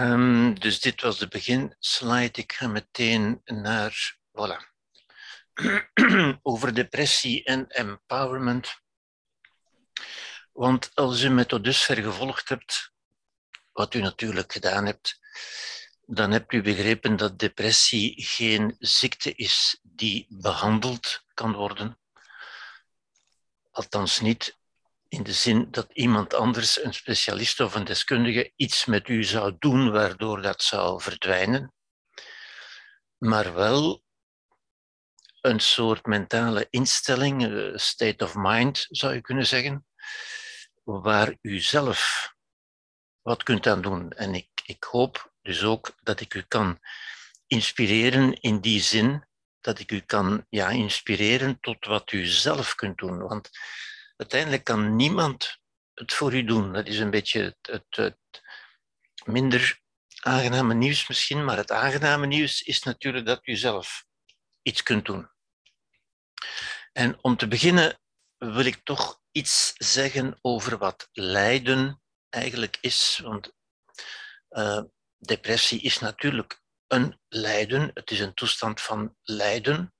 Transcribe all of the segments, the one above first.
Um, dus dit was de beginslide. Ik ga meteen naar, voilà. Over depressie en empowerment. Want als u me tot dusver gevolgd hebt, wat u natuurlijk gedaan hebt, dan hebt u begrepen dat depressie geen ziekte is die behandeld kan worden. Althans niet in de zin dat iemand anders, een specialist of een deskundige, iets met u zou doen waardoor dat zou verdwijnen, maar wel een soort mentale instelling, eh, state of mind zou je kunnen zeggen, waar u zelf wat kunt aan doen. En ik, ik hoop dus ook dat ik u kan inspireren in die zin dat ik u kan ja, inspireren tot wat u zelf kunt doen. Want uiteindelijk kan niemand het voor u doen. Dat is een beetje het, het, minder aangename nieuws misschien, maar het aangename nieuws is natuurlijk dat u zelf iets kunt doen. En om te beginnen wil ik toch iets zeggen over wat lijden eigenlijk is. Want uh, depressie is natuurlijk een lijden. Het is een toestand van lijden.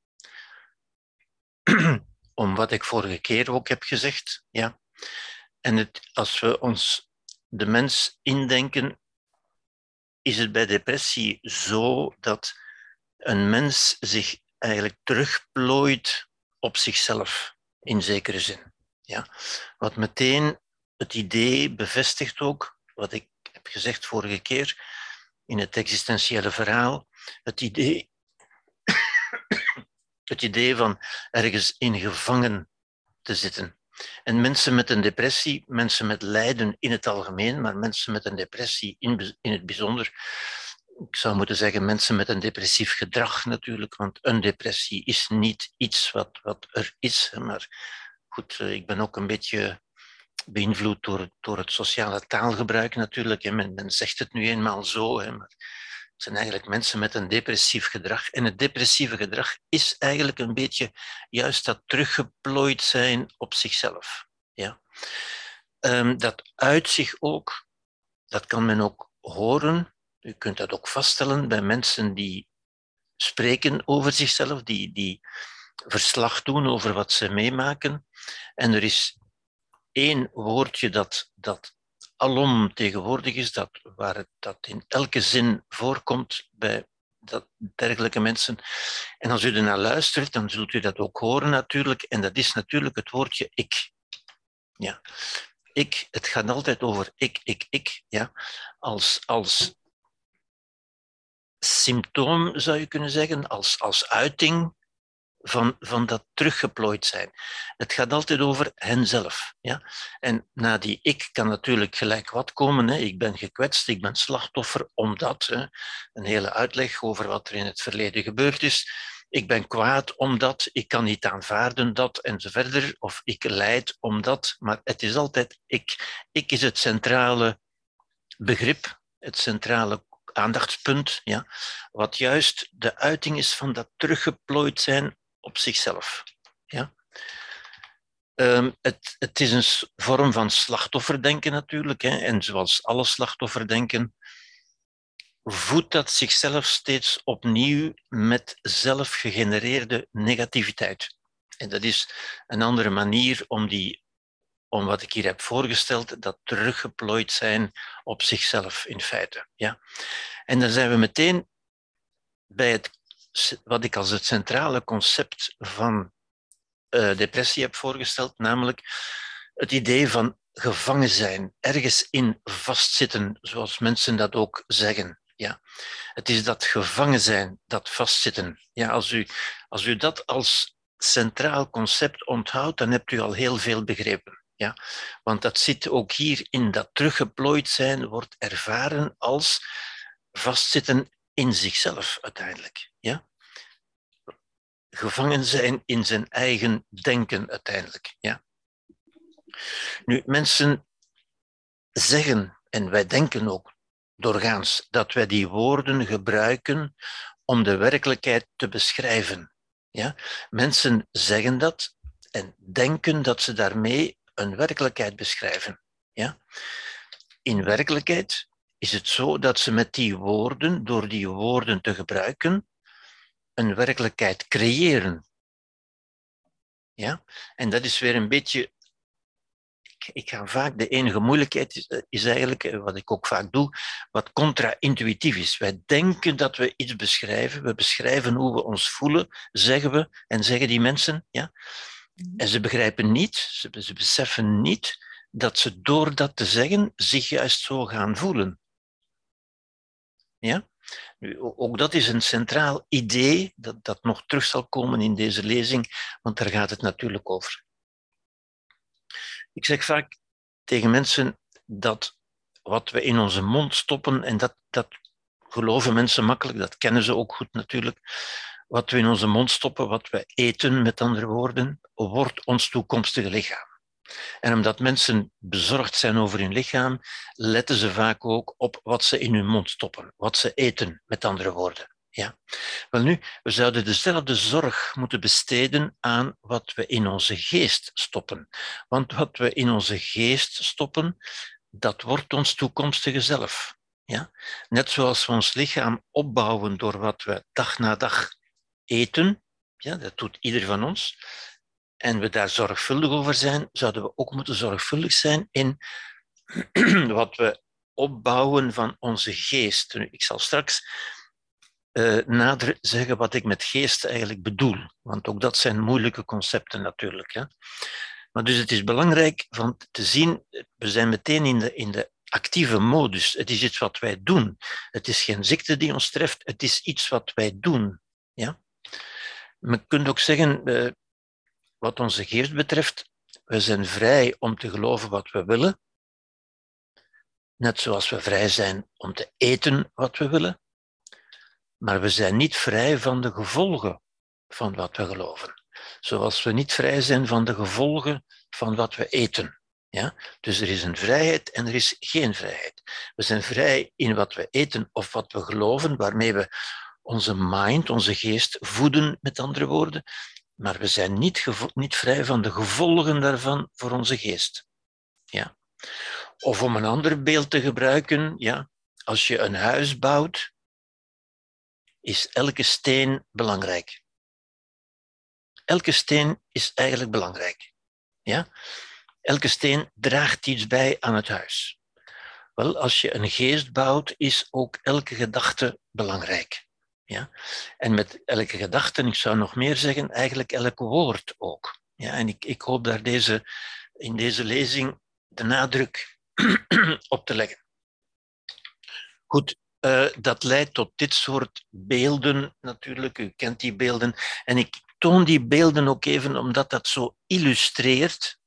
Om wat ik vorige keer ook heb gezegd. Ja. En het, als we ons de mens indenken, is het bij depressie zo dat een mens zich eigenlijk terugplooit op zichzelf, in zekere zin. Ja. Wat meteen het idee bevestigt ook, wat ik heb gezegd vorige keer in het existentiële verhaal, het idee, het idee van ergens in gevangen te zitten. En mensen met een depressie, mensen met lijden in het algemeen, maar mensen met een depressie in, in het bijzonder, ik zou moeten zeggen mensen met een depressief gedrag natuurlijk, want een depressie is niet iets wat, wat er is. Maar goed, eh, ik ben ook een beetje beïnvloed door, door het sociale taalgebruik natuurlijk. Men, men zegt het nu eenmaal zo, maar zijn eigenlijk mensen met een depressief gedrag. En het depressieve gedrag is eigenlijk een beetje juist dat teruggeplooid zijn op zichzelf. Ja. Um, dat uit zich ook, dat kan men ook horen, u kunt dat ook vaststellen bij mensen die spreken over zichzelf, die, die verslag doen over wat ze meemaken. En er is één woordje dat, dat alom tegenwoordig is, dat, waar het, dat in elke zin voorkomt bij dat, dergelijke mensen. En als u ernaar luistert, dan zult u dat ook horen natuurlijk. En dat is natuurlijk het woordje ik. Ja. Ik, het gaat altijd over ik, ik, ik. Ja. Als, als symptoom, zou je kunnen zeggen, als, als uiting van, van dat teruggeplooid zijn. Het gaat altijd over henzelf. Ja? En na die ik kan natuurlijk gelijk wat komen. Hè. Ik ben gekwetst, ik ben slachtoffer omdat. Hè. Een hele uitleg over wat er in het verleden gebeurd is. Ik ben kwaad omdat, ik kan niet aanvaarden dat enzovoort. Of ik leid omdat, maar het is altijd ik. Ik is het centrale begrip, het centrale aandachtspunt, ja, wat juist de uiting is van dat teruggeplooid zijn op zichzelf. Ja? Um, het, het, is een vorm van slachtofferdenken natuurlijk, hè, en zoals alle slachtofferdenken voedt dat zichzelf steeds opnieuw met zelfgegenereerde negativiteit. En dat is een andere manier om die om wat ik hier heb voorgesteld, dat teruggeplooid zijn op zichzelf in feite. Ja? En dan zijn we meteen bij het, wat ik als het centrale concept van uh, depressie heb voorgesteld, namelijk het idee van gevangen zijn, ergens in vastzitten, zoals mensen dat ook zeggen. Ja. Het is dat gevangen zijn, dat vastzitten. Ja, als, u, als u dat als centraal concept onthoudt, dan hebt u al heel veel begrepen. Ja? Want dat zit ook hier in dat teruggeplooid zijn, wordt ervaren als vastzitten in zichzelf uiteindelijk. Ja? Gevangen zijn in zijn eigen denken uiteindelijk. Ja? Nu, mensen zeggen, en wij denken ook doorgaans, dat wij die woorden gebruiken om de werkelijkheid te beschrijven. Ja? Mensen zeggen dat en denken dat ze daarmee een werkelijkheid beschrijven. Ja? In werkelijkheid is het zo dat ze met die woorden, door die woorden te gebruiken, een werkelijkheid creëren. Ja? En dat is weer een beetje. Ik, ik ga vaak, de enige moeilijkheid is, is eigenlijk, eh, wat ik ook vaak doe, wat contra-intuïtief is. Wij denken dat we iets beschrijven, we beschrijven hoe we ons voelen, zeggen we, en zeggen die mensen. Ja? En ze begrijpen niet, ze, ze beseffen niet dat ze door dat te zeggen zich juist zo gaan voelen. Ja? Ook dat is een centraal idee dat, dat nog terug zal komen in deze lezing, want daar gaat het natuurlijk over. Ik zeg vaak tegen mensen dat wat we in onze mond stoppen, en dat, dat geloven mensen makkelijk, dat kennen ze ook goed natuurlijk, wat we in onze mond stoppen, wat we eten, met andere woorden, wordt ons toekomstige lichaam. En omdat mensen bezorgd zijn over hun lichaam, letten ze vaak ook op wat ze in hun mond stoppen, wat ze eten, met andere woorden. Ja. Wel nu, we zouden dezelfde zorg moeten besteden aan wat we in onze geest stoppen. Want wat we in onze geest stoppen, dat wordt ons toekomstige zelf. Ja? Net zoals we ons lichaam opbouwen door wat we dag na dag eten, ja, dat doet ieder van ons, en we daar zorgvuldig over zijn, zouden we ook moeten zorgvuldig zijn in wat we opbouwen van onze geest. Ik zal straks uh, nader zeggen wat ik met geest eigenlijk bedoel, want ook dat zijn moeilijke concepten natuurlijk. Hè. Maar dus het is belangrijk van te zien, we zijn meteen in de, in de actieve modus. Het is iets wat wij doen. Het is geen ziekte die ons treft, het is iets wat wij doen. Ja? Men kunt ook zeggen, uh, wat onze geest betreft, we zijn vrij om te geloven wat we willen, net zoals we vrij zijn om te eten wat we willen, maar we zijn niet vrij van de gevolgen van wat we geloven. Zoals we niet vrij zijn van de gevolgen van wat we eten. Ja? Dus er is een vrijheid en er is geen vrijheid. We zijn vrij in wat we eten of wat we geloven, waarmee we onze mind, onze geest voeden, met andere woorden, maar we zijn niet, niet vrij van de gevolgen daarvan voor onze geest. Ja. Of om een ander beeld te gebruiken, ja, als je een huis bouwt, is elke steen belangrijk. Elke steen is eigenlijk belangrijk. Ja? Elke steen draagt iets bij aan het huis. Wel, als je een geest bouwt, is ook elke gedachte belangrijk. Ja? En met elke gedachte, ik zou nog meer zeggen, eigenlijk elk woord ook. Ja? En ik, ik hoop daar deze, in deze lezing de nadruk op te leggen. Goed, uh, dat leidt tot dit soort beelden natuurlijk. U kent die beelden. En ik toon die beelden ook even omdat dat zo illustreert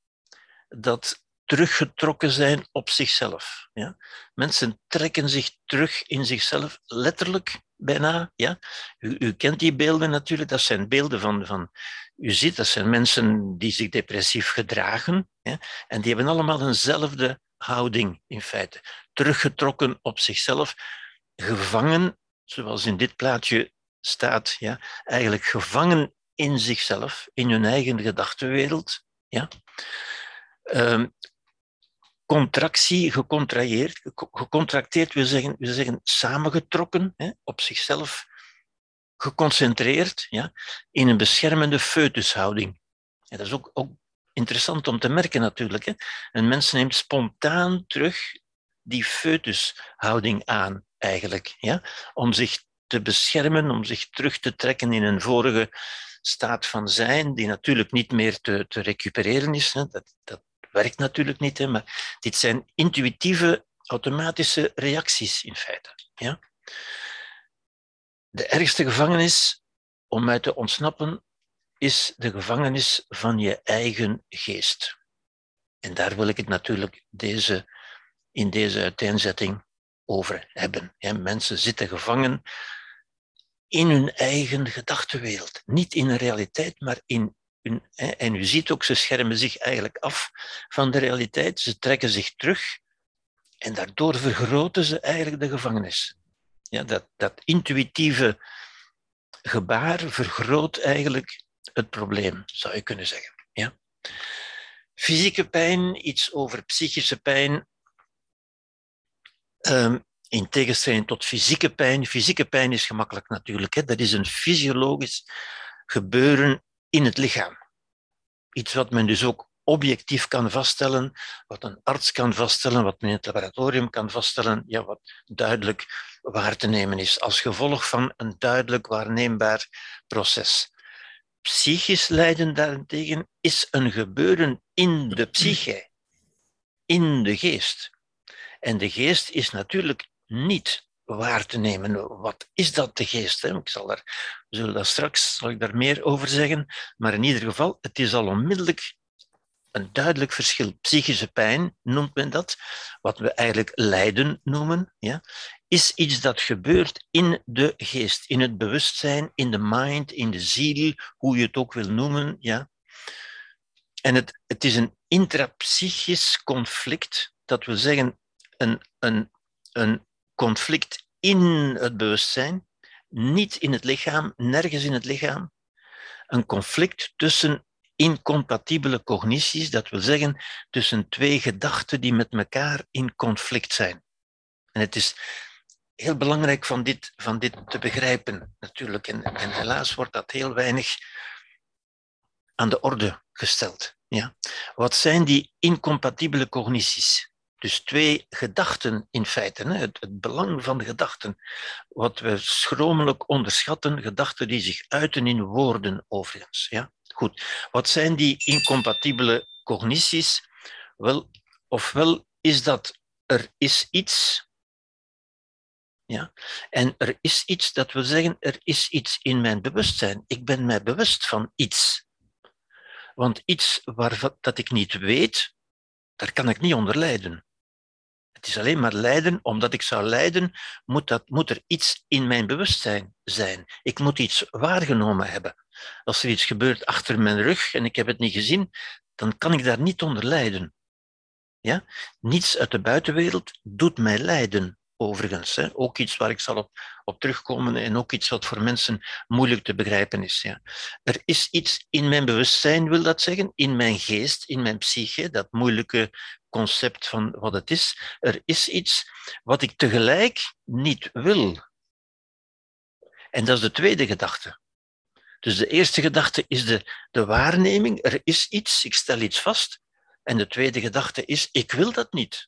dat teruggetrokken zijn op zichzelf. Ja? Mensen trekken zich terug in zichzelf, letterlijk bijna. Ja? U, kent die beelden natuurlijk, dat zijn beelden van, van... U ziet, dat zijn mensen die zich depressief gedragen. En die hebben allemaal eenzelfde houding, in feite. Teruggetrokken op zichzelf, gevangen, zoals in dit plaatje staat, ja? eigenlijk gevangen in zichzelf, in hun eigen gedachtenwereld. Ja? Um, contractie gecontraheerd. Gecontracteerd wil zeggen, wil zeggen samengetrokken, hè, op zichzelf geconcentreerd, ja, in een beschermende foetushouding. En dat is ook, ook interessant om te merken natuurlijk. Hè. Een mens neemt spontaan terug die foetushouding aan, eigenlijk, ja, om zich te beschermen, om zich terug te trekken in een vorige staat van zijn, die natuurlijk niet meer te, te recupereren is. Hè. Dat, dat werkt natuurlijk niet, hè, maar dit zijn intuïtieve, automatische reacties in feite. Ja? De ergste gevangenis om mij te ontsnappen is de gevangenis van je eigen geest. En daar wil ik het natuurlijk deze, in deze uiteenzetting over hebben. Mensen zitten gevangen in hun eigen gedachtenwereld. Niet in een realiteit, maar in en u ziet ook, ze schermen zich eigenlijk af van de realiteit. Ze trekken zich terug en daardoor vergroten ze eigenlijk de gevangenis. Ja, dat, dat intuïtieve gebaar vergroot eigenlijk het probleem, zou je kunnen zeggen. Ja? Fysieke pijn, iets over psychische pijn. Um, In tegenstelling tot fysieke pijn. Fysieke pijn is gemakkelijk natuurlijk. Hè? Dat is een fysiologisch gebeuren in het lichaam. Iets wat men dus ook objectief kan vaststellen, wat een arts kan vaststellen, wat men in het laboratorium kan vaststellen, ja, wat duidelijk waar te nemen is, als gevolg van een duidelijk waarneembaar proces. Psychisch lijden daarentegen is een gebeuren in de psyche, in de geest. En de geest is natuurlijk niet waar te nemen. Wat is dat, de geest? Hè? Ik zal daar, we zullen daar straks zal ik daar meer over zeggen. Maar in ieder geval, het is al onmiddellijk een duidelijk verschil. Psychische pijn noemt men dat, wat we eigenlijk lijden noemen, ja, is iets dat gebeurt in de geest, in het bewustzijn, in de mind, in de ziel, hoe je het ook wil noemen. Ja. En het, het is een intrapsychisch conflict, dat wil zeggen een, een, een conflict in het bewustzijn, niet in het lichaam, nergens in het lichaam. Een conflict tussen incompatibele cognities, dat wil zeggen tussen twee gedachten die met elkaar in conflict zijn. En het is heel belangrijk van dit, van dit te begrijpen, natuurlijk. En, en helaas wordt dat heel weinig aan de orde gesteld. Ja? Wat zijn die incompatibele cognities? Dus twee gedachten in feite, het, het, belang van de gedachten. Wat we schromelijk onderschatten, gedachten die zich uiten in woorden overigens. Ja? Goed, wat zijn die incompatibele cognities? Wel, ofwel is dat er is iets, ja, en er is iets, dat wil zeggen, er is iets in mijn bewustzijn. Ik ben mij bewust van iets. Want iets waar, dat ik niet weet, daar kan ik niet onder lijden. Het is alleen maar lijden, omdat ik zou lijden, moet, dat, moet er iets in mijn bewustzijn zijn. Ik moet iets waargenomen hebben. Als er iets gebeurt achter mijn rug en ik heb het niet gezien, dan kan ik daar niet onder lijden. Ja? Niets uit de buitenwereld doet mij lijden, overigens. Hè? Ook iets waar ik zal op, op terugkomen en ook iets wat voor mensen moeilijk te begrijpen is. Ja? Er is iets in mijn bewustzijn, wil dat zeggen, in mijn geest, in mijn psyche, dat moeilijke concept van wat het is. Er is iets wat ik tegelijk niet wil. En dat is de tweede gedachte. Dus de eerste gedachte is de, de waarneming, er is iets, ik stel iets vast. En de tweede gedachte is, ik wil dat niet.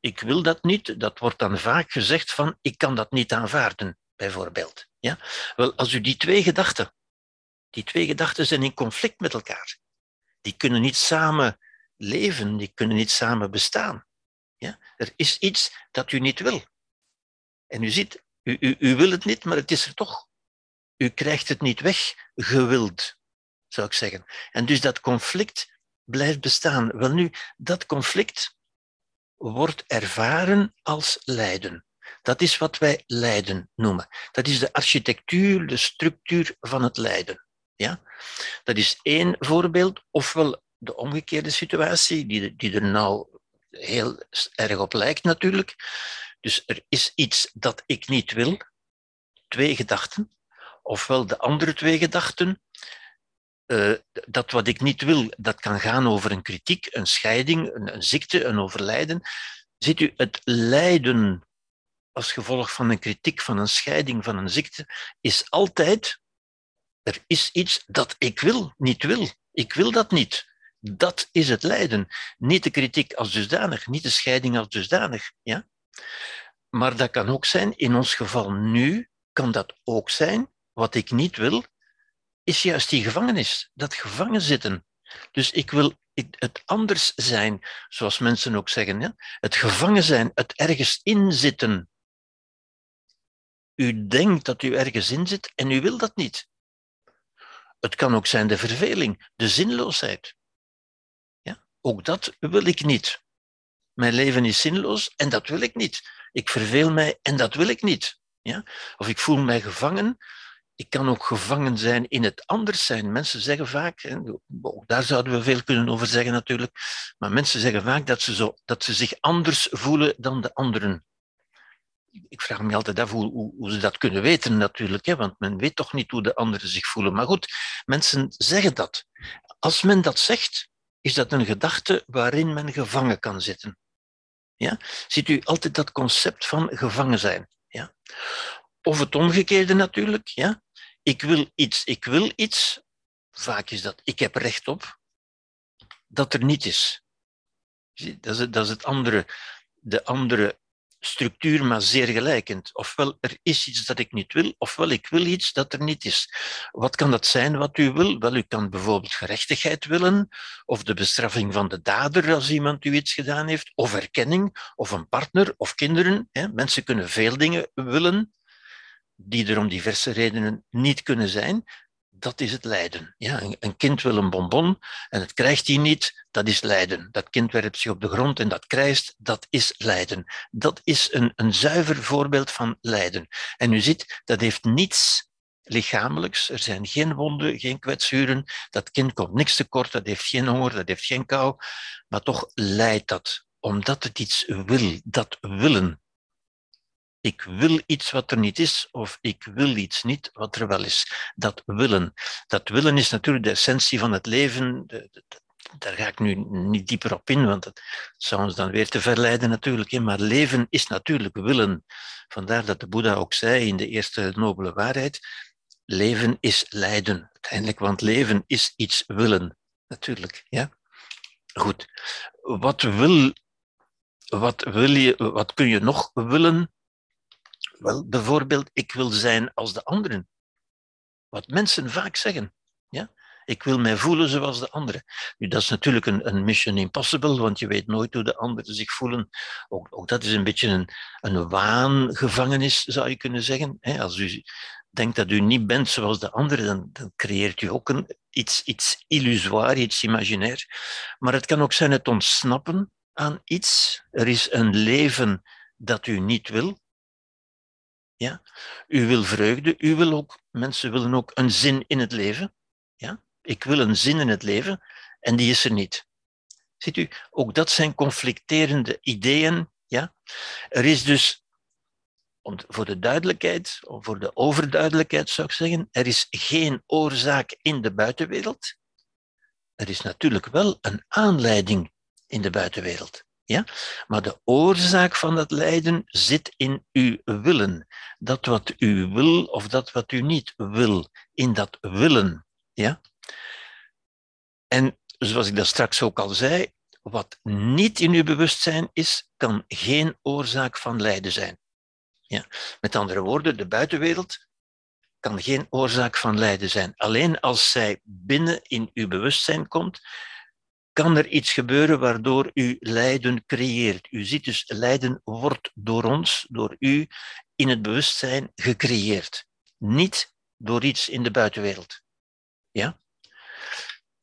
Ik wil dat niet, dat wordt dan vaak gezegd van, ik kan dat niet aanvaarden, bijvoorbeeld. Ja? Wel, als u die twee gedachten, die twee gedachten zijn in conflict met elkaar. Die kunnen niet samen leven, die kunnen niet samen bestaan. Ja? Er is iets dat u niet wil. En u ziet, u, u, u wil het niet, maar het is er toch. U krijgt het niet weg, gewild, zou ik zeggen. En dus dat conflict blijft bestaan. Wel nu, dat conflict wordt ervaren als lijden. Dat is wat wij lijden noemen. Dat is de architectuur, de structuur van het lijden. Ja? Dat is één voorbeeld, ofwel de omgekeerde situatie, die, die er nou heel erg op lijkt natuurlijk. Dus er is iets dat ik niet wil, twee gedachten, ofwel de andere twee gedachten. Uh, dat wat ik niet wil, dat kan gaan over een kritiek, een scheiding, een, een ziekte, een overlijden. Ziet u, het lijden als gevolg van een kritiek, van een scheiding, van een ziekte, is altijd, er is iets dat ik wil, niet wil. Ik wil dat niet. Dat is het lijden. Niet de kritiek als dusdanig, niet de scheiding als dusdanig. Ja? Maar dat kan ook zijn, in ons geval nu, kan dat ook zijn wat ik niet wil, is juist die gevangenis, dat gevangen zitten. Dus ik wil het anders zijn, zoals mensen ook zeggen. Ja? Het gevangen zijn, het ergens inzitten. U denkt dat u ergens in zit en u wil dat niet. Het kan ook zijn de verveling, de zinloosheid. Ook dat wil ik niet. Mijn leven is zinloos en dat wil ik niet. Ik verveel mij en dat wil ik niet. Ja? Of ik voel mij gevangen ik kan ook gevangen zijn in het anders zijn. Mensen zeggen vaak, ook daar zouden we veel kunnen over zeggen natuurlijk, maar mensen zeggen vaak dat ze, zo, dat ze zich anders voelen dan de anderen. Ik vraag me altijd af hoe, hoe, hoe ze dat kunnen weten natuurlijk, hè, want men weet toch niet hoe de anderen zich voelen. Maar goed, mensen zeggen dat. Als men dat zegt, is dat een gedachte waarin men gevangen kan zitten. Ja? Ziet u altijd dat concept van gevangen zijn. Ja? Of het omgekeerde natuurlijk. Ja? Ik wil iets, ik wil iets. Vaak is dat ik heb recht op dat er niet is. Dat is, het, dat is het andere, de andere structuur, maar zeer gelijkend. Ofwel er is iets dat ik niet wil, ofwel ik wil iets dat er niet is. Wat kan dat zijn wat u wil? Wel, u kan bijvoorbeeld gerechtigheid willen, of de bestraffing van de dader als iemand u iets gedaan heeft, of erkenning, of een partner, of kinderen. Mensen kunnen veel dingen willen, die er om diverse redenen niet kunnen zijn dat is het lijden. Ja, een kind wil een bonbon en het krijgt hij niet, dat is lijden. Dat kind werpt zich op de grond en dat krijgt, dat is lijden. Dat is een, een zuiver voorbeeld van lijden. En u ziet, dat heeft niets lichamelijks. Er zijn geen wonden, geen kwetsuren. Dat kind komt niks tekort, dat heeft geen honger, dat heeft geen kou. Maar toch lijdt dat, omdat het iets wil. Dat willen ik wil iets wat er niet is, of ik wil iets niet wat er wel is. Dat willen. Dat willen is natuurlijk de essentie van het leven. daar ga ik nu niet dieper op in, want dat zou ons dan weer te verleiden natuurlijk. Maar leven is natuurlijk willen. Vandaar dat de Boeddha ook zei in de eerste nobele waarheid, leven is lijden. Uiteindelijk, want leven is iets willen. Natuurlijk, ja. Goed. Wat wil, wat wil je, wat kun je nog willen? Wel, bijvoorbeeld, ik wil zijn als de anderen. Wat mensen vaak zeggen. Ja? Ik wil mij voelen zoals de anderen. Nu, dat is natuurlijk een, een mission impossible, want je weet nooit hoe de anderen zich voelen. Ook, ook dat is een beetje een, een waangevangenis, zou je kunnen zeggen. Als u denkt dat u niet bent zoals de anderen, dan, creëert u ook een, iets, iets illusoir, iets imaginair. Maar het kan ook zijn het ontsnappen aan iets. Er is een leven dat u niet wil. Ja? U wil vreugde, u wil ook, mensen willen ook een zin in het leven. Ja? Ik wil een zin in het leven en die is er niet. Ziet u, ook dat zijn conflicterende ideeën. Ja? Er is dus, voor de duidelijkheid, of voor de overduidelijkheid zou ik zeggen, er is geen oorzaak in de buitenwereld. Er is natuurlijk wel een aanleiding in de buitenwereld. Ja? Maar de oorzaak van dat lijden zit in uw willen. Dat wat u wil of dat wat u niet wil. In dat willen. Ja? En zoals ik dat straks ook al zei, wat niet in uw bewustzijn is, kan geen oorzaak van lijden zijn. Ja. Met andere woorden, de buitenwereld kan geen oorzaak van lijden zijn. Alleen als zij binnen in uw bewustzijn komt, kan er iets gebeuren waardoor u lijden creëert. U ziet dus, lijden wordt door ons, door u, in het bewustzijn gecreëerd. Niet door iets in de buitenwereld. Ja?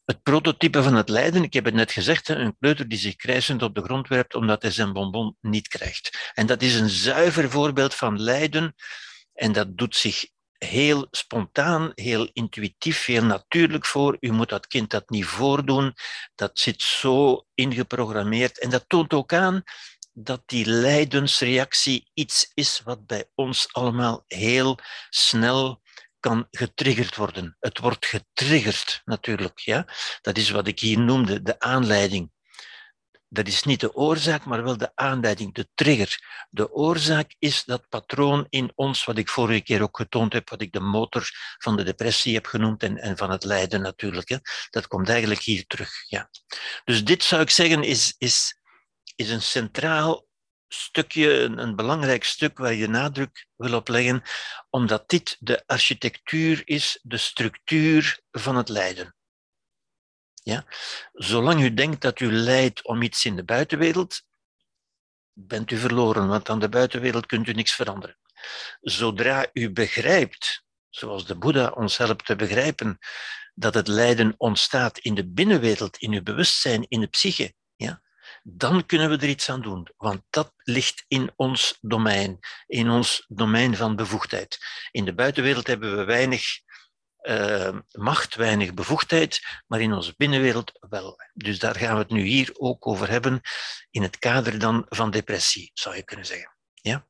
Het prototype van het lijden, ik heb het net gezegd, een kleuter die zich krijzend op de grond werpt omdat hij zijn bonbon niet krijgt. En dat is een zuiver voorbeeld van lijden en dat doet zich heel spontaan, heel intuïtief, heel natuurlijk voor. U moet dat kind dat niet voordoen. Dat zit zo ingeprogrammeerd. En dat toont ook aan dat die lijdensreactie iets is wat bij ons allemaal heel snel kan getriggerd worden. Het wordt getriggerd natuurlijk. Ja? Dat is wat ik hier noemde, de aanleiding dat is niet de oorzaak, maar wel de aanleiding, de trigger. De oorzaak is dat patroon in ons, wat ik vorige keer ook getoond heb, wat ik de motor van de depressie heb genoemd en, en van het lijden natuurlijk. Hè. Dat komt eigenlijk hier terug. Ja. Dus dit zou ik zeggen is, is, is een centraal stukje, een, een belangrijk stuk waar je nadruk wil op leggen, omdat dit de architectuur is, de structuur van het lijden. Zolang u denkt dat u lijdt om iets in de buitenwereld, bent u verloren, want aan de buitenwereld kunt u niks veranderen. Zodra u begrijpt, zoals de Boeddha ons helpt te begrijpen, dat het lijden ontstaat in de binnenwereld, in uw bewustzijn, in de psyche, ja, dan kunnen we er iets aan doen. Want dat ligt in ons domein, in ons domein van bevoegdheid. In de buitenwereld hebben we weinig uh, macht, weinig bevoegdheid, maar in onze binnenwereld wel. Dus daar gaan we het nu hier ook over hebben, in het kader dan van depressie, zou je kunnen zeggen. Ja?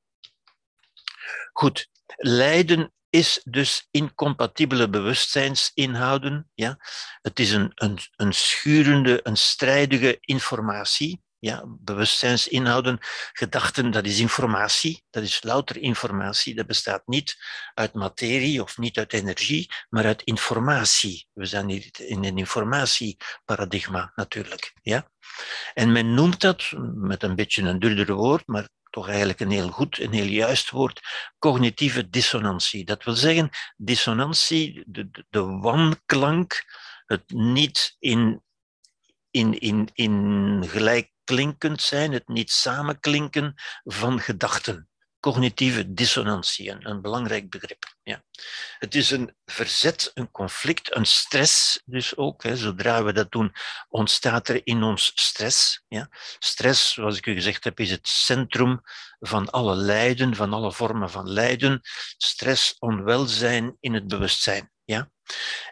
Goed, lijden is dus incompatibele bewustzijnsinhouden. Ja? Het is een, een, een schurende, een strijdige informatie. Ja, bewustzijnsinhouden, gedachten, dat is informatie, dat is louter informatie. Dat bestaat niet uit materie of niet uit energie, maar uit informatie. We zijn hier in een informatieparadigma natuurlijk. Ja? En men noemt dat, met een beetje een duurder woord, maar toch eigenlijk een heel goed, een heel juist woord, cognitieve dissonantie. Dat wil zeggen, dissonantie, de, de, de wanklank, het niet in, in, in, in gelijk klinkend zijn, het niet samenklinken van gedachten. Cognitieve dissonantie, een, een belangrijk begrip. Ja. Het is een verzet, een conflict, een stress dus ook. Hè. Zodra we dat doen, ontstaat er in ons stress. Ja. Stress, zoals ik u gezegd heb, is het centrum van alle lijden, van alle vormen van lijden. Stress, onwelzijn in het bewustzijn.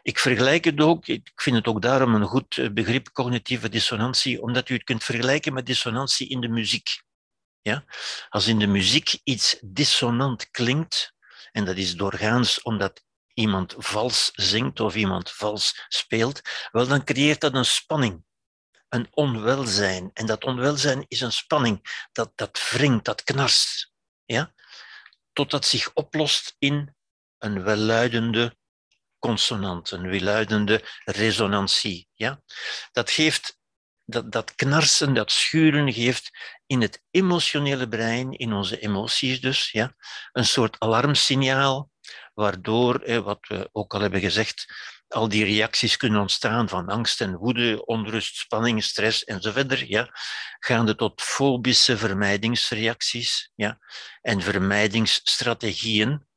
Ik vergelijk het ook, ik vind het ook daarom een goed eh, begrip, cognitieve dissonantie, omdat u het kunt vergelijken met dissonantie in de muziek. Ja? Als in de muziek iets dissonant klinkt, en dat is doorgaans omdat iemand vals zingt of iemand vals speelt, wel dan creëert dat een spanning, een onwelzijn. En dat onwelzijn is een spanning, dat, dat wringt, dat knarst. Ja? Totdat zich oplost in een welluidende consonant, een welluidende resonantie. Ja? Dat geeft dat, dat knarsen, dat schuren geeft in het emotionele brein, in onze emoties dus, ja, een soort alarmsignaal, waardoor, wat we ook al hebben gezegd, al die reacties kunnen ontstaan van angst en woede, onrust, spanning, stress enzovoort, ja, gaande tot fobische vermijdingsreacties ja, en vermijdingsstrategieën,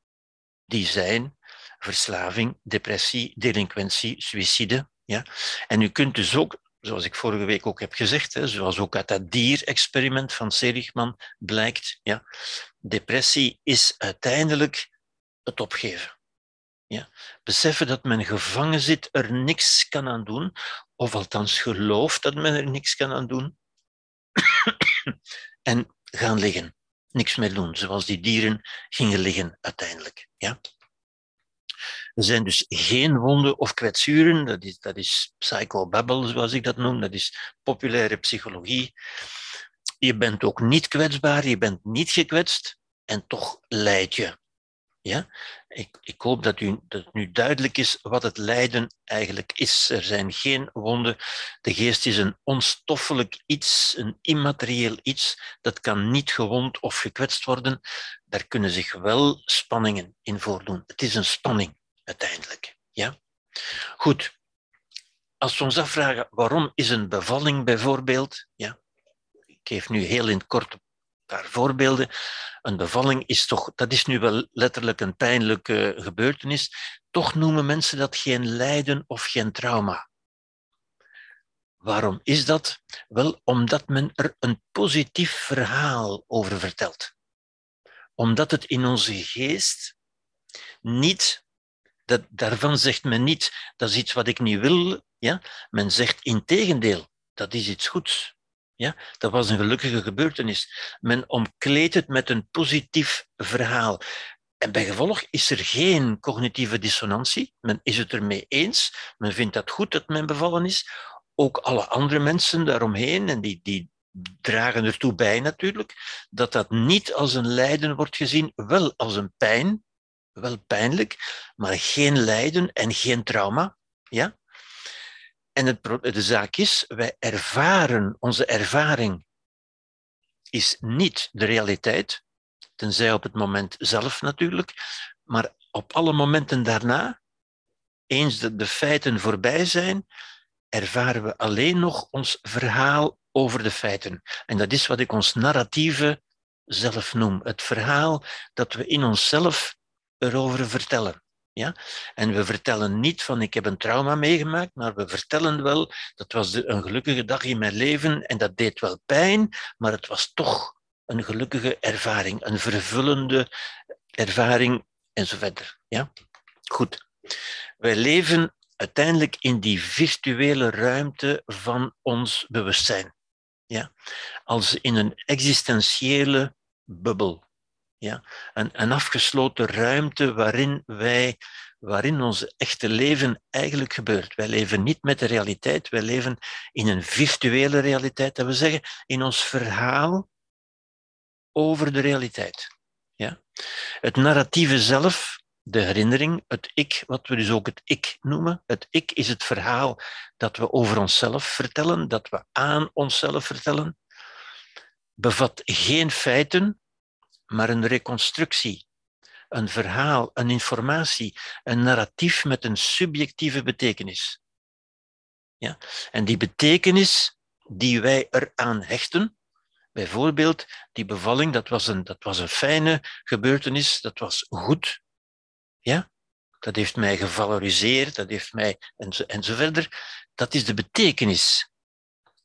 die zijn verslaving, depressie, delinquentie, suïcide. Ja. En u kunt dus ook zoals ik vorige week ook heb gezegd, hè, zoals ook uit dat dierexperiment van Seligman blijkt, ja, depressie is uiteindelijk het opgeven. Ja. Beseffen dat men gevangen zit, er niks kan aan doen, of althans gelooft dat men er niks kan aan doen, en gaan liggen. Niks meer doen, zoals die dieren gingen liggen uiteindelijk. Ja. Er zijn dus geen wonden of kwetsuren, dat is, dat is psychobabble, zoals ik dat noem, dat is populaire psychologie. Je bent ook niet kwetsbaar, je bent niet gekwetst en toch leid je. Ja? Ik, ik hoop dat, u, dat het nu duidelijk is wat het lijden eigenlijk is. Er zijn geen wonden. De geest is een onstoffelijk iets, een immaterieel iets. Dat kan niet gewond of gekwetst worden. Daar kunnen zich wel spanningen in voordoen. Het is een spanning uiteindelijk. Ja? Goed. Als we ons afvragen waarom is een bevalling bijvoorbeeld, ja, ik geef nu heel in het kort een paar voorbeelden. Een bevalling is toch, dat is nu wel letterlijk een pijnlijke gebeurtenis, toch noemen mensen dat geen lijden of geen trauma. Waarom is dat? Wel, omdat men er een positief verhaal over vertelt. Omdat het in onze geest niet dat, daarvan zegt men niet, dat is iets wat ik niet wil. Ja? Men zegt integendeel, dat is iets goeds. Ja? Dat was een gelukkige gebeurtenis. Men omkleedt het met een positief verhaal. En bij gevolg is er geen cognitieve dissonantie. Men is het ermee eens. Men vindt dat goed dat men bevallen is. Ook alle andere mensen daaromheen, en die, die dragen ertoe bij natuurlijk, dat dat niet als een lijden wordt gezien, wel als een pijn, wel pijnlijk, maar geen lijden en geen trauma. Ja? En het, de zaak is, wij ervaren, onze ervaring is niet de realiteit, tenzij op het moment zelf natuurlijk, maar op alle momenten daarna, eens de, de feiten voorbij zijn, ervaren we alleen nog ons verhaal over de feiten. En dat is wat ik ons narratieve zelf noem. Het verhaal dat we in onszelf erover vertellen. Ja? En we vertellen niet van ik heb een trauma meegemaakt, maar we vertellen wel dat was een gelukkige dag in mijn leven en dat deed wel pijn, maar het was toch een gelukkige ervaring, een vervullende ervaring enzovoort. Ja? Goed. Wij leven uiteindelijk in die virtuele ruimte van ons bewustzijn. Ja? Als in een existentiële bubbel. Ja? Een, een afgesloten ruimte waarin wij waarin ons echte leven eigenlijk gebeurt. Wij leven niet met de realiteit, wij leven in een virtuele realiteit, dat we zeggen, in ons verhaal over de realiteit. Ja? Het narratieve zelf, de herinnering, het ik, wat we dus ook het ik noemen. Het ik is het verhaal dat we over onszelf vertellen, dat we aan onszelf vertellen, bevat geen feiten, maar een reconstructie, een verhaal, een informatie, een narratief met een subjectieve betekenis. Ja? En die betekenis die wij eraan hechten, bijvoorbeeld die bevalling, dat was een, dat was een fijne gebeurtenis, dat was goed. Ja? Dat heeft mij gevaloriseerd, dat heeft mij en zo, en zo verder. Dat is de betekenis.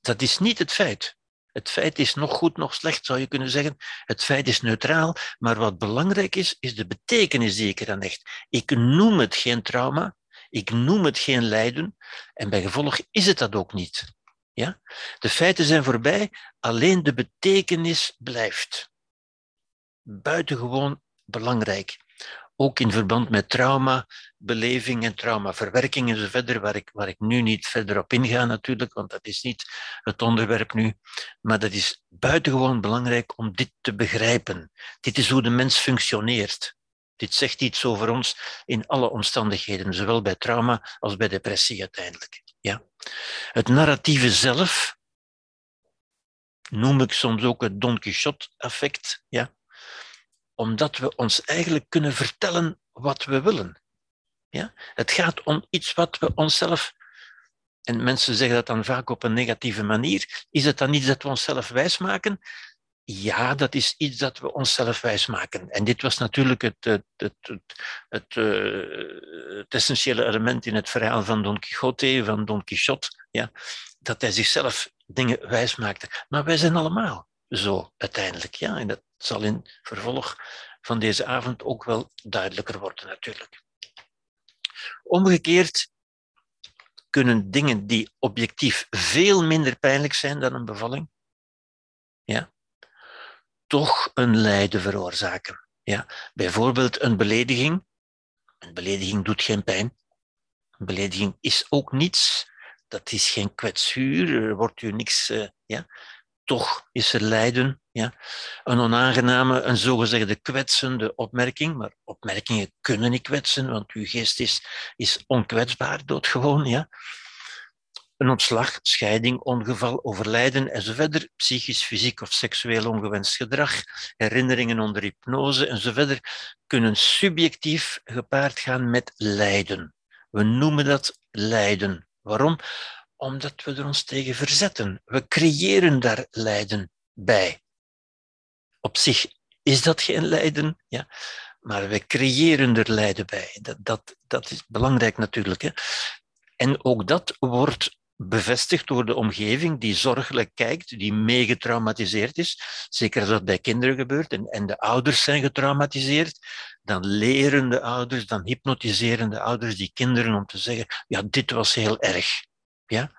Dat is niet het feit. Het feit is nog goed, nog slecht, zou je kunnen zeggen. Het feit is neutraal, maar wat belangrijk is, is de betekenis die ik eraan hecht. Ik noem het geen trauma, ik noem het geen lijden, en bij gevolg is het dat ook niet. Ja? De feiten zijn voorbij, alleen de betekenis blijft. Buitengewoon belangrijk ook in verband met en traumaverwerking en zo verder, waar ik, waar ik nu niet verder op inga natuurlijk, want dat is niet het onderwerp nu. Maar dat is buitengewoon belangrijk om dit te begrijpen. Dit is hoe de mens functioneert. Dit zegt iets over ons in alle omstandigheden, zowel bij trauma als bij depressie uiteindelijk. Ja. Het narratieve zelf noem ik soms ook het Don Quixote-effect. Ja omdat we ons eigenlijk kunnen vertellen wat we willen. Ja? Het gaat om iets wat we onszelf, en mensen zeggen dat dan vaak op een negatieve manier, is het dan iets dat we onszelf wijsmaken? Ja, dat is iets dat we onszelf wijsmaken. En dit was natuurlijk het, het, het, het, het essentiële element in het verhaal van Don Quixote, van Don Quixote, ja? dat hij zichzelf dingen wijsmaakte. Maar wij zijn allemaal zo uiteindelijk. Ja? En dat zal in vervolg van deze avond ook wel duidelijker worden natuurlijk. Omgekeerd kunnen dingen die objectief veel minder pijnlijk zijn dan een bevalling, ja, toch een lijden veroorzaken. Ja. Bijvoorbeeld een belediging. Een belediging doet geen pijn. Een belediging is ook niets. Dat is geen kwetsuur, er wordt u niks. Uh, ja toch is er lijden. Ja? Een onaangename, een zogezegde kwetsende opmerking, maar opmerkingen kunnen niet kwetsen, want uw geest is, is onkwetsbaar, doodgewoon. Ja? Een ontslag, scheiding, ongeval, overlijden enzovoort, psychisch, fysiek of seksueel ongewenst gedrag, herinneringen onder hypnose enzovoort, kunnen subjectief gepaard gaan met lijden. We noemen dat lijden. Waarom? Omdat we er ons tegen verzetten. We creëren daar lijden bij. Op zich is dat geen lijden, ja, maar we creëren er lijden bij. Dat, dat, dat is belangrijk natuurlijk. Hè. En ook dat wordt bevestigd door de omgeving die zorgelijk kijkt, die mee getraumatiseerd is. Zeker als dat bij kinderen gebeurt en, en de ouders zijn getraumatiseerd, dan leren de ouders, dan hypnotiseren de ouders die kinderen om te zeggen, ja, dit was heel erg. Ja?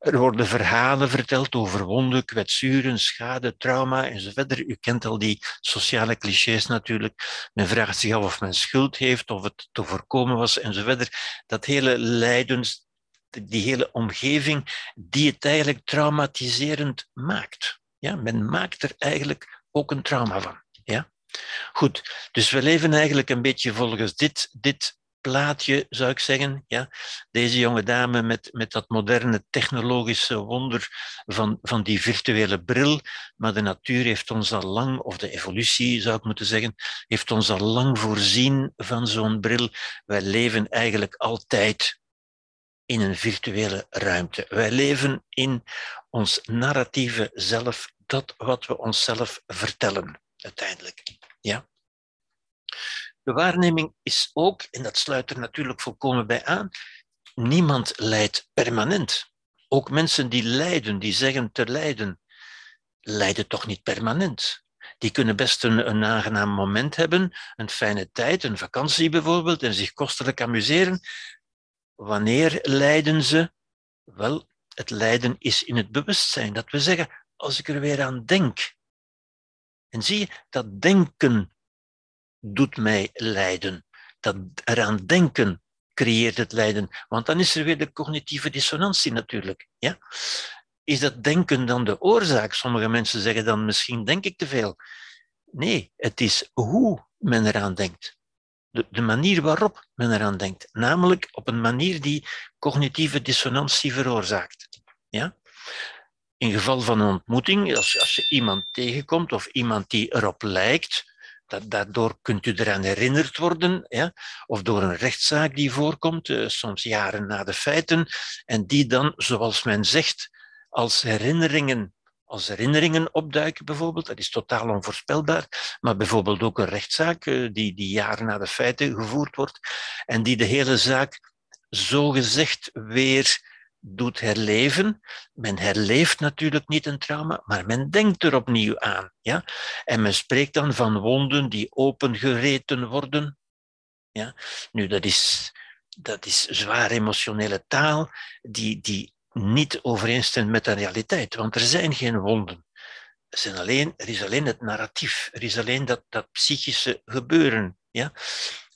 Er worden verhalen verteld over wonden, kwetsuren, schade, trauma enzovoort. U kent al die sociale clichés natuurlijk. Men vraagt zich af of men schuld heeft, of het te voorkomen was enzovoort. Dat hele lijdens, die hele omgeving, die het eigenlijk traumatiserend maakt. Ja? Men maakt er eigenlijk ook een trauma van. Ja? Goed, dus we leven eigenlijk een beetje volgens dit, dit plaatje, zou ik zeggen. Ja? Deze jonge dame met, met dat moderne technologische wonder van, van die virtuele bril. Maar de natuur heeft ons al lang, of de evolutie zou ik moeten zeggen, heeft ons al lang voorzien van zo'n bril. Wij leven eigenlijk altijd in een virtuele ruimte. Wij leven in ons narratieve zelf, dat wat we onszelf vertellen, uiteindelijk. Ja? De waarneming is ook, en dat sluit er natuurlijk volkomen bij aan, niemand lijdt permanent. Ook mensen die lijden, die zeggen te lijden, lijden toch niet permanent. Die kunnen best een, een aangenaam moment hebben, een fijne tijd, een vakantie bijvoorbeeld, en zich kostelijk amuseren. Wanneer lijden ze? Wel, het lijden is in het bewustzijn. Dat we zeggen, als ik er weer aan denk. En zie je, dat denken doet mij lijden. Dat eraan denken creëert het lijden. Want dan is er weer de cognitieve dissonantie natuurlijk. Ja? Is dat denken dan de oorzaak? Sommige mensen zeggen dan misschien denk ik te veel. Nee, het is hoe men eraan denkt. De, de manier waarop men eraan denkt. Namelijk op een manier die cognitieve dissonantie veroorzaakt. Ja? In geval van een ontmoeting, als, als je iemand tegenkomt of iemand die erop lijkt, daardoor kunt u eraan herinnerd worden, ja? of door een rechtszaak die voorkomt, uh, soms jaren na de feiten, en die dan, zoals men zegt, als herinneringen, als herinneringen opduiken bijvoorbeeld. Dat is totaal onvoorspelbaar. Maar bijvoorbeeld ook een rechtszaak uh, die, die jaren na de feiten gevoerd wordt en die de hele zaak zogezegd weer doet herleven. Men herleeft natuurlijk niet een trauma, maar men denkt er opnieuw aan. Ja? En men spreekt dan van wonden die opengereten worden. Ja? Nu, dat is, dat is zwaar emotionele taal die, die niet overeenstemt met de realiteit, want er zijn geen wonden. Er, zijn alleen, er is alleen het narratief, er is alleen dat, dat psychische gebeuren. Ja?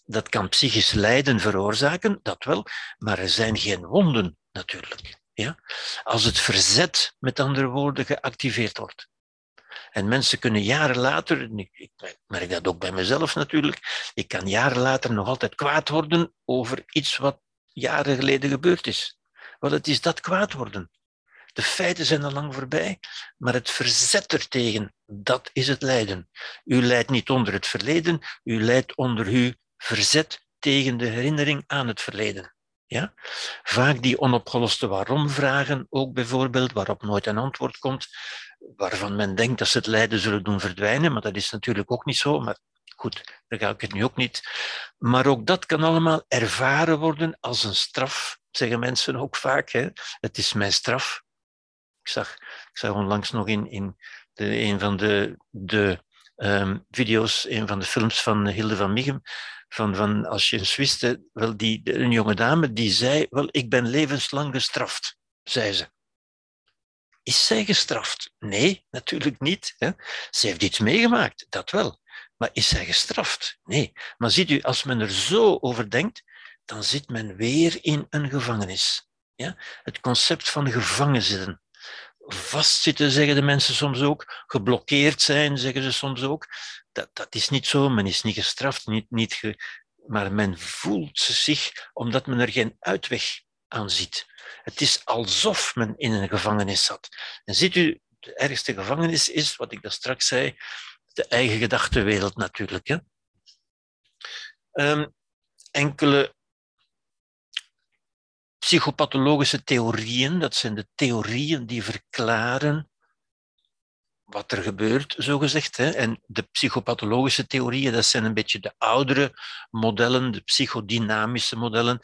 Dat kan psychisch lijden veroorzaken, dat wel, maar er zijn geen wonden natuurlijk. Ja? Als het verzet, met andere woorden, geactiveerd wordt. En mensen kunnen jaren later, ik merk dat ook bij mezelf natuurlijk, ik kan jaren later nog altijd kwaad worden over iets wat jaren geleden gebeurd is. Wel, het is dat kwaad worden. De feiten zijn al lang voorbij, maar het verzet ertegen, dat is het lijden. U leidt niet onder het verleden, u leidt onder uw verzet tegen de herinnering aan het verleden. Ja? Vaak die onopgeloste waarom-vragen, ook bijvoorbeeld, waarop nooit een antwoord komt, waarvan men denkt dat ze het lijden zullen doen verdwijnen, maar dat is natuurlijk ook niet zo. Maar goed, daar ga ik het nu ook niet. Maar ook dat kan allemaal ervaren worden als een straf, zeggen mensen ook vaak. Hè? Het is mijn straf. Ik zag, ik zag onlangs nog in, in de, een van de, de um, video's, een van de films van Hilde van Michem, van, als je eens wist, wel die, een jonge dame die zei, wel, ik ben levenslang gestraft, zei ze. Is zij gestraft? Nee, natuurlijk niet. Hè. Ze heeft iets meegemaakt, dat wel. Maar is zij gestraft? Nee. Maar ziet u, als men er zo over denkt, dan zit men weer in een gevangenis. Ja? Het concept van gevangen zitten vastzitten, zeggen de mensen soms ook. Geblokkeerd zijn, zeggen ze soms ook. Dat, dat is niet zo. Men is niet gestraft, niet, niet maar men voelt zich omdat men er geen uitweg aan ziet. Het is alsof men in een gevangenis zat. En ziet u, de ergste gevangenis is, wat ik daar straks zei, de eigen gedachtenwereld natuurlijk. Hè? Um, enkele psychopathologische theorieën, dat zijn de theorieën die verklaren wat er gebeurt, zogezegd. En de psychopathologische theorieën, dat zijn een beetje de oudere modellen, de psychodynamische modellen.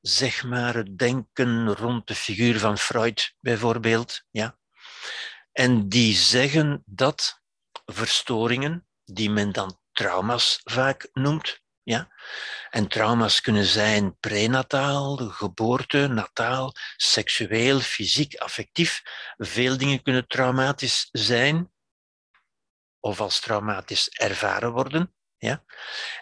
Zeg maar het denken rond de figuur van Freud, bijvoorbeeld. Ja. En die zeggen dat verstoringen, die men dan trauma's vaak noemt, ja? En trauma's kunnen zijn prenataal, geboorte, nataal, seksueel, fysiek, affectief. Veel dingen kunnen traumatisch zijn of als traumatisch ervaren worden. Ja?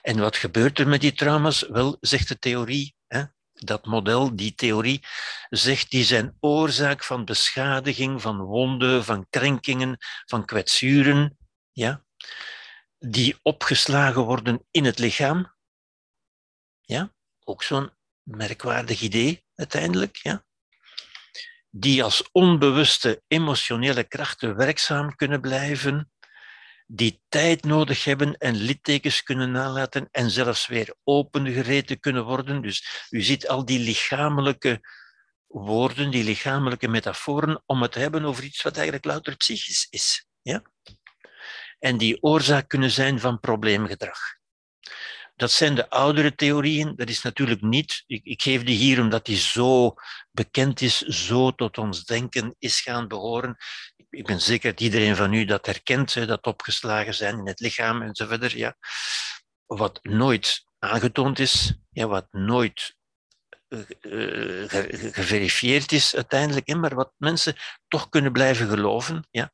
En wat gebeurt er met die trauma's? Wel, zegt de theorie, hè? dat model, die theorie, zegt die zijn oorzaak van beschadiging, van wonden, van krenkingen, van kwetsuren, ja? Die opgeslagen worden in het lichaam ja? Ook zo'n merkwaardig idee uiteindelijk. Ja? Die als onbewuste emotionele krachten werkzaam kunnen blijven, die tijd nodig hebben en littekens kunnen nalaten en zelfs weer opengereten kunnen worden. Dus u ziet al die lichamelijke woorden, die lichamelijke metaforen, om het te hebben over iets wat eigenlijk louter psychisch is. Ja? En die oorzaak kunnen zijn van probleemgedrag dat zijn de oudere theorieën. Dat is natuurlijk niet, ik, ik, geef die hier omdat die zo bekend is, zo tot ons denken is gaan behoren. Ik ben zeker dat iedereen van u dat herkent, dat opgeslagen zijn in het lichaam en zo verder. Ja. Wat nooit aangetoond is, ja, wat nooit geverifieerd is uiteindelijk, maar wat mensen toch kunnen blijven geloven. Ja.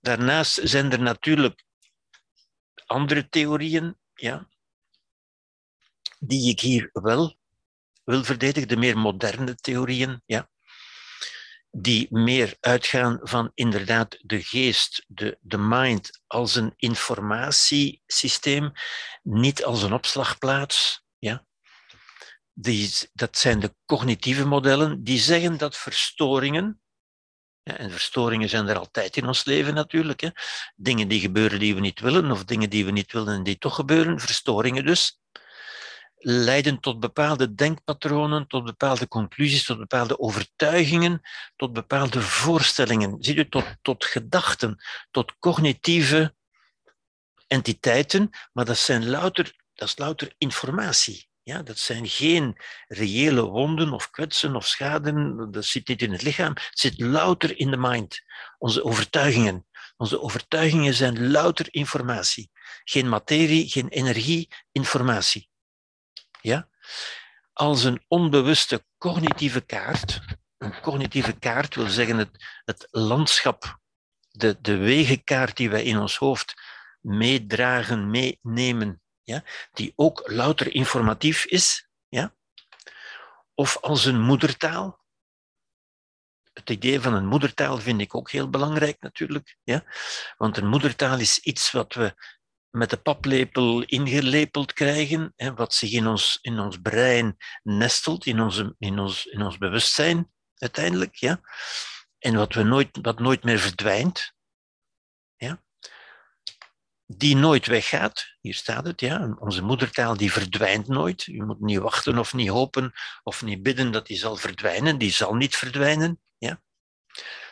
Daarnaast zijn er natuurlijk andere theorieën, ja, die ik hier wel wil verdedigen, de meer moderne theorieën, ja, die meer uitgaan van inderdaad de geest, de, de mind, als een informatiesysteem, niet als een opslagplaats. Ja. Dat zijn de cognitieve modellen die zeggen dat verstoringen, en verstoringen zijn er altijd in ons leven natuurlijk, hè, dingen die gebeuren die we niet willen, of dingen die we niet willen en die toch gebeuren, verstoringen dus, leiden tot bepaalde denkpatronen, tot bepaalde conclusies, tot bepaalde overtuigingen, tot bepaalde voorstellingen. Ziet u, tot, tot gedachten, tot cognitieve entiteiten, maar dat, zijn louter, dat is louter informatie. Ja, dat zijn geen reële wonden of kwetsen of schade, dat zit niet in het lichaam, het zit louter in de mind. Onze overtuigingen. Onze overtuigingen zijn louter informatie. Geen materie, geen energie, informatie ja, als een onbewuste cognitieve kaart. Een cognitieve kaart wil zeggen het, het landschap, de, de wegenkaart die wij in ons hoofd meedragen, meenemen, ja, die ook louter informatief is. Ja? Of als een moedertaal. Het idee van een moedertaal vind ik ook heel belangrijk natuurlijk. Ja? Want een moedertaal is iets wat we met de paplepel ingelepeld krijgen, hè, wat zich in ons, in ons brein nestelt, in, onze, in, ons, in ons bewustzijn uiteindelijk, ja? en wat, we nooit, wat nooit meer verdwijnt? Die nooit weggaat. Hier staat het, ja? onze moedertaal die verdwijnt nooit. Je moet niet wachten of niet hopen of niet bidden dat die zal verdwijnen, die zal niet verdwijnen. Ja?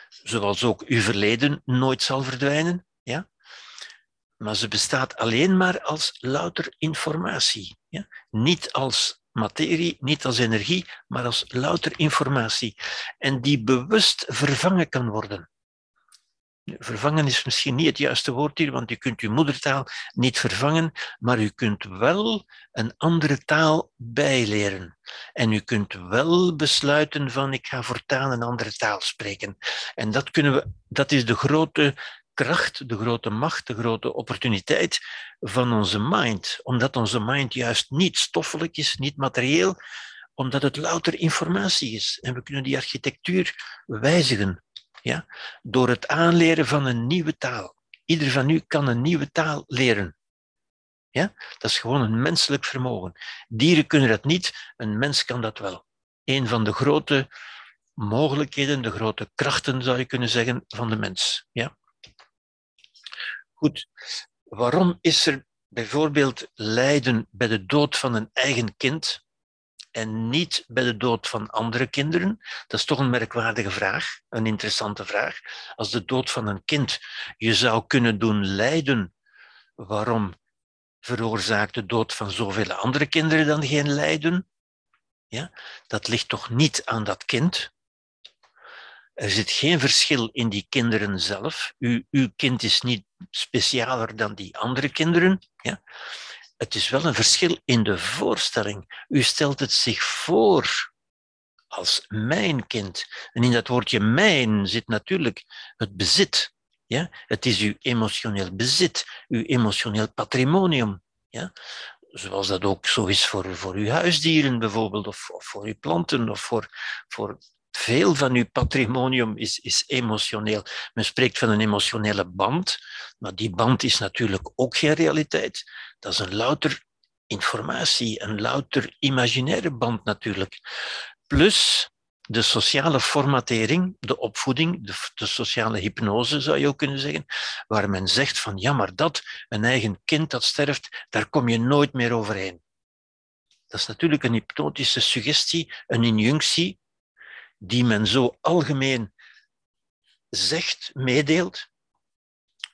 Zoals ook uw verleden nooit zal verdwijnen. Ja? maar ze bestaat alleen maar als louter informatie. Ja? Niet als materie, niet als energie, maar als louter informatie. En die bewust vervangen kan worden. Vervangen is misschien niet het juiste woord hier, want je kunt je moedertaal niet vervangen, maar u kunt wel een andere taal bijleren. En u kunt wel besluiten van ik ga voortaan een andere taal spreken. En dat, kunnen we, dat is de grote kracht, de grote macht, de grote opportuniteit van onze mind. Omdat onze mind juist niet stoffelijk is, niet materieel, omdat het louter informatie is. En we kunnen die architectuur wijzigen ja? door het aanleren van een nieuwe taal. Ieder van u kan een nieuwe taal leren. Ja? Dat is gewoon een menselijk vermogen. Dieren kunnen dat niet, een mens kan dat wel. Een van de grote mogelijkheden, de grote krachten zou je kunnen zeggen, van de mens. Ja? Goed, waarom is er bijvoorbeeld lijden bij de dood van een eigen kind en niet bij de dood van andere kinderen? Dat is toch een merkwaardige vraag, een interessante vraag. Als de dood van een kind je zou kunnen doen lijden, waarom veroorzaakt de dood van zoveel andere kinderen dan geen lijden? Ja, dat ligt toch niet aan dat kind? Er zit geen verschil in die kinderen zelf. U, uw kind is niet specialer dan die andere kinderen. Ja? Het is wel een verschil in de voorstelling. U stelt het zich voor als mijn kind. En in dat woordje mijn zit natuurlijk het bezit. Ja? Het is uw emotioneel bezit, uw emotioneel patrimonium. Ja? Zoals dat ook zo is voor, voor uw huisdieren bijvoorbeeld, of, of voor uw planten, of voor, voor veel van uw patrimonium is, is emotioneel. Men spreekt van een emotionele band, maar die band is natuurlijk ook geen realiteit. Dat is een louter informatie, een louter imaginaire band natuurlijk. Plus de sociale formatering, de opvoeding, de, de, sociale hypnose zou je ook kunnen zeggen, waar men zegt van ja, maar dat, een eigen kind dat sterft, daar kom je nooit meer overheen. Dat is natuurlijk een hypnotische suggestie, een injunctie, die men zo algemeen zegt, meedeelt,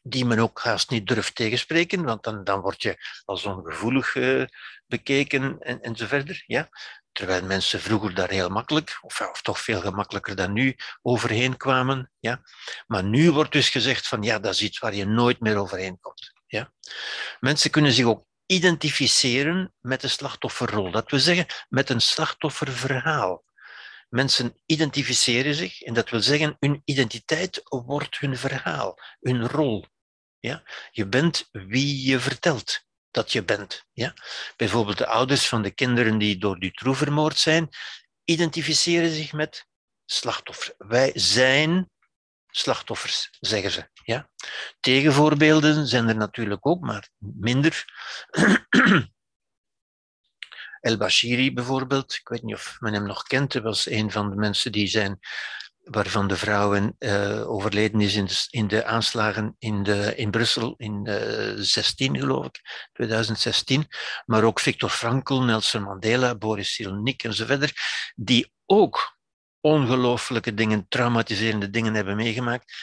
die men ook haast niet durft tegenspreken, want dan, dan word je als ongevoelig uh, bekeken en, en zo verder. Ja? Terwijl mensen vroeger daar heel makkelijk, of, toch veel gemakkelijker dan nu, overheen kwamen. Ja? Maar nu wordt dus gezegd van ja, dat is iets waar je nooit meer overheen komt. Ja? Mensen kunnen zich ook identificeren met de slachtofferrol. Dat wil zeggen, met een slachtofferverhaal. Mensen identificeren zich en dat wil zeggen, hun identiteit wordt hun verhaal, hun rol. Ja? Je bent wie je vertelt. dat je bent. Ja? Bijvoorbeeld de ouders van de kinderen die door Dutroux vermoord zijn, identificeren zich met slachtoffer. Wij zijn slachtoffers, zeggen ze. Ja? Tegenvoorbeelden zijn er natuurlijk ook, maar minder. El Bashiri bijvoorbeeld, ik weet niet of men hem nog kent, hij was een van de mensen die zijn, waarvan de vrouwen uh, overleden is in de, aanslagen in, de, in Brussel in uh, eh, 16, geloof ik, 2016. Maar ook Victor Frankl, Nelson Mandela, Boris Cyrulnik enzovoort, die ook ongelooflijke dingen, traumatiserende dingen hebben meegemaakt,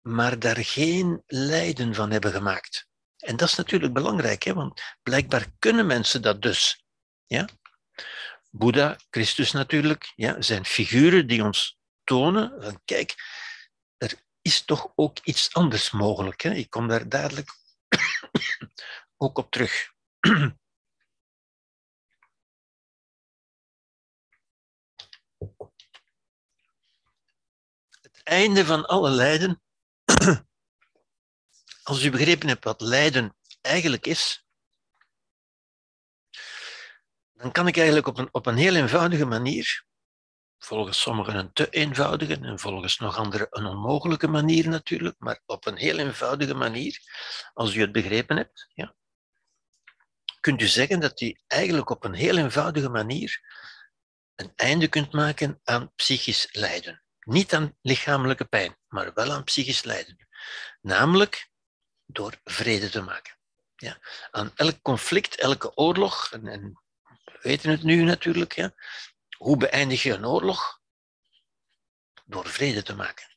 maar daar geen lijden van hebben gemaakt. En dat is natuurlijk belangrijk, hè? want blijkbaar kunnen mensen dat dus. Ja? Boeddha, Christus natuurlijk, ja, zijn figuren die ons tonen van kijk, er is toch ook iets anders mogelijk. Hè? Ik kom daar dadelijk ook op terug. Het einde van alle lijden, als u begrepen hebt wat lijden eigenlijk is, dan kan ik eigenlijk op een, op een heel eenvoudige manier, volgens sommigen een te eenvoudige en volgens nog anderen een onmogelijke manier natuurlijk, maar op een heel eenvoudige manier, als u het begrepen hebt, ja, kunt u zeggen dat u eigenlijk op een heel eenvoudige manier een einde kunt maken aan psychisch lijden. Niet aan lichamelijke pijn, maar wel aan psychisch lijden. Namelijk door vrede te maken. Ja. Aan elk conflict, elke oorlog, en, en weten het nu natuurlijk. Ja. Hoe beëindig je een oorlog? Door vrede te maken.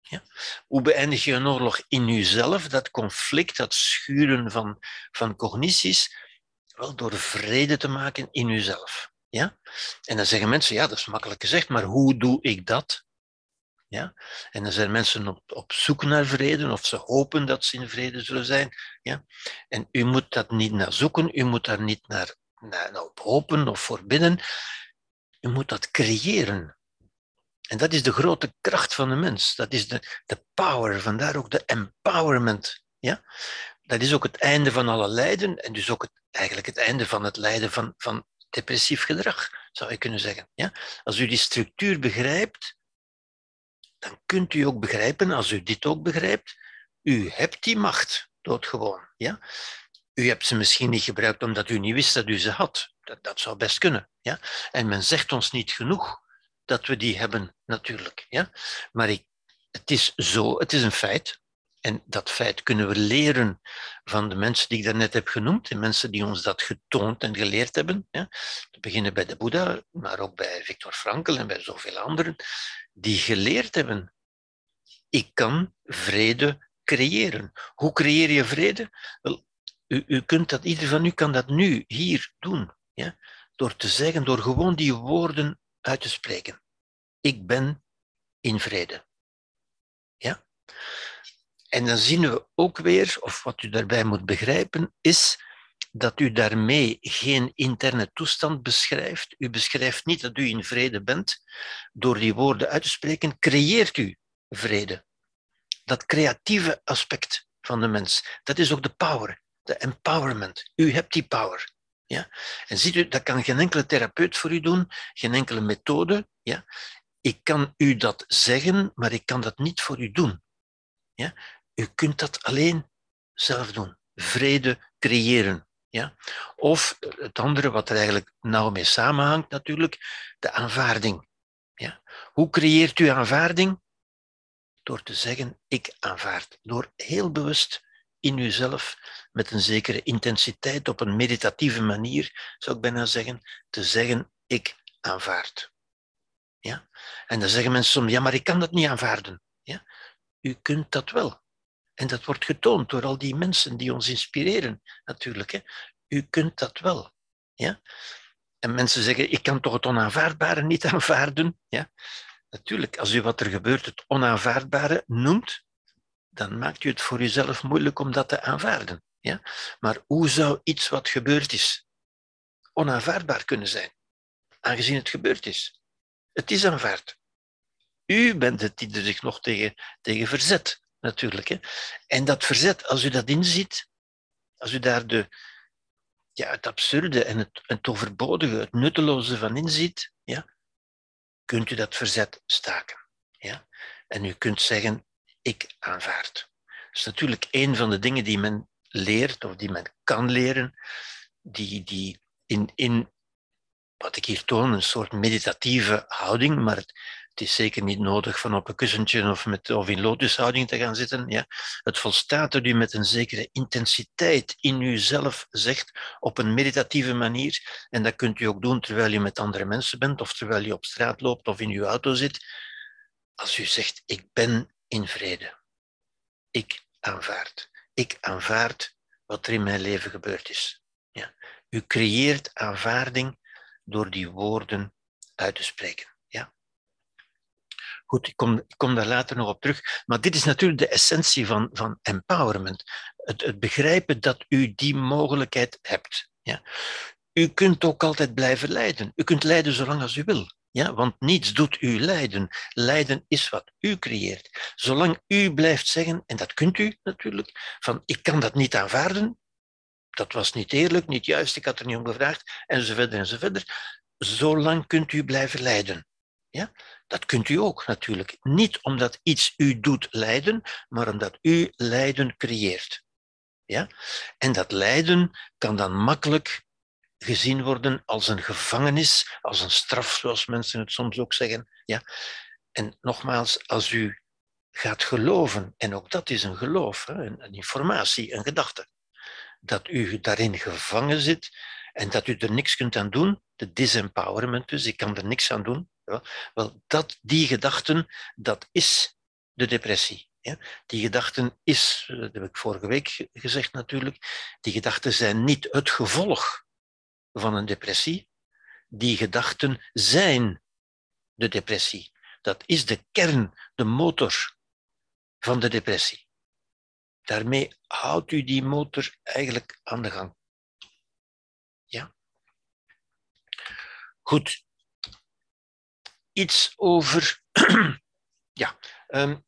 Ja? Hoe beëindig je een oorlog in jezelf, dat conflict, dat schuren van, van cognities? Wel, door vrede te maken in jezelf. Ja? En dan zeggen mensen, ja, dat is makkelijk gezegd, maar hoe doe ik dat? Ja? En dan zijn mensen op, op zoek naar vrede, of ze hopen dat ze in vrede zullen zijn. Ja? En u moet dat niet naar zoeken, u moet daar niet naar op hopen of voor bidden. Je moet dat creëren. En dat is de grote kracht van de mens. Dat is de, de power, vandaar ook de empowerment. Ja? Dat is ook het einde van alle lijden en dus ook het, eigenlijk het einde van het lijden van, van depressief gedrag, zou je kunnen zeggen. Ja? Als u die structuur begrijpt, dan kunt u ook begrijpen, als u dit ook begrijpt, u hebt die macht, doodgewoon. Ja? U hebt ze misschien niet gebruikt omdat u niet wist dat u ze had. Dat, dat zou best kunnen. Ja? En men zegt ons niet genoeg dat we die hebben, natuurlijk. Ja? Maar ik, het is zo, het is een feit. En dat feit kunnen we leren van de mensen die ik daarnet heb genoemd, de mensen die ons dat getoond en geleerd hebben. Ja? Te beginnen bij de Boeddha, maar ook bij Viktor Frankl en bij zoveel anderen, die geleerd hebben. Ik kan vrede creëren. Hoe creëer je vrede? Wel, u, u kunt dat, ieder van u kan dat nu, hier doen. Ja? Door te zeggen, door gewoon die woorden uit te spreken. Ik ben in vrede. Ja? En dan zien we ook weer, of wat u daarbij moet begrijpen, is dat u daarmee geen interne toestand beschrijft. U beschrijft niet dat u in vrede bent. Door die woorden uit te spreken, creëert u vrede. Dat creatieve aspect van de mens, dat is ook de power de empowerment. U hebt die power. Ja? En ziet u, dat kan geen enkele therapeut voor u doen, geen enkele methode. Ja? Ik kan u dat zeggen, maar ik kan dat niet voor u doen. Ja? U kunt dat alleen zelf doen. Vrede creëren. Ja? Of het andere, wat er eigenlijk nauw mee samenhangt natuurlijk, de aanvaarding. Ja? Hoe creëert u aanvaarding? Door te zeggen, ik aanvaard. Door heel bewust in uzelf met een zekere intensiteit, op een meditatieve manier, zou ik bijna zeggen, te zeggen, ik aanvaard. Ja? En dan zeggen mensen soms, ja, maar ik kan dat niet aanvaarden. Ja? U kunt dat wel. En dat wordt getoond door al die mensen die ons inspireren, natuurlijk. Hè? U kunt dat wel. Ja? En mensen zeggen, ik kan toch het onaanvaardbare niet aanvaarden? Ja? Natuurlijk, als u wat er gebeurt het onaanvaardbare noemt, dan maakt u het voor uzelf moeilijk om dat te aanvaarden. Ja? Maar hoe zou iets wat gebeurd is onaanvaardbaar kunnen zijn, aangezien het gebeurd is? Het is aanvaard. U bent het die er zich nog tegen, tegen verzet, natuurlijk. Hè? En dat verzet, als u dat inziet, als u daar de, ja, het absurde en het, het overbodige, het nutteloze van inziet, ja, kunt u dat verzet staken. Ja? En u kunt zeggen, ik aanvaard. Dat is natuurlijk een van de dingen die men leert of die men kan leren, die, die in, in wat ik hier toon, een soort meditatieve houding, maar het, het is zeker niet nodig van op een kussentje of, met, of in lotushouding te gaan zitten. Ja. Het volstaat dat u met een zekere intensiteit in uzelf zegt, op een meditatieve manier. En dat kunt u ook doen terwijl u met andere mensen bent, of terwijl u op straat loopt of in uw auto zit. Als u zegt, ik ben in vrede. Ik aanvaard. Ik aanvaard wat er in mijn leven gebeurd is. Ja. U creëert aanvaarding door die woorden uit te spreken. Ja. Goed, ik kom, ik kom daar later nog op terug. Maar dit is natuurlijk de essentie van, van empowerment. Het, het begrijpen dat u die mogelijkheid hebt. Ja. U kunt ook altijd blijven lijden. U kunt lijden zolang als u wil. Ja, want niets doet u lijden. Lijden is wat u creëert. Zolang u blijft zeggen, en dat kunt u natuurlijk, van ik kan dat niet aanvaarden, dat was niet eerlijk, niet juist, ik had er niet om gevraagd, enzovoort enzovoort. Zolang kunt u blijven lijden. Ja? Dat kunt u ook natuurlijk. Niet omdat iets u doet lijden, maar omdat u lijden creëert. Ja? En dat lijden kan dan makkelijk gezien worden als een gevangenis, als een straf, zoals mensen het soms ook zeggen. Ja? En nogmaals, als u gaat geloven, en ook dat is een geloof, een, informatie, een gedachte, dat u daarin gevangen zit en dat u er niks kunt aan doen, de disempowerment dus, ik kan er niks aan doen, ja, wel, dat, die gedachten, dat is de depressie. Die gedachten is, dat heb ik vorige week gezegd natuurlijk, die gedachten zijn niet het gevolg van een depressie. Die gedachten zijn de depressie. Dat is de kern, de motor van de depressie. Daarmee houdt u die motor eigenlijk aan de gang. Ja? Goed. Iets over. ja, um,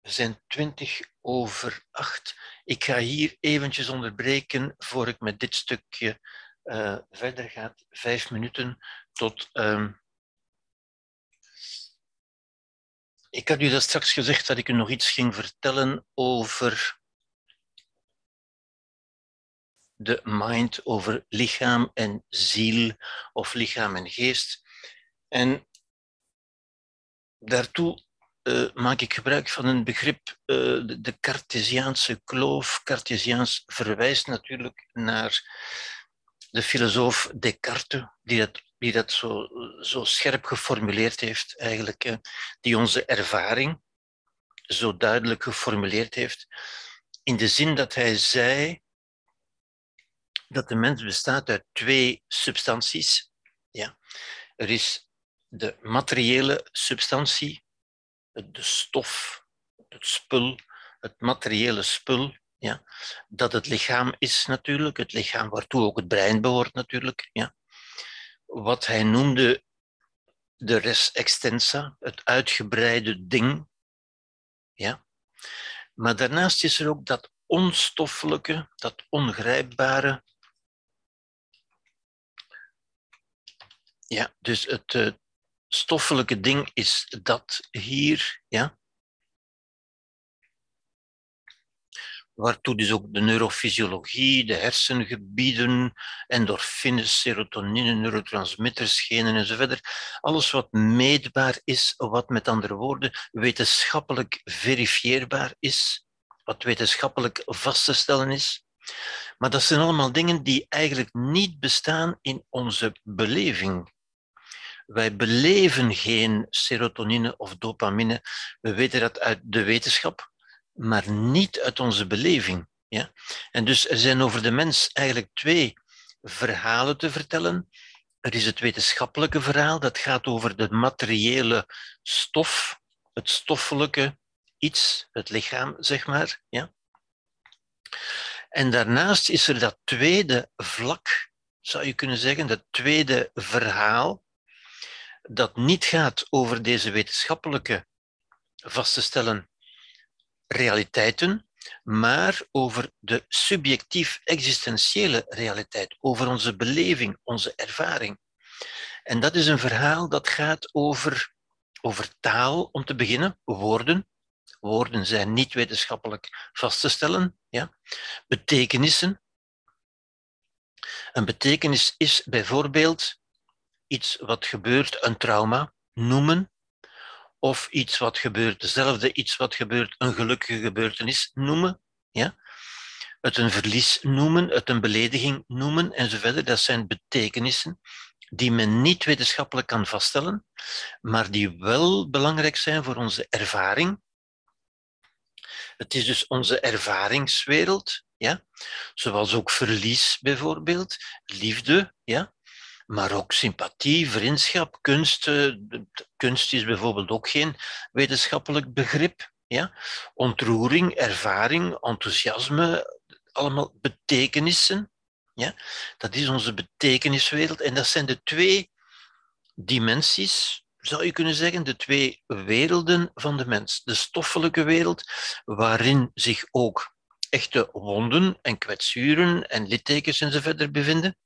we zijn twintig over acht. Ik ga hier eventjes onderbreken voor ik met dit stukje uh, verder ga. Vijf minuten tot. Um, ik had u dat straks gezegd dat ik u nog iets ging vertellen over de mind, over lichaam en ziel of lichaam en geest. En daartoe uh, maak ik gebruik van een begrip, de, de Cartesiaanse kloof. Cartesiaans verwijst natuurlijk naar de filosoof Descartes, die dat, die dat zo, zo scherp geformuleerd heeft, eigenlijk, die onze ervaring zo duidelijk geformuleerd heeft, in de zin dat hij zei dat de mens bestaat uit twee substanties. Ja. Er is de materiële substantie, de stof, het spul, het materiële spul, ja, dat het lichaam is natuurlijk, het lichaam waartoe ook het brein behoort natuurlijk. Ja. Wat hij noemde de res extensa, het uitgebreide ding. Ja. Maar daarnaast is er ook dat onstoffelijke, dat ongrijpbare, Ja, dus het uh, stoffelijke ding is dat hier, ja. Waartoe dus ook de neurofysiologie, de hersengebieden, endorfines, serotonine, neurotransmitters, genen enzovoort. Alles wat meetbaar is, wat met andere woorden wetenschappelijk verifieerbaar is, wat wetenschappelijk vast te stellen is. Maar dat zijn allemaal dingen die eigenlijk niet bestaan in onze beleving. Wij beleven geen serotonine of dopamine. We weten dat uit de wetenschap, maar niet uit onze beleving. Ja? En dus er zijn over de mens eigenlijk twee verhalen te vertellen. Er is het wetenschappelijke verhaal, dat gaat over de materiële stof, het stoffelijke iets, het lichaam, zeg maar. Ja? En daarnaast is er dat tweede vlak, zou je kunnen zeggen, dat tweede verhaal, dat niet gaat over deze wetenschappelijke vast te stellen realiteiten, maar over de subjectief existentiële realiteit, over onze beleving, onze ervaring. En dat is een verhaal dat gaat over, over taal, om te beginnen, woorden. Woorden zijn niet wetenschappelijk vast te stellen. Ja. Betekenissen. Een betekenis is bijvoorbeeld iets wat gebeurt, een trauma, noemen, of iets wat gebeurt, dezelfde iets wat gebeurt, een gelukkige gebeurtenis noemen. Ja? Het een verlies noemen, het een belediging noemen enzovoort. Dat zijn betekenissen die men niet wetenschappelijk kan vaststellen, maar die wel belangrijk zijn voor onze ervaring. Het is dus onze ervaringswereld, ja? zoals ook verlies bijvoorbeeld, liefde, ja? Maar ook sympathie, vriendschap, kunst. Kunst is bijvoorbeeld ook geen wetenschappelijk begrip. Ja? Ontroering, ervaring, enthousiasme, allemaal betekenissen. Ja? Dat is onze betekeniswereld. En dat zijn de twee dimensies, zou je kunnen zeggen, de twee werelden van de mens. De stoffelijke wereld, waarin zich ook echte wonden en kwetsuren en littekens enzovoort bevinden.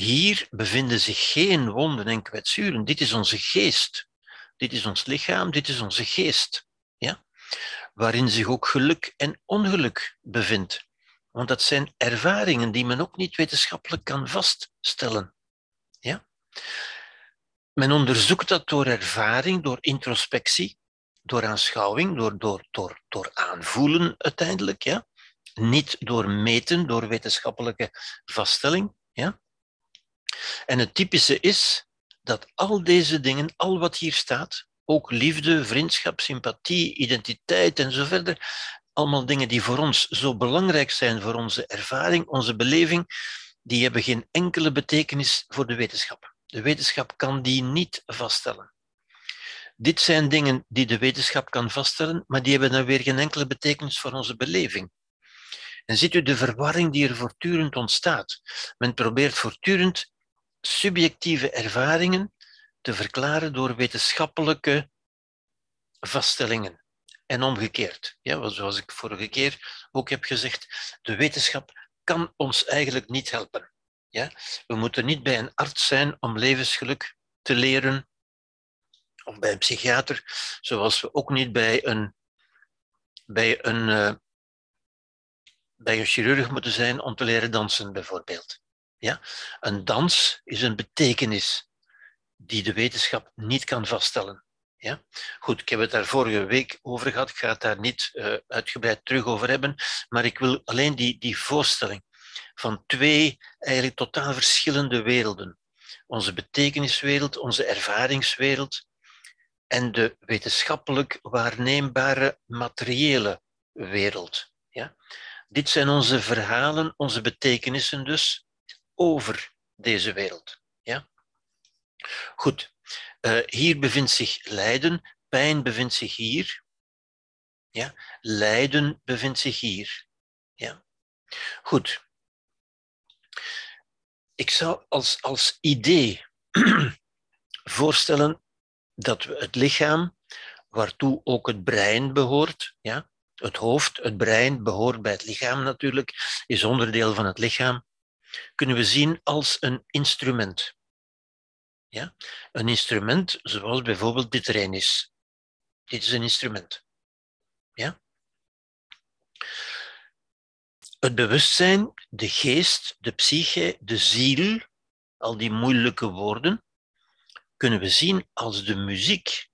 Hier bevinden zich geen wonden en kwetsuren. Dit is onze geest. Dit is ons lichaam, dit is onze geest. Ja? Waarin zich ook geluk en ongeluk bevindt. Want dat zijn ervaringen die men ook niet wetenschappelijk kan vaststellen. Ja? Men onderzoekt dat door ervaring, door introspectie, door aanschouwing, door, door, door, door aanvoelen uiteindelijk. Ja? Niet door meten, door wetenschappelijke vaststelling. Ja? En het typische is dat al deze dingen, al wat hier staat, ook liefde, vriendschap, sympathie, identiteit en zo verder, allemaal dingen die voor ons zo belangrijk zijn voor onze ervaring, onze beleving, die hebben geen enkele betekenis voor de wetenschap. De wetenschap kan die niet vaststellen. Dit zijn dingen die de wetenschap kan vaststellen, maar die hebben dan weer geen enkele betekenis voor onze beleving. En ziet u de verwarring die er voortdurend ontstaat. Men probeert voortdurend subjectieve ervaringen te verklaren door wetenschappelijke vaststellingen. En omgekeerd. Ja, zoals ik vorige keer ook heb gezegd, de wetenschap kan ons eigenlijk niet helpen. Ja? We moeten niet bij een arts zijn om levensgeluk te leren, of bij een psychiater, zoals we ook niet bij een, bij een, uh, bij een chirurg moeten zijn om te leren dansen, bijvoorbeeld. Ja? Een dans is een betekenis die de wetenschap niet kan vaststellen. Ja? Goed, ik heb het daar vorige week over gehad, ik ga het daar niet uh, uitgebreid terug over hebben, maar ik wil alleen die, die voorstelling van twee eigenlijk totaal verschillende werelden. Onze betekeniswereld, onze ervaringswereld en de wetenschappelijk waarneembare materiële wereld. Ja? Dit zijn onze verhalen, onze betekenissen dus, over deze wereld. Ja? Goed, uh, hier bevindt zich lijden, pijn bevindt zich hier. Ja? Lijden bevindt zich hier. Ja? Goed. Ik zou als, als idee voorstellen dat we het lichaam, waartoe ook het brein behoort, ja? het hoofd, het brein behoort bij het lichaam natuurlijk, is onderdeel van het lichaam kunnen we zien als een instrument. Ja? Een instrument zoals bijvoorbeeld dit erin is. Dit is een instrument. Ja? Het bewustzijn, de geest, de psyche, de ziel, al die moeilijke woorden, kunnen we zien als de muziek.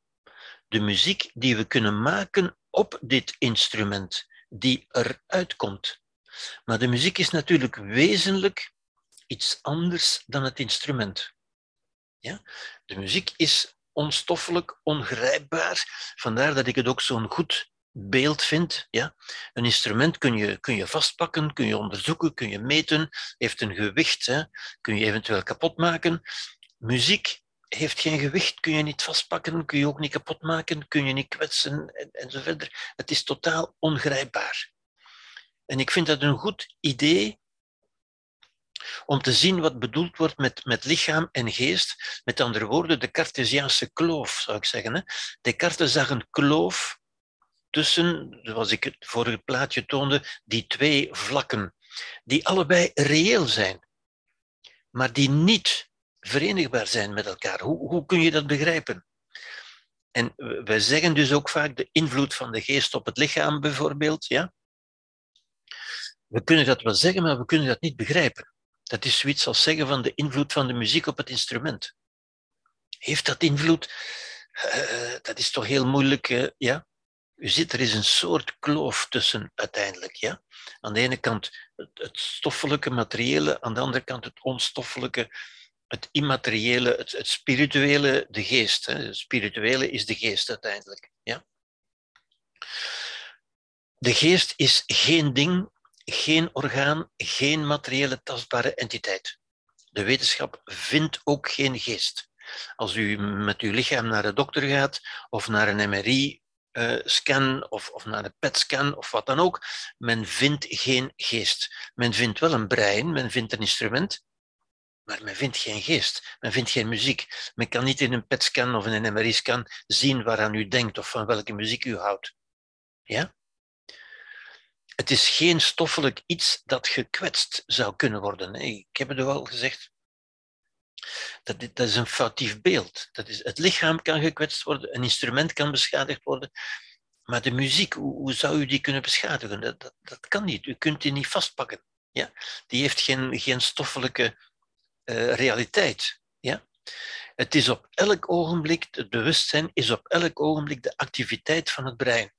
De muziek die we kunnen maken op dit instrument, die eruit komt. Maar de muziek is natuurlijk wezenlijk iets anders dan het instrument. Ja? De muziek is onstoffelijk, ongrijpbaar. Vandaar dat ik het ook zo'n goed beeld vind. Ja? Een instrument kun je, kun je vastpakken, kun je onderzoeken, kun je meten, heeft een gewicht, hè? kun je eventueel kapot maken. Muziek heeft geen gewicht, kun je niet vastpakken, kun je ook niet kapot maken, kun je niet kwetsen en, en zo verder. Het is totaal ongrijpbaar. En ik vind dat een goed idee om te zien wat bedoeld wordt met, met lichaam en geest. Met andere woorden, de Cartesiaanse kloof, zou ik zeggen. Hè. Descartes zag een kloof tussen, zoals ik het vorige plaatje toonde, die twee vlakken, die allebei reëel zijn, maar die niet verenigbaar zijn met elkaar. Hoe, hoe kun je dat begrijpen? En wij zeggen dus ook vaak de invloed van de geest op het lichaam, bijvoorbeeld. Ja? We kunnen dat wel zeggen, maar we kunnen dat niet begrijpen. Dat is zoiets als zeggen van de invloed van de muziek op het instrument. Heeft dat invloed? Uh, dat is toch heel moeilijk, uh, ja? U ziet, er is een soort kloof tussen uiteindelijk. Ja? Aan de ene kant het, het stoffelijke, materiële, aan de andere kant het onstoffelijke, het immateriële, het, het spirituele, de geest. Hè. Het spirituele is de geest uiteindelijk. Ja? De geest is geen ding, geen orgaan, geen materiële tastbare entiteit. De wetenschap vindt ook geen geest. Als u met uw lichaam naar de dokter gaat of naar een MRI-scan of, of naar een PET-scan of wat dan ook, men vindt geen geest. Men vindt wel een brein, men vindt een instrument, maar men vindt geen geest, men vindt geen muziek. Men kan niet in een PET-scan of in een MRI-scan zien waaraan u denkt of van welke muziek u houdt. Ja? Het is geen stoffelijk iets dat gekwetst zou kunnen worden. Ik heb het al gezegd. Dat, dat is een foutief beeld. Dat is, het lichaam kan gekwetst worden, een instrument kan beschadigd worden, maar de muziek, hoe, zou u die kunnen beschadigen? Dat, dat, kan niet. U kunt die niet vastpakken. Ja? Die heeft geen, geen stoffelijke uh, realiteit. Ja? Het is op elk ogenblik, het bewustzijn is op elk ogenblik de activiteit van het brein.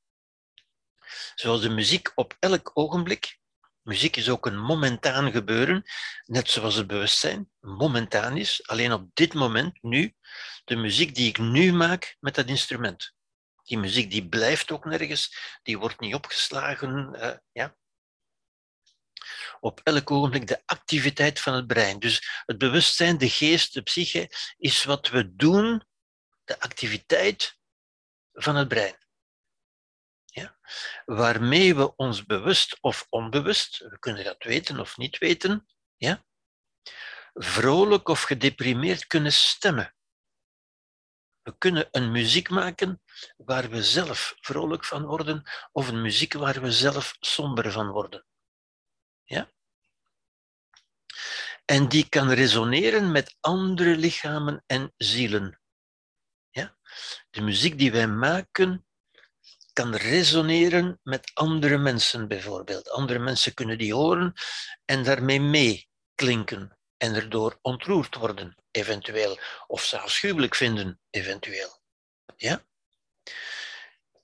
Zoals de muziek op elk ogenblik, muziek is ook een momentaan gebeuren, net zoals het bewustzijn momentaan is, alleen op dit moment, nu, de muziek die ik nu maak met dat instrument. Die muziek die blijft ook nergens, die wordt niet opgeslagen. Uh, ja? op elk ogenblik de activiteit van het brein. Dus het bewustzijn, de geest, de psyche, is wat we doen, de activiteit van het brein. Waarmee we ons bewust of onbewust, we kunnen dat weten of niet weten, ja? vrolijk of gedeprimeerd kunnen stemmen. We kunnen een muziek maken waar we zelf vrolijk van worden, of een muziek waar we zelf somber van worden. Ja? En die kan resoneren met andere lichamen en zielen. Ja? De muziek die wij maken kan resoneren met andere mensen bijvoorbeeld. Andere mensen kunnen die horen en daarmee meeklinken en erdoor ontroerd worden, eventueel, of ze afschuwelijk vinden, eventueel. Ja?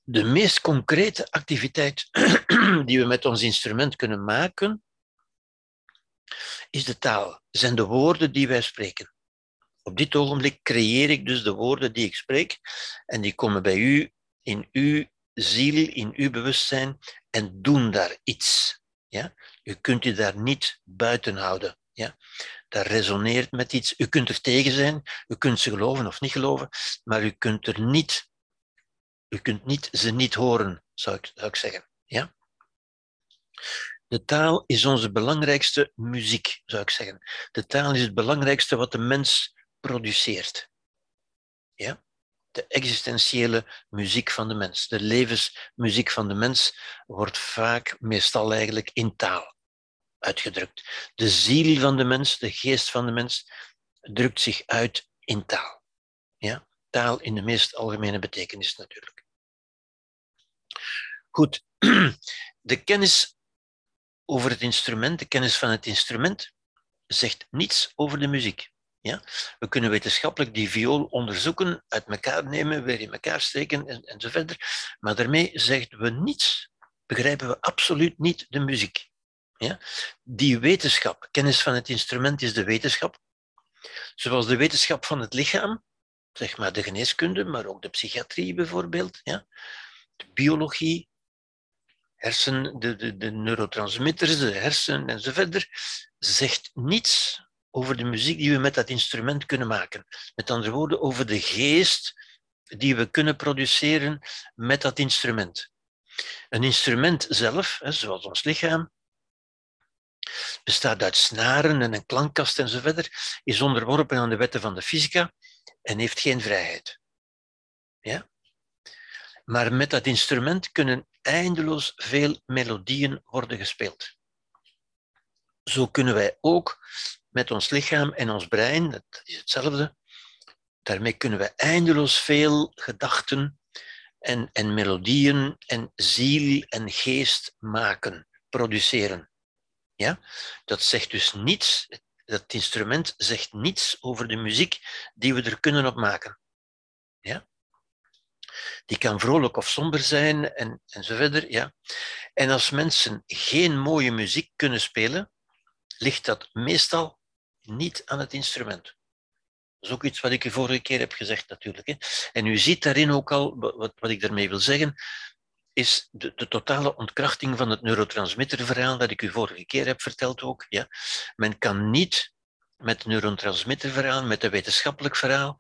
De meest concrete activiteit die we met ons instrument kunnen maken, is de taal, zijn de woorden die wij spreken. Op dit ogenblik creëer ik dus de woorden die ik spreek en die komen bij u, in uw ziel, in uw bewustzijn en doen daar iets. Ja? U kunt u daar niet buiten houden. Ja? Dat resoneert met iets. U kunt er tegen zijn, u kunt ze geloven of niet geloven, maar u kunt er niet, u kunt niet ze niet horen, zou ik, zou ik zeggen. Ja? De taal is onze belangrijkste muziek, zou ik zeggen. De taal is het belangrijkste wat de mens produceert. Ja? De existentiële muziek van de mens, de levensmuziek van de mens, wordt vaak, meestal eigenlijk, in taal uitgedrukt. De ziel van de mens, de geest van de mens, drukt zich uit in taal. Ja? Taal in de meest algemene betekenis natuurlijk. Goed, de kennis over het instrument, de kennis van het instrument, zegt niets over de muziek. Ja? We kunnen wetenschappelijk die viool onderzoeken, uit elkaar nemen, weer in elkaar steken en, en zo verder. Maar daarmee zeggen we niets, begrijpen we absoluut niet de muziek. Ja? Die wetenschap, kennis van het instrument is de wetenschap. Zoals de wetenschap van het lichaam, zeg maar de geneeskunde, maar ook de psychiatrie bijvoorbeeld, ja? de biologie, hersen, de, de, de neurotransmitters, de hersenen enzovoort, zegt niets over de muziek die we met dat instrument kunnen maken. Met andere woorden, over de geest die we kunnen produceren met dat instrument. Een instrument zelf, zoals ons lichaam, bestaat uit snaren en een klankkast enzovoort, is onderworpen aan de wetten van de fysica en heeft geen vrijheid. Ja? Maar met dat instrument kunnen eindeloos veel melodieën worden gespeeld. Zo kunnen wij ook met ons lichaam en ons brein, dat is hetzelfde, daarmee kunnen we eindeloos veel gedachten en, en melodieën en ziel en geest maken, produceren. Ja? Dat zegt dus niets, dat instrument zegt niets over de muziek die we er kunnen opmaken. Ja? Die kan vrolijk of somber zijn en, en zo verder. Ja? En als mensen geen mooie muziek kunnen spelen, ligt dat meestal niet aan het instrument. Dat is ook iets wat ik u vorige keer heb gezegd natuurlijk. En u ziet daarin ook al, wat, wat ik daarmee wil zeggen, is de, de, totale ontkrachting van het neurotransmitterverhaal dat ik u vorige keer heb verteld ook. Ja. Men kan niet met het neurotransmitterverhaal, met het wetenschappelijk verhaal,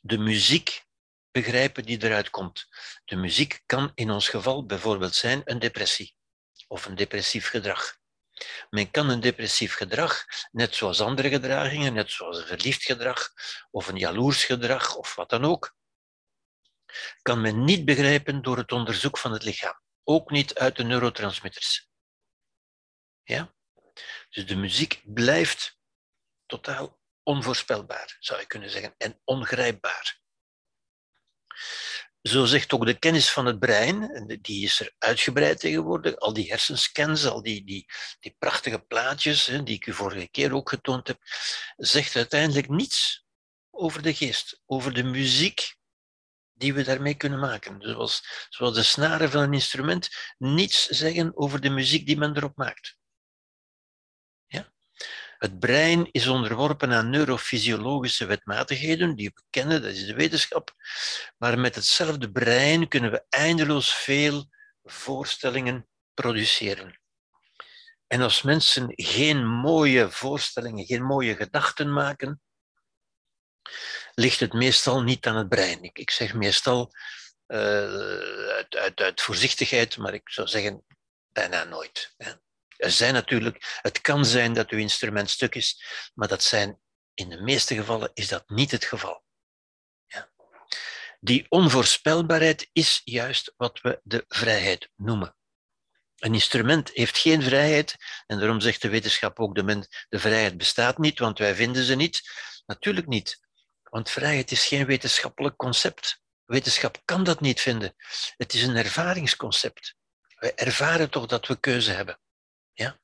de muziek begrijpen die eruit komt. De muziek kan in ons geval bijvoorbeeld zijn een depressie of een depressief gedrag. Men kan een depressief gedrag, net zoals andere gedragingen, net zoals een verliefd gedrag of een jaloers gedrag of wat dan ook, kan men niet begrijpen door het onderzoek van het lichaam. Ook niet uit de neurotransmitters. Ja? Dus de muziek blijft totaal onvoorspelbaar, zou je kunnen zeggen, en ongrijpbaar. Zo zegt ook de kennis van het brein, die is er uitgebreid tegenwoordig, al die hersenscans, al die, die, die prachtige plaatjes, die ik u vorige keer ook getoond heb, zegt uiteindelijk niets over de geest, over de muziek die we daarmee kunnen maken. Zoals, zoals de snaren van een instrument niets zeggen over de muziek die men erop maakt. Het brein is onderworpen aan neurofysiologische wetmatigheden die we kennen, dat is de wetenschap. Maar met hetzelfde brein kunnen we eindeloos veel voorstellingen produceren. En als mensen geen mooie voorstellingen, geen mooie gedachten maken, ligt het meestal niet aan het brein. Ik, zeg meestal uh, uit, voorzichtigheid, maar ik zou zeggen bijna nooit. Er zijn natuurlijk, het kan zijn dat uw instrument stuk is, maar dat zijn, in de meeste gevallen is dat niet het geval. Ja. Die onvoorspelbaarheid is juist wat we de vrijheid noemen. Een instrument heeft geen vrijheid en daarom zegt de wetenschap ook de, de vrijheid bestaat niet, want wij vinden ze niet. Natuurlijk niet, want vrijheid is geen wetenschappelijk concept. Wetenschap kan dat niet vinden. Het is een ervaringsconcept. Wij ervaren toch dat we keuze hebben. Ja?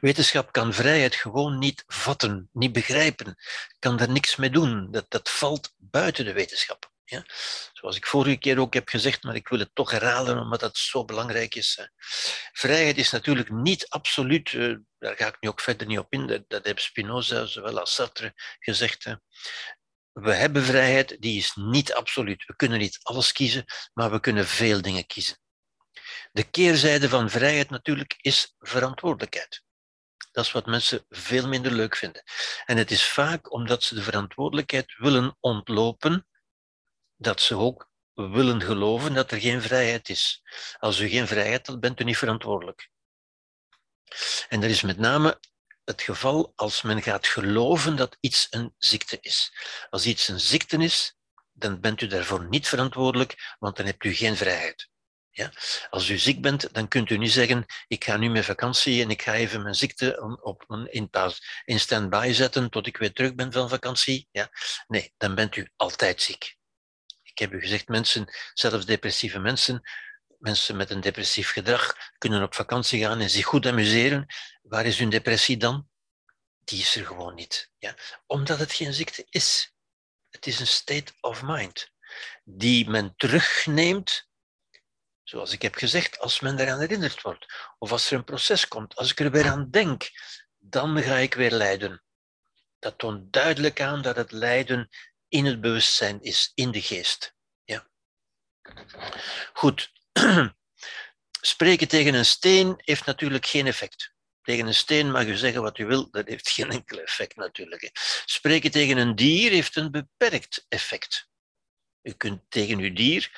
Wetenschap kan vrijheid gewoon niet vatten, niet begrijpen, kan daar niks mee doen. Dat, dat valt buiten de wetenschap. Ja? Zoals ik vorige keer ook heb gezegd, maar ik wil het toch herhalen omdat dat zo belangrijk is. Vrijheid is natuurlijk niet absoluut, eh, daar ga ik nu ook verder niet op in, dat, dat heeft Spinoza zowel als Sartre gezegd. We hebben vrijheid, die is niet absoluut. We kunnen niet alles kiezen, maar we kunnen veel dingen kiezen. De keerzijde van vrijheid natuurlijk is verantwoordelijkheid. Dat is wat mensen veel minder leuk vinden. En het is vaak omdat ze de verantwoordelijkheid willen ontlopen, dat ze ook willen geloven dat er geen vrijheid is. Als u geen vrijheid hebt, bent u niet verantwoordelijk. En dat is met name het geval als men gaat geloven dat iets een ziekte is. Als iets een ziekte is, dan bent u daarvoor niet verantwoordelijk, want dan hebt u geen vrijheid. Ja? Als u ziek bent, dan kunt u niet zeggen, ik ga nu met vakantie en ik ga even mijn ziekte op, in, in stand-by zetten tot ik weer terug ben van vakantie. Ja? Nee, dan bent u altijd ziek. Ik heb u gezegd, mensen, zelfs depressieve mensen, mensen met een depressief gedrag, kunnen op vakantie gaan en zich goed amuseren. Waar is hun depressie dan? Die is er gewoon niet. Ja? Omdat het geen ziekte is. Het is een state of mind die men terugneemt Zoals ik heb gezegd, als men eraan herinnerd wordt, of als er een proces komt, als ik er weer aan denk, dan ga ik weer lijden. Dat toont duidelijk aan dat het lijden in het bewustzijn is, in de geest. Ja. Goed. Spreken tegen een steen heeft natuurlijk geen effect. Tegen een steen mag u zeggen wat u wil, dat heeft geen enkel effect natuurlijk. Spreken tegen een dier heeft een beperkt effect. U kunt tegen uw dier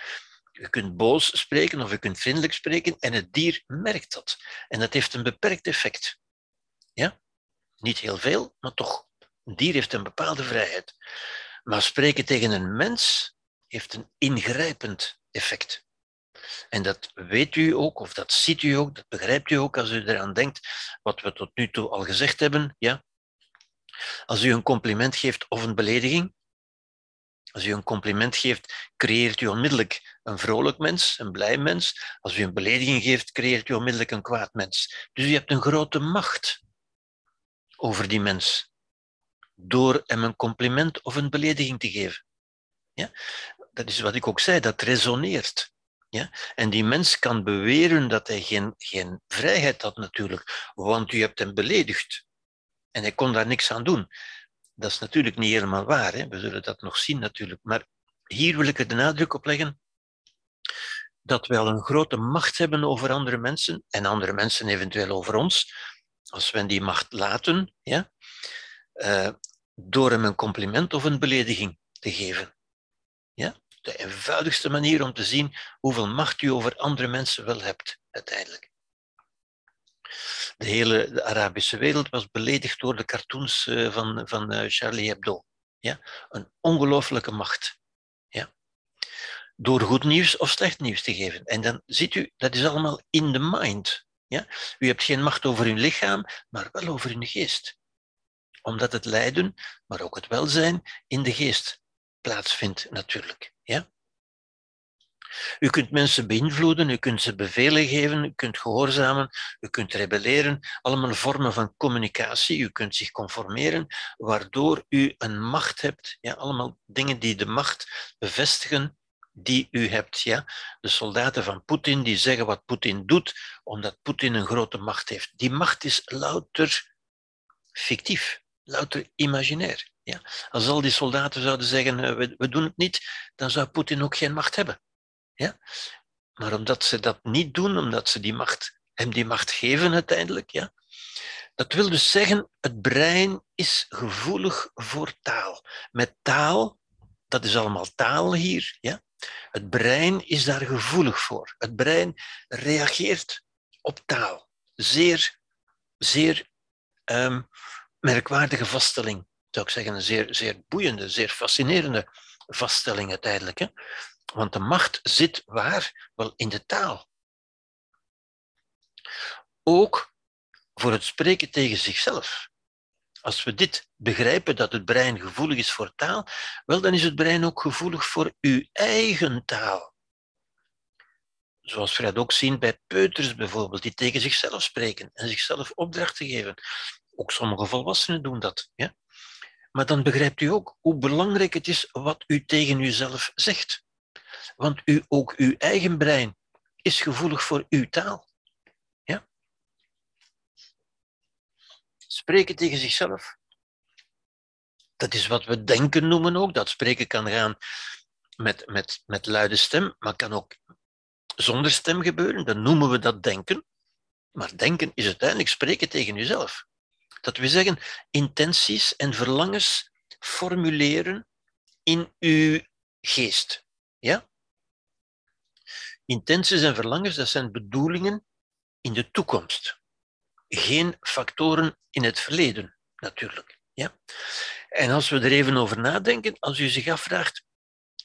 je kunt boos spreken of je kunt vriendelijk spreken en het dier merkt dat. En dat heeft een beperkt effect. Ja? Niet heel veel, maar toch. Een dier heeft een bepaalde vrijheid. Maar spreken tegen een mens heeft een ingrijpend effect. En dat weet u ook, of dat ziet u ook, dat begrijpt u ook als u eraan denkt, wat we tot nu toe al gezegd hebben. Ja? Als u een compliment geeft of een belediging, als u een compliment geeft, creëert u onmiddellijk een vrolijk mens, een blij mens. Als u een belediging geeft, creëert u onmiddellijk een kwaad mens. Dus u hebt een grote macht over die mens door hem een compliment of een belediging te geven. Ja? Dat is wat ik ook zei, dat resoneert. Ja? En die mens kan beweren dat hij geen, geen vrijheid had natuurlijk, want u hebt hem beledigd. En hij kon daar niks aan doen. Dat is natuurlijk niet helemaal waar, hè? we zullen dat nog zien natuurlijk. Maar hier wil ik er de nadruk op leggen dat wij al een grote macht hebben over andere mensen en andere mensen eventueel over ons, als we die macht laten, ja? Uh, door hem een compliment of een belediging te geven. Ja? De eenvoudigste manier om te zien hoeveel macht u over andere mensen wel hebt, uiteindelijk. De hele Arabische wereld was beledigd door de cartoons eh, van, van eh, Charlie Hebdo. Ja? Een ongelooflijke macht. Ja? Door goed nieuws of slecht nieuws te geven. En dan ziet u, dat is allemaal in de mind. Ja? U hebt geen macht over uw lichaam, maar wel over uw geest omdat het lijden, maar ook het welzijn in de geest plaatsvindt natuurlijk. U kunt mensen beïnvloeden, u kunt ze bevelen geven, u kunt gehoorzamen, u kunt rebelleren, allemaal vormen van communicatie. U kunt zich conformeren, waardoor u een macht hebt. Ja, allemaal dingen die de macht bevestigen die u hebt. Ja? De soldaten van Poetin die zeggen wat Poetin doet, omdat Poetin een grote macht heeft. Die macht is louter fictief louter imaginair. Ja. Als al die soldaten zouden zeggen, uh, we, we, doen het niet, dan zou Poetin ook geen macht hebben. Ja? Maar omdat ze dat niet doen, omdat ze die macht, hem die macht geven uiteindelijk, ja, dat wil dus zeggen, het brein is gevoelig voor taal. Met taal, dat is allemaal taal hier, ja, het brein is daar gevoelig voor. Het brein reageert op taal. Zeer, zeer um, merkwaardige vaststelling, zou ik zeggen, een zeer, zeer boeiende, zeer fascinerende vaststelling uiteindelijk. Hè? Want de macht zit waar? Wel in de taal. Ook voor het spreken tegen zichzelf. Als we dit begrijpen, dat het brein gevoelig is voor taal, wel, dan is het brein ook gevoelig voor uw eigen taal. Zoals we dat ook zien bij peuters bijvoorbeeld, die tegen zichzelf spreken en zichzelf opdrachten geven. Ook sommige volwassenen doen dat. Ja? Maar dan begrijpt u ook hoe belangrijk het is wat u tegen uzelf zegt. Want u, ook uw eigen brein is gevoelig voor uw taal. Ja? Spreken tegen zichzelf. Dat is wat we denken noemen ook. Dat spreken kan gaan met, met, met luide stem, maar kan ook zonder stem gebeuren. Dan noemen we dat denken. Maar denken is uiteindelijk spreken tegen jezelf. Dat we zeggen, intenties en verlangens formuleren in uw geest. Ja? Intenties en verlangens, dat zijn bedoelingen in de toekomst. Geen factoren in het verleden, natuurlijk. Ja? En als we er even over nadenken, als u zich afvraagt,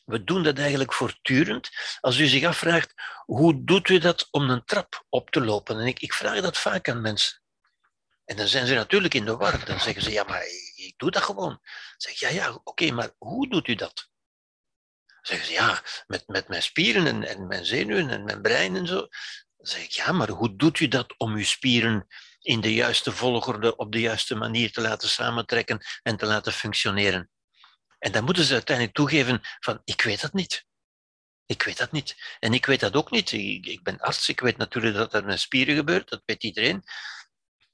we doen dat eigenlijk voortdurend. Als u zich afvraagt, hoe doet u dat om een trap op te lopen? En ik, ik vraag dat vaak aan mensen. En dan zijn ze natuurlijk in de war. Dan zeggen ze, ja, maar ik doe dat gewoon. Dan zeg ja, ja, oké, maar hoe doet u dat? Zeggen ze, ja, met, met mijn spieren en, en mijn zenuwen en mijn brein en zo. Dan zeg ik, ja, maar hoe doet u dat om uw spieren in de juiste volgorde, op de juiste manier te laten samentrekken en te laten functioneren? En dan moeten ze uiteindelijk toegeven van, ik weet dat niet. Ik weet dat niet. En ik weet dat ook niet. Ik, ik ben arts, ik weet natuurlijk dat er met spieren gebeurt, dat weet iedereen.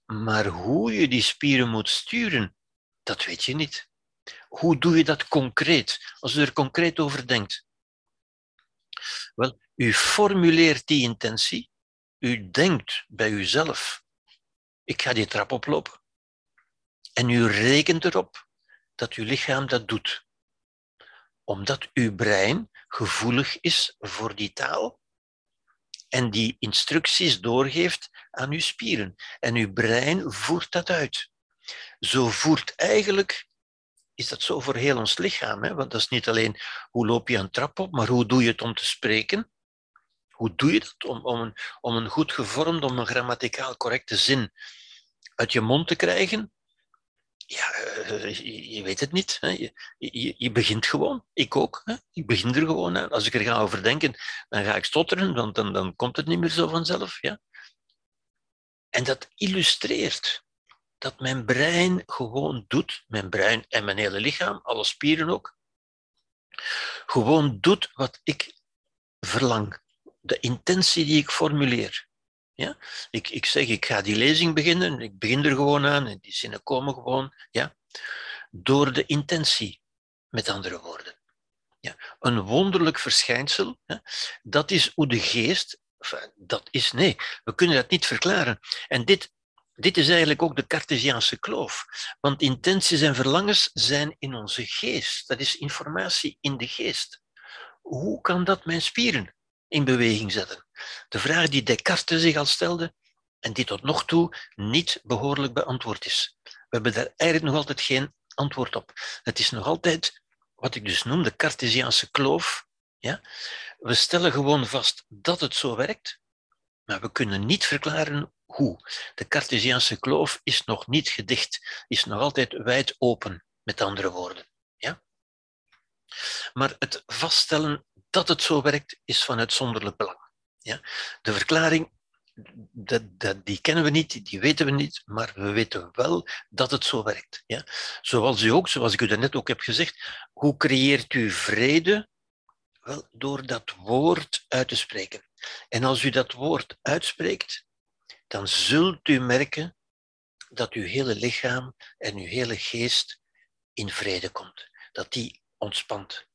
Maar hoe je die spieren moet sturen, dat weet je niet. Hoe doe je dat concreet, als u er concreet over denkt? Wel, u formuleert die intentie, u denkt bij uzelf, ik ga die trap oplopen. En u rekent erop dat uw lichaam dat doet. Omdat uw brein gevoelig is voor die taal en die instructies doorgeeft aan uw spieren. En uw brein voert dat uit. Zo voert eigenlijk is dat zo voor heel ons lichaam. Hè? Want dat is niet alleen hoe loop je een trap op, maar hoe doe je het om te spreken? Hoe doe je dat om, om, een, om een goed gevormd, om een grammaticaal correcte zin uit je mond te krijgen? Ja, eh, je, weet het niet. Hè? Je, je, begint gewoon. Ik ook. Hè? Ik begin er gewoon aan. Als ik er ga over denken, dan ga ik stotteren, want dan, dan komt het niet meer zo vanzelf. Ja? En dat illustreert dat mijn brein gewoon doet, mijn brein en mijn hele lichaam, alle spieren ook, gewoon doet wat ik verlang. De intentie die ik formuleer. Ja? Ik, ik zeg, ik ga die lezing beginnen, ik begin er gewoon aan en die zinnen komen gewoon. Ja? Door de intentie, met andere woorden. Ja? Een wonderlijk verschijnsel, dat is hoe de geest, dat is nee, we kunnen dat niet verklaren. En dit, dit is eigenlijk ook de Cartesiaanse kloof. Want intenties en verlangens zijn in onze geest. Dat is informatie in de geest. Hoe kan dat mijn spieren in beweging zetten? De vraag die Descartes zich al stelde en die tot nog toe niet behoorlijk beantwoord is. We hebben daar eigenlijk nog altijd geen antwoord op. Het is nog altijd wat ik dus noem de Cartesiaanse kloof. Ja? We stellen gewoon vast dat het zo werkt, maar we kunnen niet verklaren hoe. De Cartesiaanse kloof is nog niet gedicht, is nog altijd wijd open, met andere woorden. Ja? Maar het vaststellen dat het zo werkt, is van uitzonderlijk belang. Ja? De verklaring, dat, dat, die kennen we niet, die weten we niet, maar we weten wel dat het zo werkt. Ja? Zoals u ook, zoals ik u net ook heb gezegd, hoe creëert u vrede? Wel, door dat woord uit te spreken. En als u dat woord uitspreekt, dan zult u merken dat uw hele lichaam en uw hele geest in vrede komt. Dat die ontspant.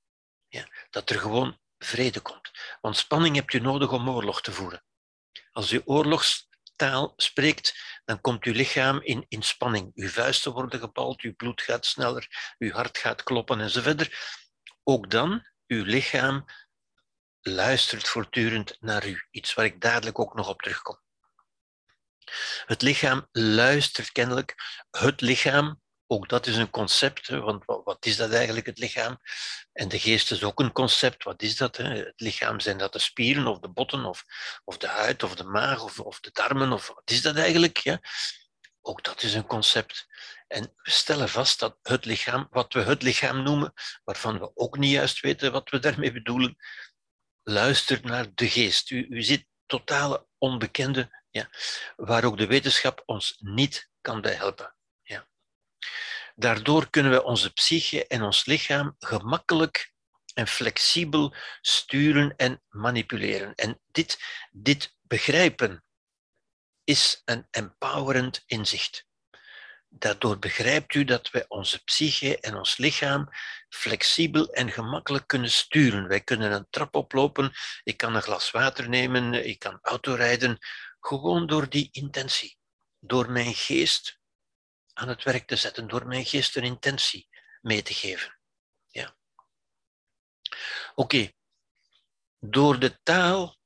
Ja, dat er gewoon vrede komt. Want spanning hebt u nodig om oorlog te voeren. Als u oorlogstaal spreekt, dan komt uw lichaam in, in spanning. Uw vuisten worden gebald, uw bloed gaat sneller, uw hart gaat kloppen enzovoort. Ook dan, uw lichaam luistert voortdurend naar u. Iets waar ik dadelijk ook nog op terugkom. Het lichaam luistert kennelijk. Het lichaam, ook dat is een concept, want wat is dat eigenlijk, het lichaam? En de geest is ook een concept, wat is dat? Het lichaam, zijn dat de spieren of de botten of, of de huid of de maag of, of de darmen, of wat is dat eigenlijk? Ja? Ook dat is een concept. En we stellen vast dat het lichaam, wat we het lichaam noemen, waarvan we ook niet juist weten wat we daarmee bedoelen, luistert naar de geest. U, u ziet totale onbekende, waar ook de wetenschap ons niet kan bij helpen. Ja. Daardoor kunnen we onze psyche en ons lichaam gemakkelijk en flexibel sturen en manipuleren. En dit, dit begrijpen is een empowerend inzicht. Daardoor begrijpt u dat wij onze psyche en ons lichaam flexibel en gemakkelijk kunnen sturen. Wij kunnen een trap oplopen, ik kan een glas water nemen, ik kan autorijden, gewoon door die intentie. Door mijn geest aan het werk te zetten, door mijn geest een intentie mee te geven. Ja. Oké, door de taal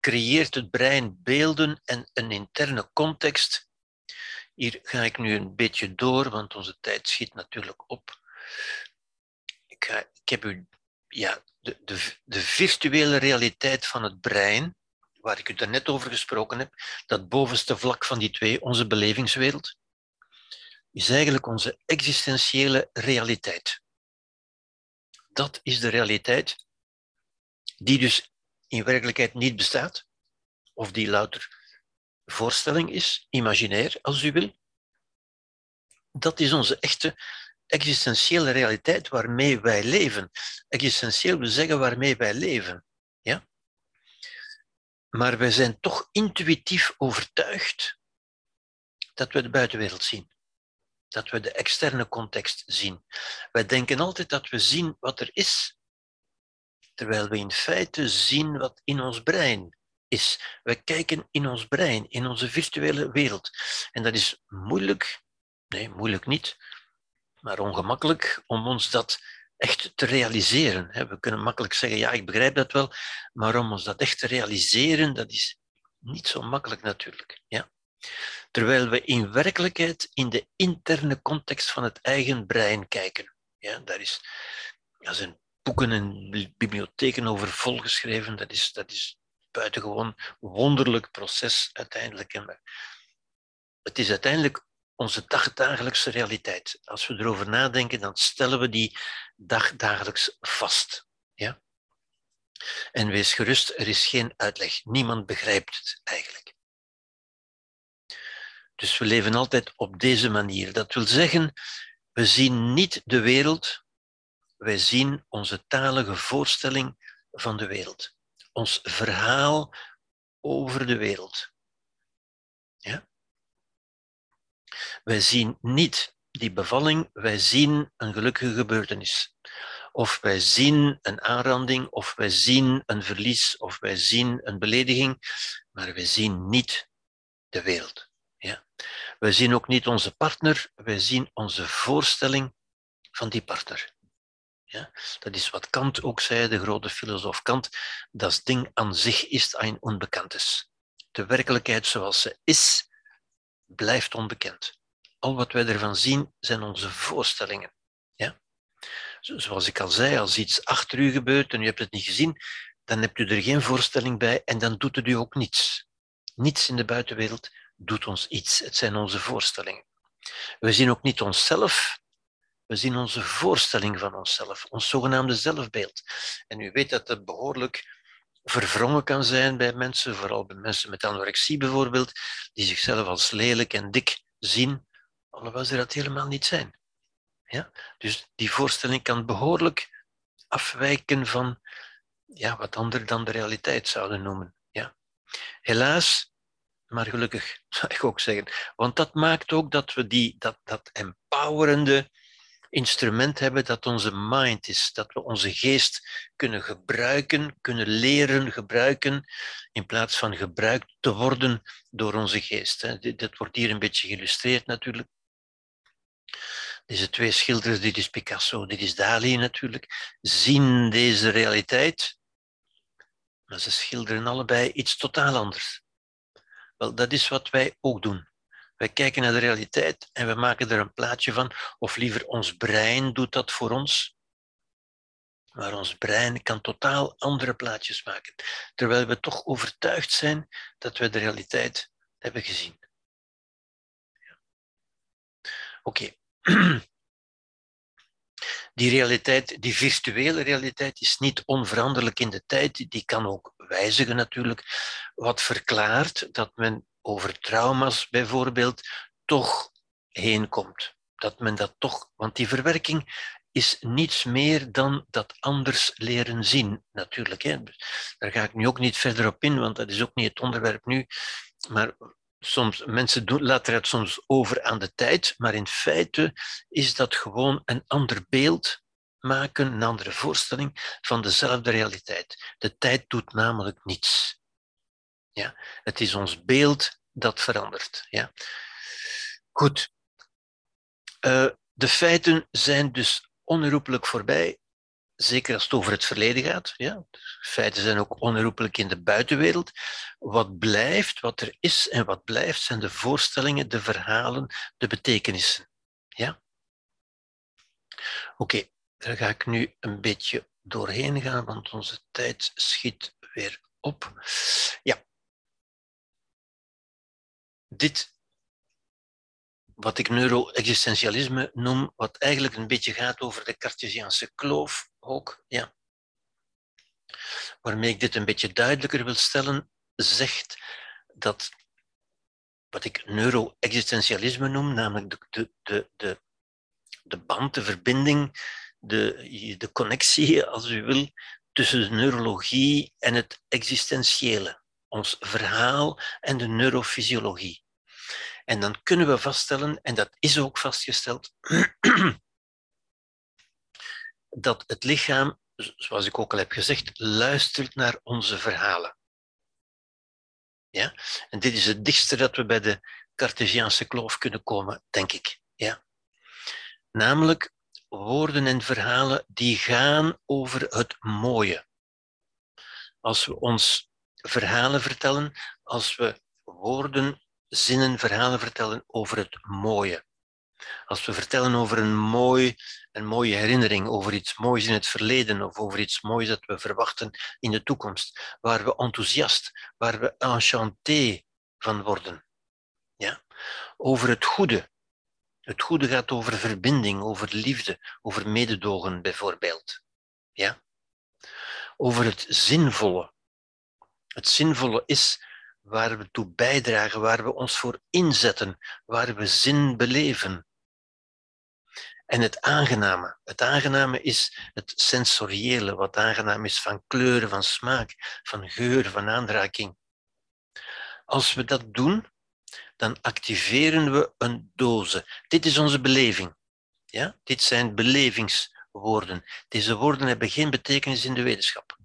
creëert het brein beelden en een interne context hier ga ik nu een beetje door, want onze tijd schiet natuurlijk op. Ik, ga, ik heb u ja, de, de, de virtuele realiteit van het brein, waar ik u daarnet over gesproken heb, dat bovenste vlak van die twee, onze belevingswereld, is eigenlijk onze existentiële realiteit. Dat is de realiteit die dus in werkelijkheid niet bestaat, of die louter voorstelling is, imaginair als u wil. Dat is onze echte existentiële realiteit waarmee wij leven. Existentieel wil zeggen waarmee wij leven. Maar wij zijn toch intuïtief overtuigd dat we de buitenwereld zien. Dat we de externe context zien. Wij denken altijd dat we zien wat er is, terwijl we in feite zien wat in ons brein is. We kijken in ons brein, in onze virtuele wereld. En dat is moeilijk, nee, moeilijk niet, maar ongemakkelijk om ons dat echt te realiseren. We kunnen makkelijk zeggen, ja, ik begrijp dat wel, maar om ons dat echt te realiseren, dat is niet zo makkelijk natuurlijk. Ja? Terwijl we in werkelijkheid in de interne context van het eigen brein kijken. Ja, daar, is, daar zijn boeken en bibliotheken over volgeschreven. Dat is, dat is buitengewoon wonderlijk proces uiteindelijk. Het is uiteindelijk onze dagdagelijkse realiteit. Als we erover nadenken, dan stellen we die dagdagelijks vast. Ja? En wees gerust, er is geen uitleg. Niemand begrijpt het eigenlijk. Dus we leven altijd op deze manier. Dat wil zeggen, we zien niet de wereld, wij zien onze talige voorstelling van de wereld. Ons verhaal over de wereld. Ja? Wij zien niet die bevalling, wij zien een gelukkige gebeurtenis. Of wij zien een aanranding, of wij zien een verlies, of wij zien een belediging, maar wij zien niet de wereld. Ja? Wij zien ook niet onze partner, wij zien onze voorstelling van die partner. Ja? Dat is wat Kant ook zei, de grote filosoof Kant. Dat ding aan zich is een onbekanntes. De werkelijkheid zoals ze is, blijft onbekend. Al wat wij ervan zien, zijn onze voorstellingen. Ja? Zoals ik al zei, als iets achter u gebeurt en u hebt het niet gezien, dan hebt u er geen voorstelling bij en dan doet het u ook niets. Niets in de buitenwereld doet ons iets. Het zijn onze voorstellingen. We zien ook niet onszelf, we zien onze voorstelling van onszelf, ons zogenaamde zelfbeeld. En u weet dat dat behoorlijk verwrongen kan zijn bij mensen, vooral bij mensen met anorexie bijvoorbeeld, die zichzelf als lelijk en dik zien, alhoewel ze dat helemaal niet zijn. Ja? Dus die voorstelling kan behoorlijk afwijken van ja, wat anderen dan de realiteit zouden noemen. Ja? Helaas, maar gelukkig zou ik ook zeggen, want dat maakt ook dat we die, dat, dat empowerende, instrument hebben dat onze mind is, dat we onze geest kunnen gebruiken, kunnen leren gebruiken, in plaats van gebruikt te worden door onze geest. Dit wordt hier een beetje geïllustreerd natuurlijk. Deze twee schilders, dit is Picasso, dit is Dali natuurlijk, zien deze realiteit, maar ze schilderen allebei iets totaal anders. Wel, dat is wat wij ook doen. Wij kijken naar de realiteit en we maken er een plaatje van, of liever ons brein doet dat voor ons. Maar ons brein kan totaal andere plaatjes maken, terwijl we toch overtuigd zijn dat we de realiteit hebben gezien. Oké. Die realiteit, die virtuele realiteit, is niet onveranderlijk in de tijd. Die kan ook wijzigen natuurlijk. Wat verklaart dat men over trauma's bijvoorbeeld toch heen komt. Dat men dat toch, want die verwerking is niets meer dan dat anders leren zien, natuurlijk. Daar ga ik nu ook niet verder op in, want dat is ook niet het onderwerp nu. Maar soms, mensen doen, laten het soms over aan de tijd, maar in feite is dat gewoon een ander beeld maken, een andere voorstelling van dezelfde realiteit. De tijd doet namelijk niets. Ja? Het is ons beeld dat verandert. Ja? Goed. Uh, de feiten zijn dus onherroepelijk voorbij, zeker als het over het verleden gaat. Ja? Feiten zijn ook onherroepelijk in de buitenwereld. Wat blijft, wat er is en wat blijft, zijn de voorstellingen, de verhalen, de betekenissen. Ja? Oké, daar ga ik nu een beetje doorheen gaan, want onze tijd schiet weer op. Ja. Dit, wat ik neuro-existentialisme noem, wat eigenlijk een beetje gaat over de Cartesiaanse kloof ook, ja. Waarmee ik dit een beetje duidelijker wil stellen, zegt dat wat ik neuro-existentialisme noem, namelijk de, de, de, de, de band, de verbinding de, de connectie, als u wil, tussen de neurologie en het existentiële. Ons verhaal en de neurofysiologie. En dan kunnen we vaststellen, en dat is ook vastgesteld, dat het lichaam, zoals ik ook al heb gezegd, luistert naar onze verhalen. Ja? En dit is het dichtste dat we bij de Cartesiaanse kloof kunnen komen, denk ik. Ja? Namelijk, woorden en verhalen die gaan over het mooie. Als we ons verhalen vertellen, als we woorden zinnen, verhalen vertellen over het mooie. Als we vertellen over een, mooi, een mooie herinnering, over iets moois in het verleden of over iets moois dat we verwachten in de toekomst, waar we enthousiast, waar we enchanté van worden. Ja? Over het goede. Het goede gaat over verbinding, over liefde, over mededogen bijvoorbeeld. Ja? Over het zinvolle. Het zinvolle is waar we toe bijdragen, waar we ons voor inzetten, waar we zin beleven. En het aangename. Het aangename is het sensoriële, wat aangenaam is van kleuren, van smaak, van geur, van aanraking. Als we dat doen, dan activeren we een doze. Dit is onze beleving. Ja? Dit zijn belevingswoorden. Deze woorden hebben geen betekenis in de wetenschap.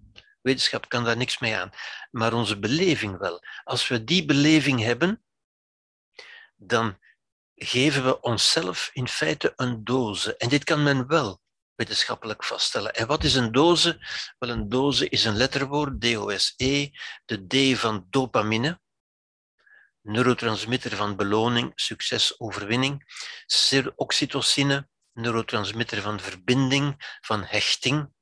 Wetenschap kan daar niks mee aan. Maar onze beleving wel. Als we die beleving hebben, dan geven we onszelf in feite een doze. En dit kan men wel wetenschappelijk vaststellen. En wat is een doze? Wel, een doze is een letterwoord, DOSE, de D van dopamine, neurotransmitter van beloning, succes, overwinning, oxytocine, neurotransmitter van verbinding, van hechting.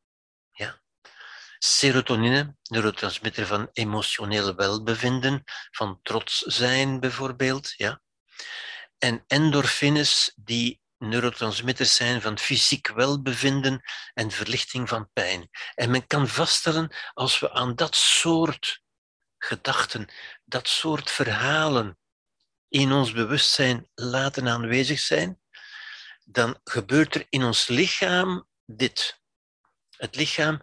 Serotonine, neurotransmitter van emotioneel welbevinden, van trots zijn bijvoorbeeld, ja en endorfines die neurotransmitters zijn van fysiek welbevinden en verlichting van pijn. En men kan vaststellen, als we aan dat soort gedachten, dat soort verhalen in ons bewustzijn laten aanwezig zijn, dan gebeurt er in ons lichaam dit. Het lichaam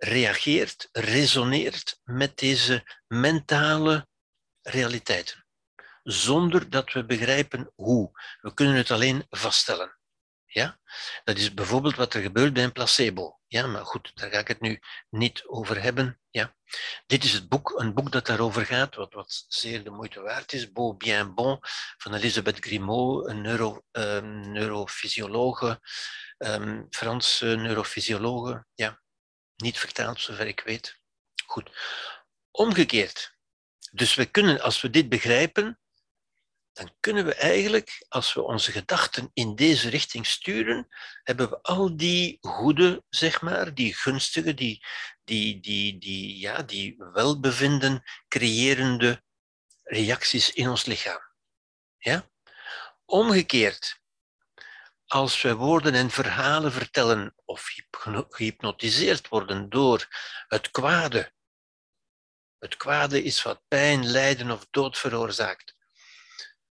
reageert, resoneert met deze mentale realiteiten zonder dat we begrijpen hoe. We kunnen het alleen vaststellen. Ja? Dat is bijvoorbeeld wat er gebeurt bij een placebo. Ja, maar goed, daar ga ik het nu niet over hebben. Ja? Dit is het boek, een boek dat daarover gaat, wat, wat zeer de moeite waard is. Beau Bien Bon van Elisabeth Grimaud, een neuro, uh, neurofysiologe, um, Franse neurofysiologe. Ja, niet vertaald, zover ik weet. Goed. Omgekeerd. Dus we kunnen, als we dit begrijpen, dan kunnen we eigenlijk, als we onze gedachten in deze richting sturen, hebben we al die goede, zeg maar, die gunstige, die, die, die, die, ja, die welbevinden creërende reacties in ons lichaam. Ja? Omgekeerd, als we woorden en verhalen vertellen of gehypnotiseerd worden door het kwade, het kwade is wat pijn, lijden of dood veroorzaakt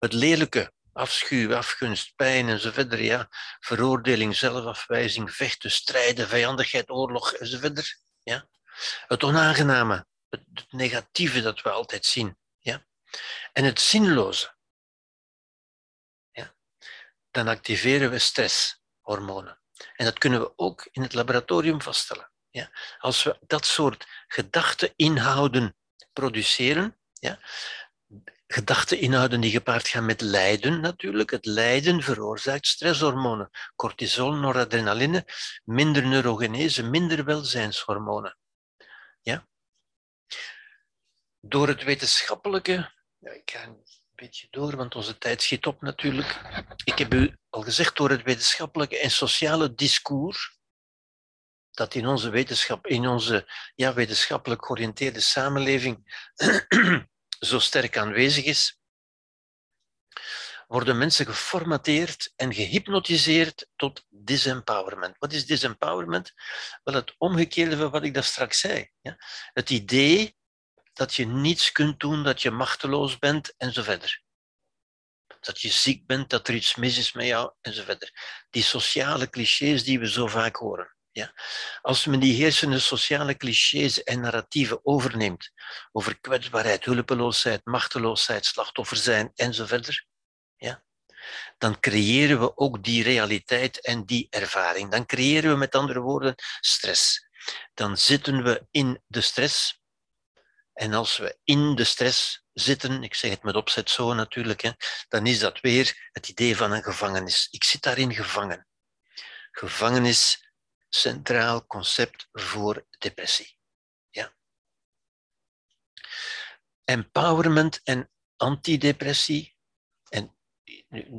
het lelijke, afschuw, afgunst, pijn en zo verder, ja, veroordeling, zelfafwijzing, vechten, strijden, vijandigheid, oorlog en zo verder. Ja. Het onaangename, het, het negatieve dat we altijd zien. Ja. En het zinloze. Dan activeren we stresshormonen. En dat kunnen we ook in het laboratorium vaststellen. Ja. Als we dat soort gedachteinhouden produceren, ja, gedachteinhouden die gepaard gaan met lijden natuurlijk. Het lijden veroorzaakt stresshormonen, cortisol, noradrenaline, minder neurogenese, minder welzijnshormonen. Ja? Door het wetenschappelijke, ik ga beetje door, want onze tijd schiet op natuurlijk. Ik heb u al gezegd, door het wetenschappelijke en sociale discours, dat in onze wetenschap, in onze ja, wetenschappelijk georiënteerde samenleving zo sterk aanwezig is, worden mensen geformateerd en gehypnotiseerd tot disempowerment. Wat is disempowerment? Wel het omgekeerde van wat ik daar straks zei. Ja? Het idee dat je niets kunt doen, dat je machteloos bent en zo verder. Dat je ziek bent, dat er iets mis is met jou en zo verder. Die sociale clichés die we zo vaak horen. Ja? Als men die heersende sociale clichés en narratieven overneemt over kwetsbaarheid, hulpeloosheid, machteloosheid, slachtoffer zijn enzovoort, ja? dan creëren we ook die realiteit en die ervaring. Dan creëren we met andere woorden stress. Dan zitten we in de stress. En als we in de stress zitten, ik zeg het met opzet zo natuurlijk, hè, dan is dat weer het idee van een gevangenis. Ik zit daarin gevangen. Gevangenis centraal concept voor depressie. Ja. Empowerment en antidepressie. En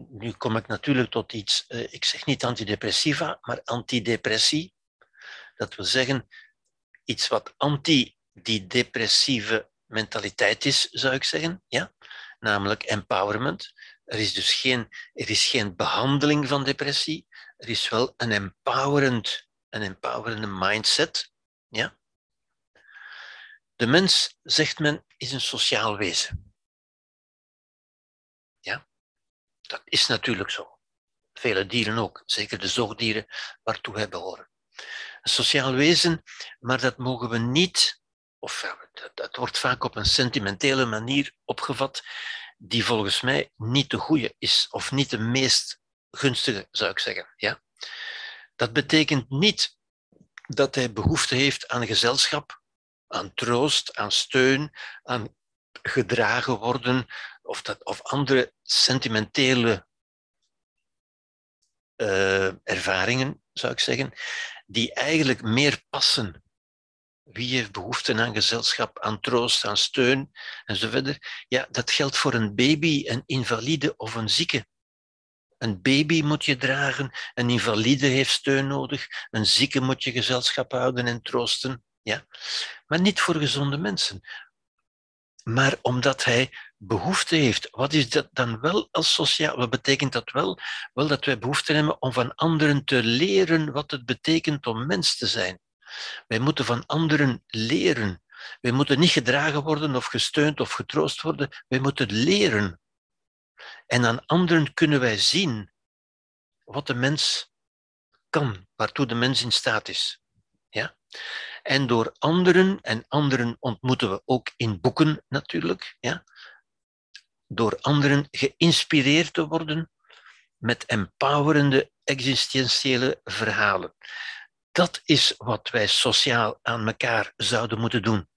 nu, kom ik natuurlijk tot iets, uh, ik zeg niet antidepressiva, maar antidepressie. Dat wil zeggen iets wat anti die depressieve mentaliteit is, zou ik zeggen. Ja? Namelijk empowerment. Er is dus geen, er is geen behandeling van depressie. Er is wel een empowerend, een empowerende mindset. Ja? De mens, zegt men, is een sociaal wezen. Ja? Dat is natuurlijk zo. Vele dieren ook, zeker de zoogdieren waartoe wij behoren. Een sociaal wezen, maar dat mogen we niet, of dat wordt vaak op een sentimentele manier opgevat, die volgens mij niet de goede is, of niet de meest gunstige, zou ik zeggen. Ja? Dat betekent niet dat hij behoefte heeft aan gezelschap, aan troost, aan steun, aan gedragen worden of, dat, of andere sentimentele uh, ervaringen, zou ik zeggen, die eigenlijk meer passen. Wie heeft behoefte aan gezelschap, aan troost, aan steun enzovoort? Ja, dat geldt voor een baby, een invalide of een zieke. Een baby moet je dragen, een invalide heeft steun nodig, een zieke moet je gezelschap houden en troosten. Ja? Maar niet voor gezonde mensen. Maar omdat hij behoefte heeft. Wat is dat dan wel als sociaal? Wat betekent dat wel? Wel dat wij behoefte hebben om van anderen te leren wat het betekent om mens te zijn. Wij moeten van anderen leren. Wij moeten niet gedragen worden of gesteund of getroost worden. Wij moeten leren en aan anderen kunnen wij zien wat de mens kan, waartoe de mens in staat is. Ja? En door anderen, en anderen ontmoeten we ook in boeken natuurlijk, ja? door anderen geïnspireerd te worden met empowerende existentiële verhalen. Dat is wat wij sociaal aan elkaar zouden moeten doen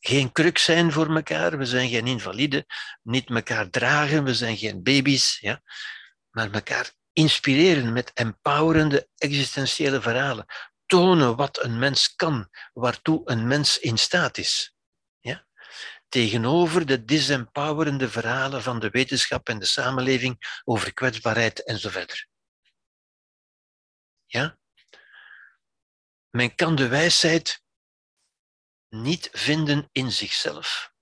geen kruk zijn voor elkaar, we zijn geen invalide, niet elkaar dragen, we zijn geen baby's, ja? maar elkaar inspireren met empowerende existentiële verhalen. Tonen wat een mens kan, waartoe een mens in staat is. Ja? Tegenover de disempowerende verhalen van de wetenschap en de samenleving over kwetsbaarheid enzovoort. Ja? Men kan de wijsheid niet vinden in zichzelf,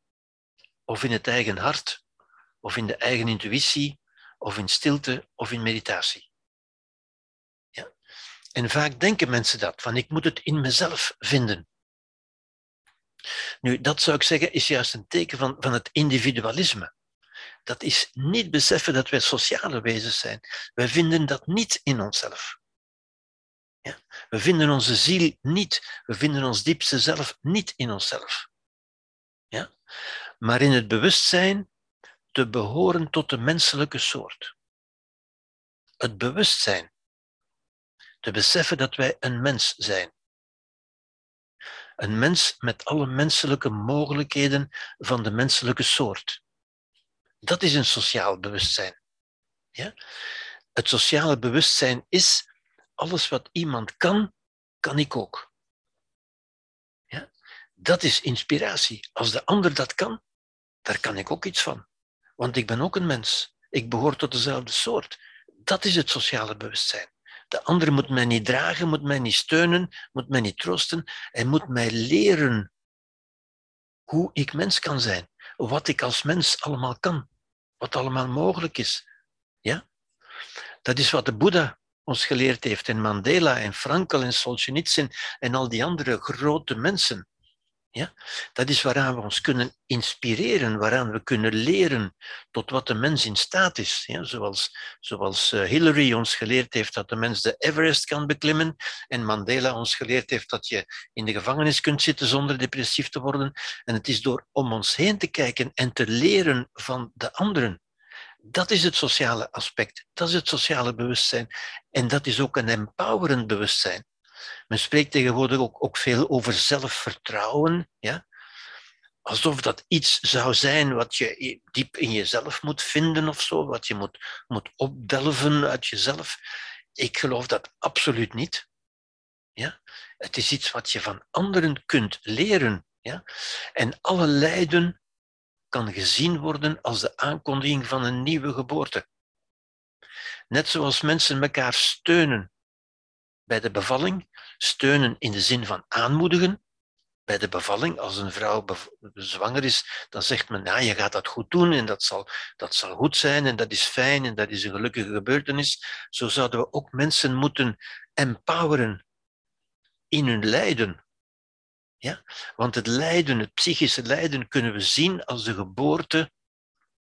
of in het eigen hart, of in de eigen intuïtie, of in stilte, of in meditatie. Ja? En vaak denken mensen dat, van ik moet het in mezelf vinden. Nu, dat zou ik zeggen is juist een teken van, van het individualisme. Dat is niet beseffen dat wij sociale wezens zijn. Wij vinden dat niet in onszelf. We vinden onze ziel niet, we vinden ons diepste zelf niet in onszelf. Ja? Maar in het bewustzijn te behoren tot de menselijke soort. Het bewustzijn. Te beseffen dat wij een mens zijn. Een mens met alle menselijke mogelijkheden van de menselijke soort. Dat is een sociaal bewustzijn. Ja? Het sociale bewustzijn is alles wat iemand kan, kan ik ook. Ja? Dat is inspiratie. Als de ander dat kan, daar kan ik ook iets van. Want ik ben ook een mens. Ik behoor tot dezelfde soort. Dat is het sociale bewustzijn. De ander moet mij niet dragen, moet mij niet steunen, moet mij niet troosten. Hij moet mij leren hoe ik mens kan zijn. Wat ik als mens allemaal kan. Wat allemaal mogelijk is. Ja? Dat is wat de Boeddha ons geleerd heeft. En Mandela en Frankel en Solzhenitsyn en al die andere grote mensen. Ja? Dat is waaraan we ons kunnen inspireren, waaraan we kunnen leren tot wat de mens in staat is. Ja? Zoals, zoals eh, Hillary ons geleerd heeft dat de mens de Everest kan beklimmen en Mandela ons geleerd heeft dat je in de gevangenis kunt zitten zonder depressief te worden. En het is door om ons heen te kijken en te leren van de anderen dat is het sociale aspect, dat is het sociale bewustzijn. En dat is ook een empowerend bewustzijn. Men spreekt tegenwoordig ook, veel over zelfvertrouwen. Ja? Alsof dat iets zou zijn wat je diep in jezelf moet vinden of zo, wat je moet, moet opdelven uit jezelf. Ik geloof dat absoluut niet. Ja? Het is iets wat je van anderen kunt leren. Ja? En alle lijden kan gezien worden als de aankondiging van een nieuwe geboorte. Net zoals mensen elkaar steunen bij de bevalling, steunen in de zin van aanmoedigen. Bij de bevalling, als een vrouw zwanger is, dan zegt men, ja, je gaat dat goed doen en dat zal, dat zal goed zijn en dat is fijn en dat is een gelukkige gebeurtenis. Zo zouden we ook mensen moeten empoweren in hun lijden. Ja? Want het lijden, het psychische lijden, kunnen we zien als de geboorte.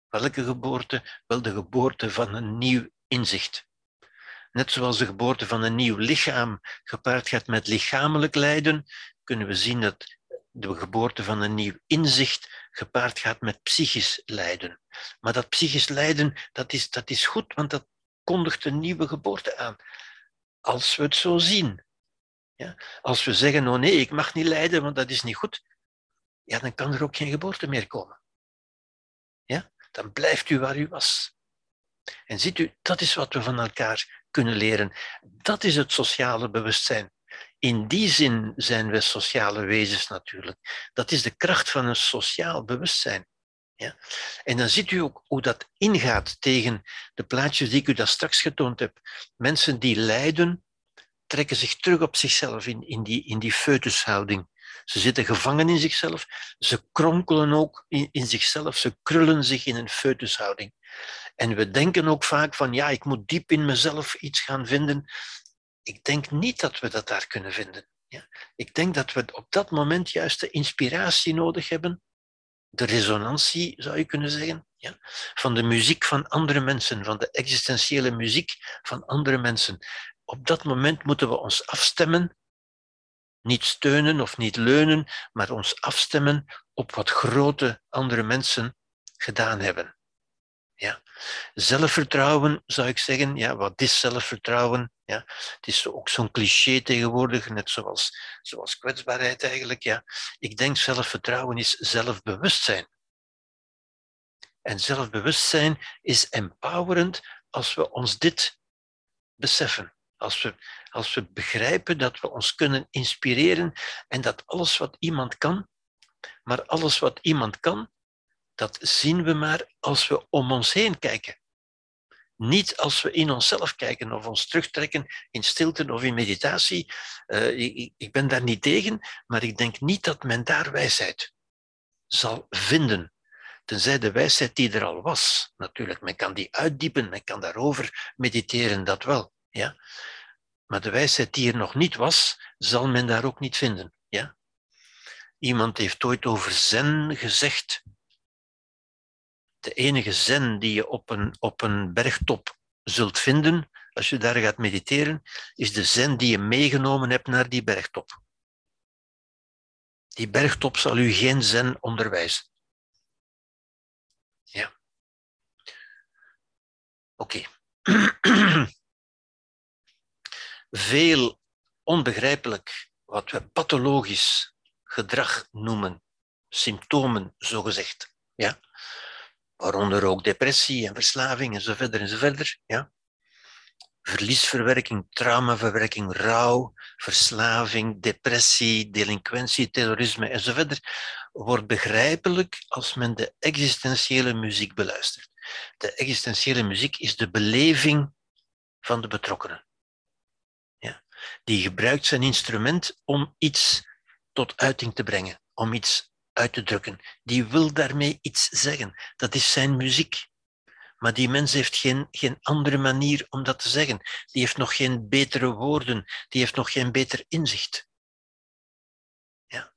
Welke geboorte? Wel de geboorte van een nieuw inzicht. Net zoals de geboorte van een nieuw lichaam gepaard gaat met lichamelijk lijden, kunnen we zien dat de geboorte van een nieuw inzicht gepaard gaat met psychisch lijden. Maar dat psychisch lijden, dat is, dat is goed, want dat kondigt een nieuwe geboorte aan. Als we het zo zien. Ja? Als we zeggen, oh nee, ik mag niet lijden, want dat is niet goed, ja, dan kan er ook geen geboorte meer komen. Ja? Dan blijft u waar u was. En ziet u, dat is wat we van elkaar kunnen leren. Dat is het sociale bewustzijn. In die zin zijn we sociale wezens natuurlijk. Dat is de kracht van een sociaal bewustzijn. Ja? En dan ziet u ook hoe dat ingaat tegen de plaatjes die ik u daar straks getoond heb. Mensen die lijden, trekken zich terug op zichzelf in, in, die, in die foetushouding. Ze zitten gevangen in zichzelf, ze kronkelen ook in, in zichzelf, ze krullen zich in een foetushouding. En we denken ook vaak van, ja, ik moet diep in mezelf iets gaan vinden. Ik denk niet dat we dat daar kunnen vinden. Ja? Ik denk dat we op dat moment juist de inspiratie nodig hebben, de resonantie, zou je kunnen zeggen, ja? van de muziek van andere mensen, van de existentiële muziek van andere mensen. Op dat moment moeten we ons afstemmen, niet steunen of niet leunen, maar ons afstemmen op wat grote andere mensen gedaan hebben. Ja. Zelfvertrouwen zou ik zeggen, ja, wat is zelfvertrouwen? Ja. Het is ook zo'n cliché tegenwoordig, net zoals, zoals kwetsbaarheid eigenlijk. Ja. Ik denk zelfvertrouwen is zelfbewustzijn. En zelfbewustzijn is empowerend als we ons dit beseffen. Als we, als we begrijpen dat we ons kunnen inspireren en dat alles wat iemand kan, maar alles wat iemand kan, dat zien we maar als we om ons heen kijken. Niet als we in onszelf kijken of ons terugtrekken in stilte of in meditatie. Uh, ik, ik ben daar niet tegen, maar ik denk niet dat men daar wijsheid zal vinden. Tenzij de wijsheid die er al was. Natuurlijk, men kan die uitdiepen, men kan daarover mediteren, dat wel. Ja? Maar de wijsheid die er nog niet was, zal men daar ook niet vinden. Ja? Iemand heeft ooit over zen gezegd de enige zen die je op een, op een bergtop zult vinden, als je daar gaat mediteren, is de zen die je meegenomen hebt naar die bergtop. Die bergtop zal u geen zen onderwijzen. Ja. Oké. Veel onbegrijpelijk, wat we pathologisch gedrag noemen, symptomen zogezegd. Ja? waaronder ook depressie en verslaving enzovoort enzovoort. Ja? Verliesverwerking, traumaverwerking, rouw, verslaving, depressie, delinquentie, terrorisme enzovoort wordt begrijpelijk als men de existentiële muziek beluistert. De existentiële muziek is de beleving van de betrokkenen. Die gebruikt zijn instrument om iets tot uiting te brengen, om iets uit te drukken. Die wil daarmee iets zeggen. Dat is zijn muziek. Maar die mens heeft geen, geen andere manier om dat te zeggen. Die heeft nog geen betere woorden. Die heeft nog geen beter inzicht. Ja.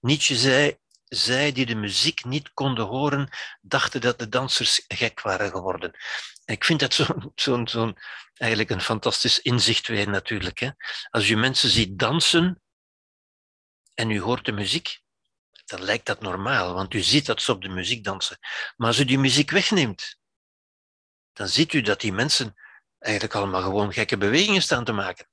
Eigenlijk zei, zij die de muziek niet konden horen, dachten dat de dansers gek waren geworden. En ik vind dat zo'n zo, zo eigenlijk een fantastisch inzicht weer natuurlijk. Hè? Als u mensen ziet dansen en u hoort de muziek, dan lijkt dat normaal, want u ziet dat ze op de muziek dansen. Maar als u die muziek wegneemt, dan ziet u dat die mensen eigenlijk allemaal gewoon gekke bewegingen staan te maken.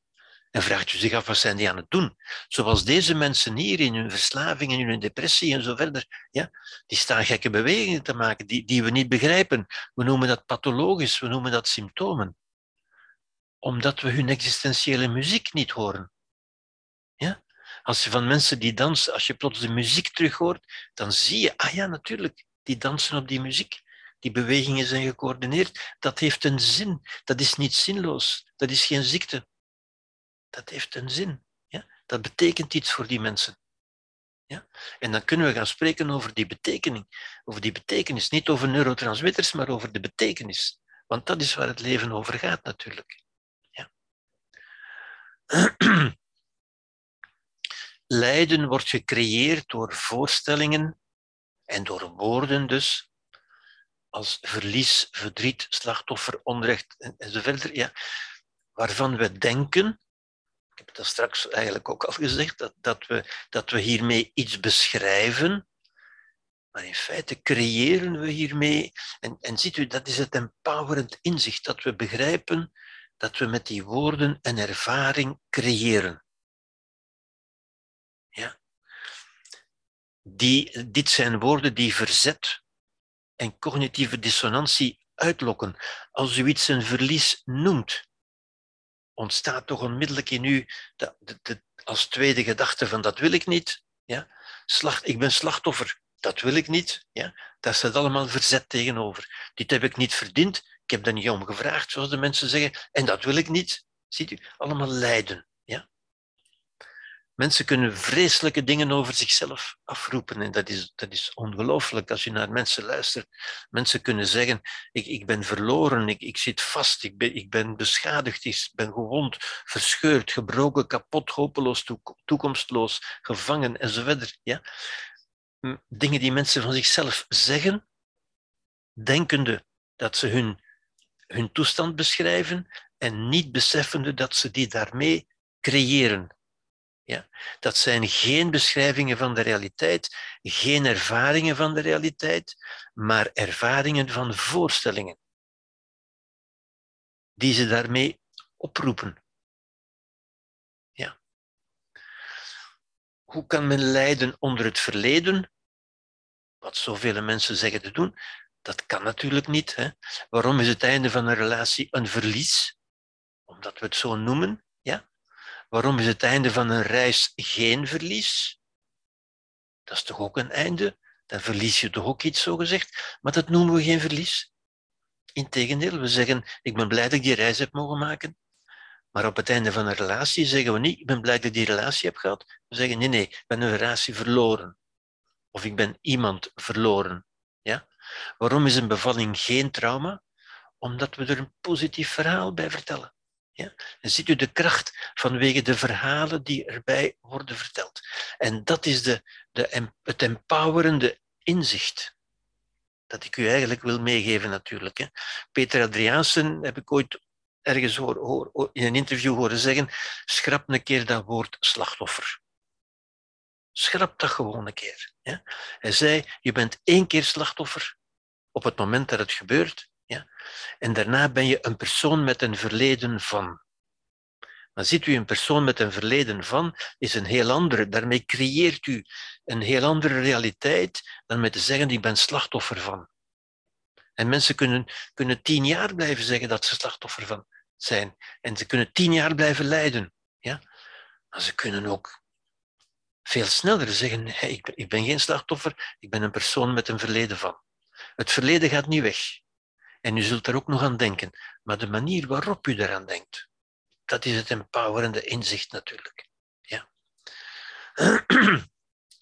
En vraagt u zich af, wat zijn die aan het doen? Zoals deze mensen hier in hun verslaving, in hun depressie en zo verder. Ja, die staan gekke bewegingen te maken die, die we niet begrijpen. We noemen dat pathologisch, we noemen dat symptomen. Omdat we hun existentiële muziek niet horen. Ja? Als je van mensen die dansen, als je plots de muziek terug hoort, dan zie je, ah ja, natuurlijk, die dansen op die muziek. Die bewegingen zijn gecoördineerd. Dat heeft een zin. Dat is niet zinloos. Dat is geen ziekte. Dat heeft een zin. Ja? Dat betekent iets voor die mensen. Ja? En dan kunnen we gaan spreken over die betekening. Over die betekenis. Niet over neurotransmitters, maar over de betekenis. Want dat is waar het leven over gaat natuurlijk. Ja. Lijden wordt gecreëerd door voorstellingen en door woorden dus, als verlies, verdriet, slachtoffer, onrecht enzovoort, ja, waarvan we denken, heb dat straks eigenlijk ook al gezegd, dat, dat, we, dat we hiermee iets beschrijven, maar in feite creëren we hiermee, en, en ziet u, dat is het empowerend inzicht, dat we begrijpen dat we met die woorden een ervaring creëren. Ja. Die, dit zijn woorden die verzet en cognitieve dissonantie uitlokken. Als u iets een verlies noemt, ontstaat toch onmiddellijk in u de, de, als tweede gedachte van dat wil ik niet. Ja? Slacht, ik ben slachtoffer, dat wil ik niet. Ja? Daar staat allemaal verzet tegenover. Dit heb ik niet verdiend, ik heb daar niet om gevraagd, zoals de mensen zeggen, en dat wil ik niet. Ziet u, allemaal lijden. Mensen kunnen vreselijke dingen over zichzelf afroepen en dat is, dat is ongelooflijk als je naar mensen luistert. Mensen kunnen zeggen, ik, ik ben verloren, ik, ik zit vast, ik ben, ik ben beschadigd, ik ben gewond, verscheurd, gebroken, kapot, hopeloos, toekomstloos, gevangen enzovoort. Ja? Dingen die mensen van zichzelf zeggen, denkende dat ze hun, hun toestand beschrijven en niet beseffende dat ze die daarmee creëren ja? Dat zijn geen beschrijvingen van de realiteit, geen ervaringen van de realiteit, maar ervaringen van voorstellingen. Die ze daarmee oproepen. Ja. Hoe kan men lijden onder het verleden? Wat zoveel mensen zeggen te doen, dat kan natuurlijk niet. Hè? Waarom is het einde van een relatie een verlies? Omdat we het zo noemen. Waarom is het einde van een reis geen verlies? Dat is toch ook een einde? Dan verlies je toch ook iets, zo gezegd. Maar dat noemen we geen verlies. Integendeel, we zeggen, ik ben blij dat ik die reis heb mogen maken. Maar op het einde van een relatie zeggen we niet, ik ben blij dat ik die relatie heb gehad. We zeggen, nee, nee, ik ben een relatie verloren. Of ik ben iemand verloren. Ja? Waarom is een bevalling geen trauma? Omdat we er een positief verhaal bij vertellen. Ja? En ziet u de kracht vanwege de verhalen die erbij worden verteld. En dat is de, de, het empowerende inzicht dat ik u eigenlijk wil meegeven natuurlijk. Hè. Peter Adriaansen heb ik ooit ergens hoor, in een interview horen zeggen, schrap een keer dat woord slachtoffer. Schrap dat gewoon een keer. Ja. Hij zei, je bent één keer slachtoffer op het moment dat het gebeurt ja? En daarna ben je een persoon met een verleden van. Maar ziet u, een persoon met een verleden van is een heel andere. Daarmee creëert u een heel andere realiteit dan met te zeggen, ik ben slachtoffer van. En mensen kunnen, kunnen tien jaar blijven zeggen dat ze slachtoffer van zijn. En ze kunnen tien jaar blijven lijden. Ja? Maar ze kunnen ook veel sneller zeggen, ben, ik ben geen slachtoffer, ik ben een persoon met een verleden van. Het verleden gaat niet weg. En u zult er ook nog aan denken. Maar de manier waarop u eraan denkt, dat is het empowerende inzicht natuurlijk. Ja.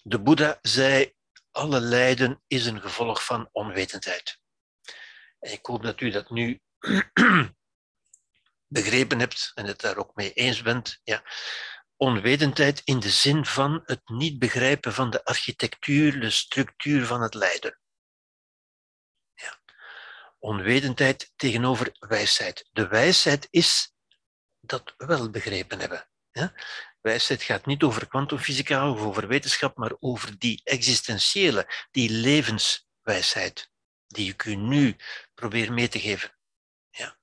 De Boeddha zei, alle lijden is een gevolg van onwetendheid. En ik hoop dat u dat nu begrepen hebt en het daar ook mee eens bent. Ja. Onwetendheid in de zin van het niet begrijpen van de architectuur, de structuur van het lijden onwetendheid tegenover wijsheid. De wijsheid is dat we wel begrepen hebben. Ja? Wijsheid gaat niet over kwantumfysica of over wetenschap, maar over die existentiële, die levenswijsheid, die ik u nu probeer mee te geven. Ja.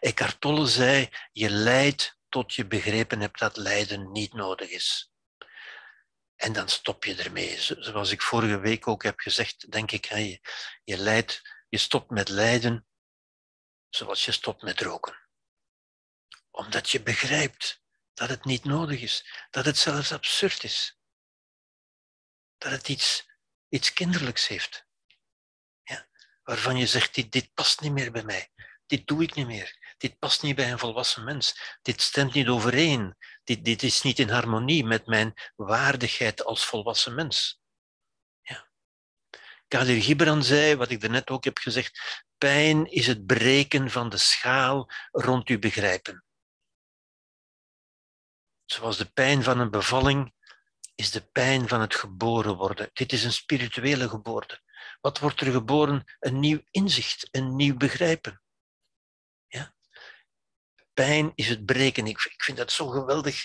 Eckhart Tolle zei, je lijdt tot je begrepen hebt dat lijden niet nodig is. En dan stop je ermee. Zoals ik vorige week ook heb gezegd, denk ik, je, je lijdt je stopt met lijden zoals je stopt met roken. Omdat je begrijpt dat het niet nodig is, dat het zelfs absurd is. Dat het iets, iets kinderlijks heeft. waarvan je zegt, dit, dit past niet meer bij mij. Dit doe ik niet meer. Dit past niet bij een volwassen mens. Dit stemt niet overeen. Dit, dit is niet in harmonie met mijn waardigheid als volwassen mens. Kadir Gibran zei, wat ik daarnet ook heb gezegd, pijn is het breken van de schaal rond uw begrijpen. Zoals de pijn van een bevalling is de pijn van het geboren worden. Dit is een spirituele geboorte. Wat wordt er geboren? Een nieuw inzicht, een nieuw begrijpen. Ja? Pijn is het breken. Ik, ik vind dat zo'n geweldig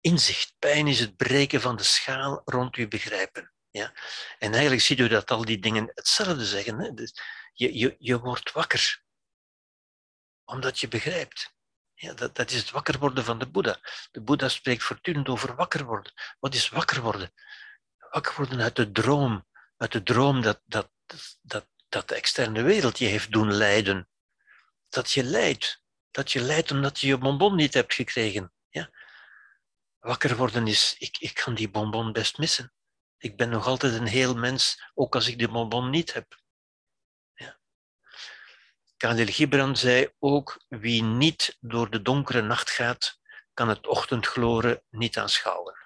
inzicht. Pijn is het breken van de schaal rond uw begrijpen. Ja? En eigenlijk ziet u dat al die dingen hetzelfde zeggen. Hè? Dus je, je, je wordt wakker, omdat je begrijpt. Ja, dat, dat is het wakker worden van de Boeddha. De Boeddha spreekt voortdurend over wakker worden. Wat is wakker worden? Wakker worden uit de droom. Uit de droom dat, dat, dat, dat de externe wereld je heeft doen lijden. Dat je lijdt. Dat je lijdt omdat je je bonbon niet hebt gekregen. Ja? Wakker worden is, ik, ik kan die bonbon best missen. Ik ben nog altijd een heel mens, ook als ik die bonbon niet heb. Khalil Gibran zei ook, wie niet door de donkere nacht gaat, kan het ochtendgloren niet aanschouwen.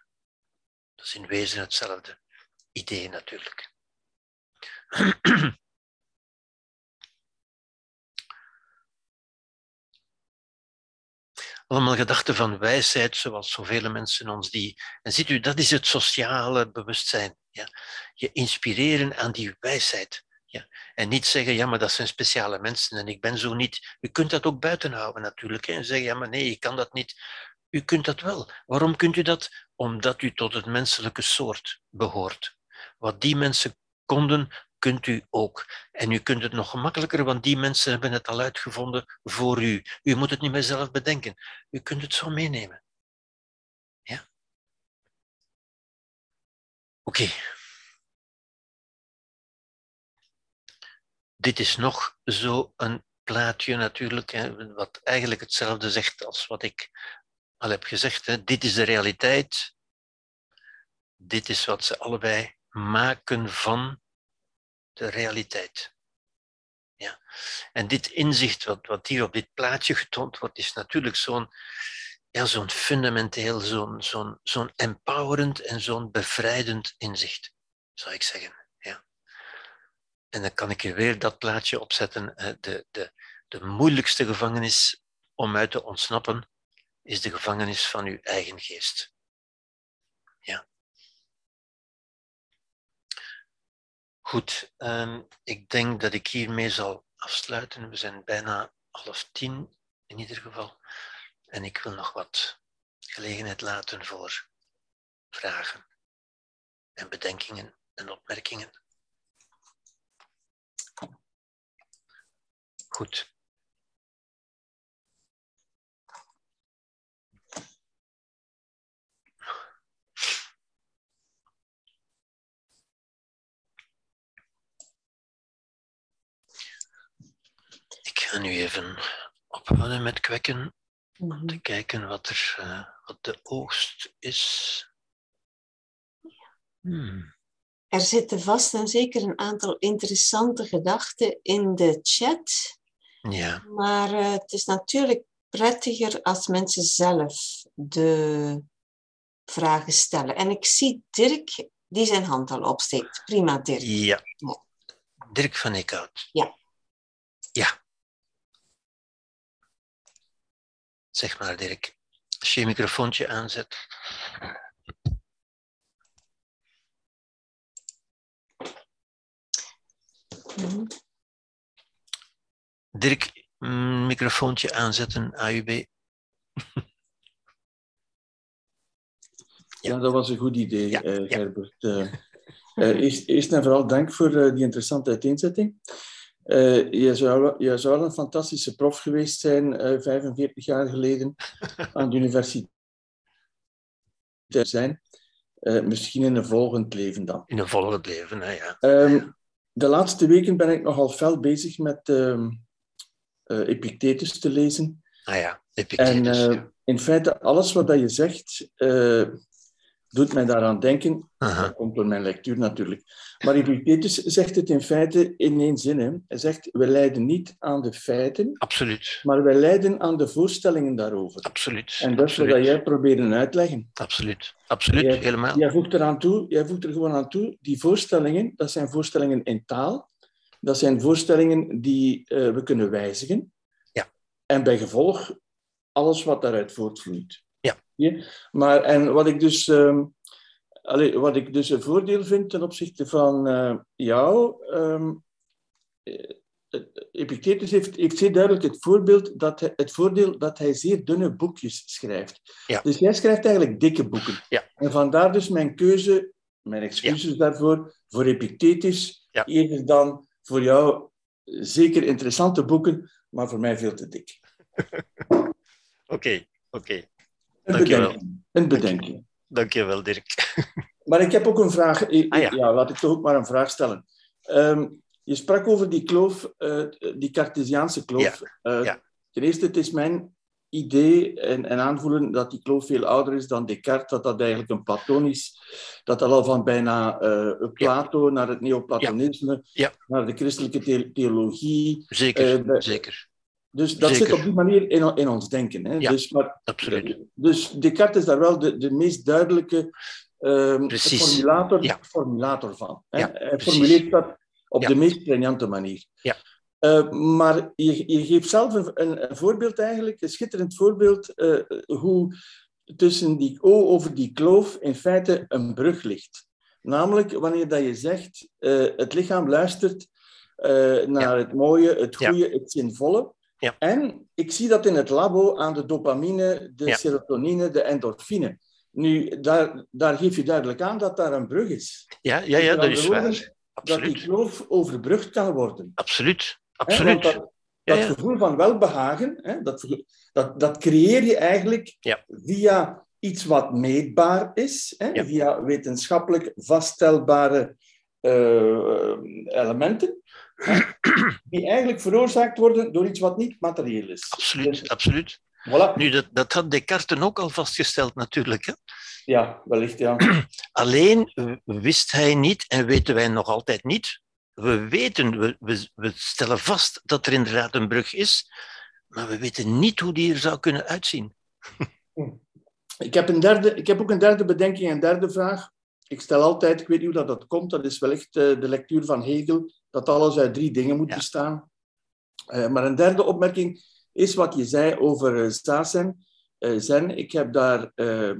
Dat is in wezen hetzelfde idee natuurlijk. Allemaal gedachten van wijsheid, zoals zoveel mensen ons die. En ziet u, dat is het sociale bewustzijn. Ja? Je inspireren aan die wijsheid. Ja. En niet zeggen, ja, maar dat zijn speciale mensen en ik ben zo niet. U kunt dat ook buiten houden natuurlijk. En zeggen, ja, maar nee, ik kan dat niet. U kunt dat wel. Waarom kunt u dat? Omdat u tot het menselijke soort behoort. Wat die mensen konden, kunt u ook. En u kunt het nog gemakkelijker, want die mensen hebben het al uitgevonden voor u. U moet het niet meer zelf bedenken. U kunt het zo meenemen. Ja? Oké. dit is nog zo een plaatje natuurlijk, wat eigenlijk hetzelfde zegt als wat ik al heb gezegd. Dit is de realiteit. Dit is wat ze allebei maken van de realiteit. Ja. En dit inzicht, wat, wat hier op dit plaatje getoond wordt, is natuurlijk zo'n ja, zo'n fundamenteel, zo'n zo'n zo'n empowerend en zo'n bevrijdend inzicht, zou ik zeggen. En dan kan ik er weer dat plaatje opzetten. De, de, de moeilijkste gevangenis om uit te ontsnappen is de gevangenis van uw eigen geest. Ja. Goed, ehm, ik denk dat ik hiermee zal afsluiten. We zijn bijna half tien in ieder geval. En ik wil nog wat gelegenheid laten voor vragen en bedenkingen en opmerkingen. Goed. Nu even ophouden met kwekken om te mhm. kijken wat, er, uh, wat de oogst is. Hmm. Er zitten vast en zeker een aantal interessante gedachten in de chat. Ja. Maar uh, het is natuurlijk prettiger als mensen zelf de vragen stellen. En ik zie Dirk die zijn hand al opsteekt. Prima, Dirk. Ja. ja. Dirk van Eekhout. Ja. Ja. Zeg maar, Dirk. Als je je microfoontje aanzet. Dirk, mm, microfoontje aanzetten, AUB. ja. dat was een goed idee, ja, uh, Gerbert. Uh, eerst, eerst, en vooral dank voor die interessante uiteenzetting. Je, zou, je zou een fantastische prof geweest zijn, 45 jaar geleden, aan de universiteit zijn. misschien in een volgend leven dan. In een volgend leven, hè, ja. Um, de laatste weken ben ik nogal fel bezig met uh, Epictetus te lezen. Ah ja, Epictetus. En uh, in feite, alles wat je zegt, uh, doet mij daaraan denken. Aha. Dat komt door mijn lectuur natuurlijk. Maar Epictetus zegt het in feite in één zin. Hè. Hij zegt, we lijden niet aan de feiten, Absoluut. maar wij lijden aan de voorstellingen daarover. Absoluut. En dat is wat jij probeert uitleggen. Absoluut. Absoluut. Jij- Helemaal. Jij voegt, eraan toe, jij voegt er gewoon aan toe, die voorstellingen, dat zijn voorstellingen in taal. Dat zijn voorstellingen die eh, we kunnen wijzigen. Ja. En bij gevolg alles wat daaruit voortvloeit. Ja. Maar, en wat ik dus... ehm, allee, wat ik dus een voordeel vind ten opzichte van eh, jou... eh, Epictetus heeft, heeft zeer duidelijk het, voorbeeld dat hij, het voordeel dat hij zeer dunne boekjes schrijft. Ja. Dus jij schrijft eigenlijk dikke boeken. Ja. En vandaar dus mijn keuze, mijn excuses daarvoor, voor Epictetus, eerder dan voor jou zeker interessante boeken, maar voor mij veel te dik. Oké. Oké. Een Dankjewel. bedenking. Een bedenking. Dankjewel, Dirk. Maar ik heb ook een vraag. Ah, ja. laat ik toch ook maar een vraag stellen. Ehm, je sprak over die kloof, eh, die Cartesiaanse kloof. Eh, ja. Ten eerste, het is mijn idee en, en aanvoelen dat die kloof veel ouder is dan Descartes, dat dat eigenlijk een platonisch, dat dat al van bijna eh, Plato naar het neoplatonisme, naar de christelijke the- theologie. Zeker. Zeker. Dus dat Zeker. zit op die manier in, in ons denken. Hè? Ja. Dus, maar, Absoluut. dus Descartes is daar wel de, de meest duidelijke ehm, formulator, Ja. formulator van. Hè? Ja, Hij precies. formuleert dat op de meest pregnante manier. Ja. Eh, maar je, je geeft zelf een, een, voorbeeld eigenlijk, een schitterend voorbeeld, eh, hoe tussen die O over die kloof in feite een brug ligt. Namelijk wanneer dat je zegt, eh, het lichaam luistert eh, naar het mooie, het goede, het zinvolle. Ja. En ik zie dat in het labo aan de dopamine, de Ja. serotonine, de endorfine. Nu, daar, daar geef je duidelijk aan dat daar een brug is. Ja, ja, ja dat is waar. Dat die kloof overbrugd kan worden. Absoluut. Absoluut. dat, Ja, dat ja. gevoel van welbehagen, hè, dat, dat, dat creëer je eigenlijk via iets wat meetbaar is, via wetenschappelijk vaststellbare eh, elementen, die eigenlijk veroorzaakt worden door iets wat niet materieel is. Absoluut. Dus, Absoluut. voilà. Nu, dat, dat had Descartes ook al vastgesteld natuurlijk. Hè? Ja, wellicht, ja. Alleen wist hij niet, en weten wij nog altijd niet, we weten, we, we, we stellen vast dat er inderdaad een brug is, maar we weten niet hoe die er zou kunnen uitzien. Ik heb, een derde, ik heb ook een derde bedenking, een derde vraag. Ik stel altijd, ik weet niet hoe dat, dat komt, dat is wellicht eh, de lectuur van Hegel, dat alles uit drie dingen moet Ja. bestaan. Eh, maar een derde opmerking is wat je zei over eh, Zazen. Eh, zen, ik heb daar eh,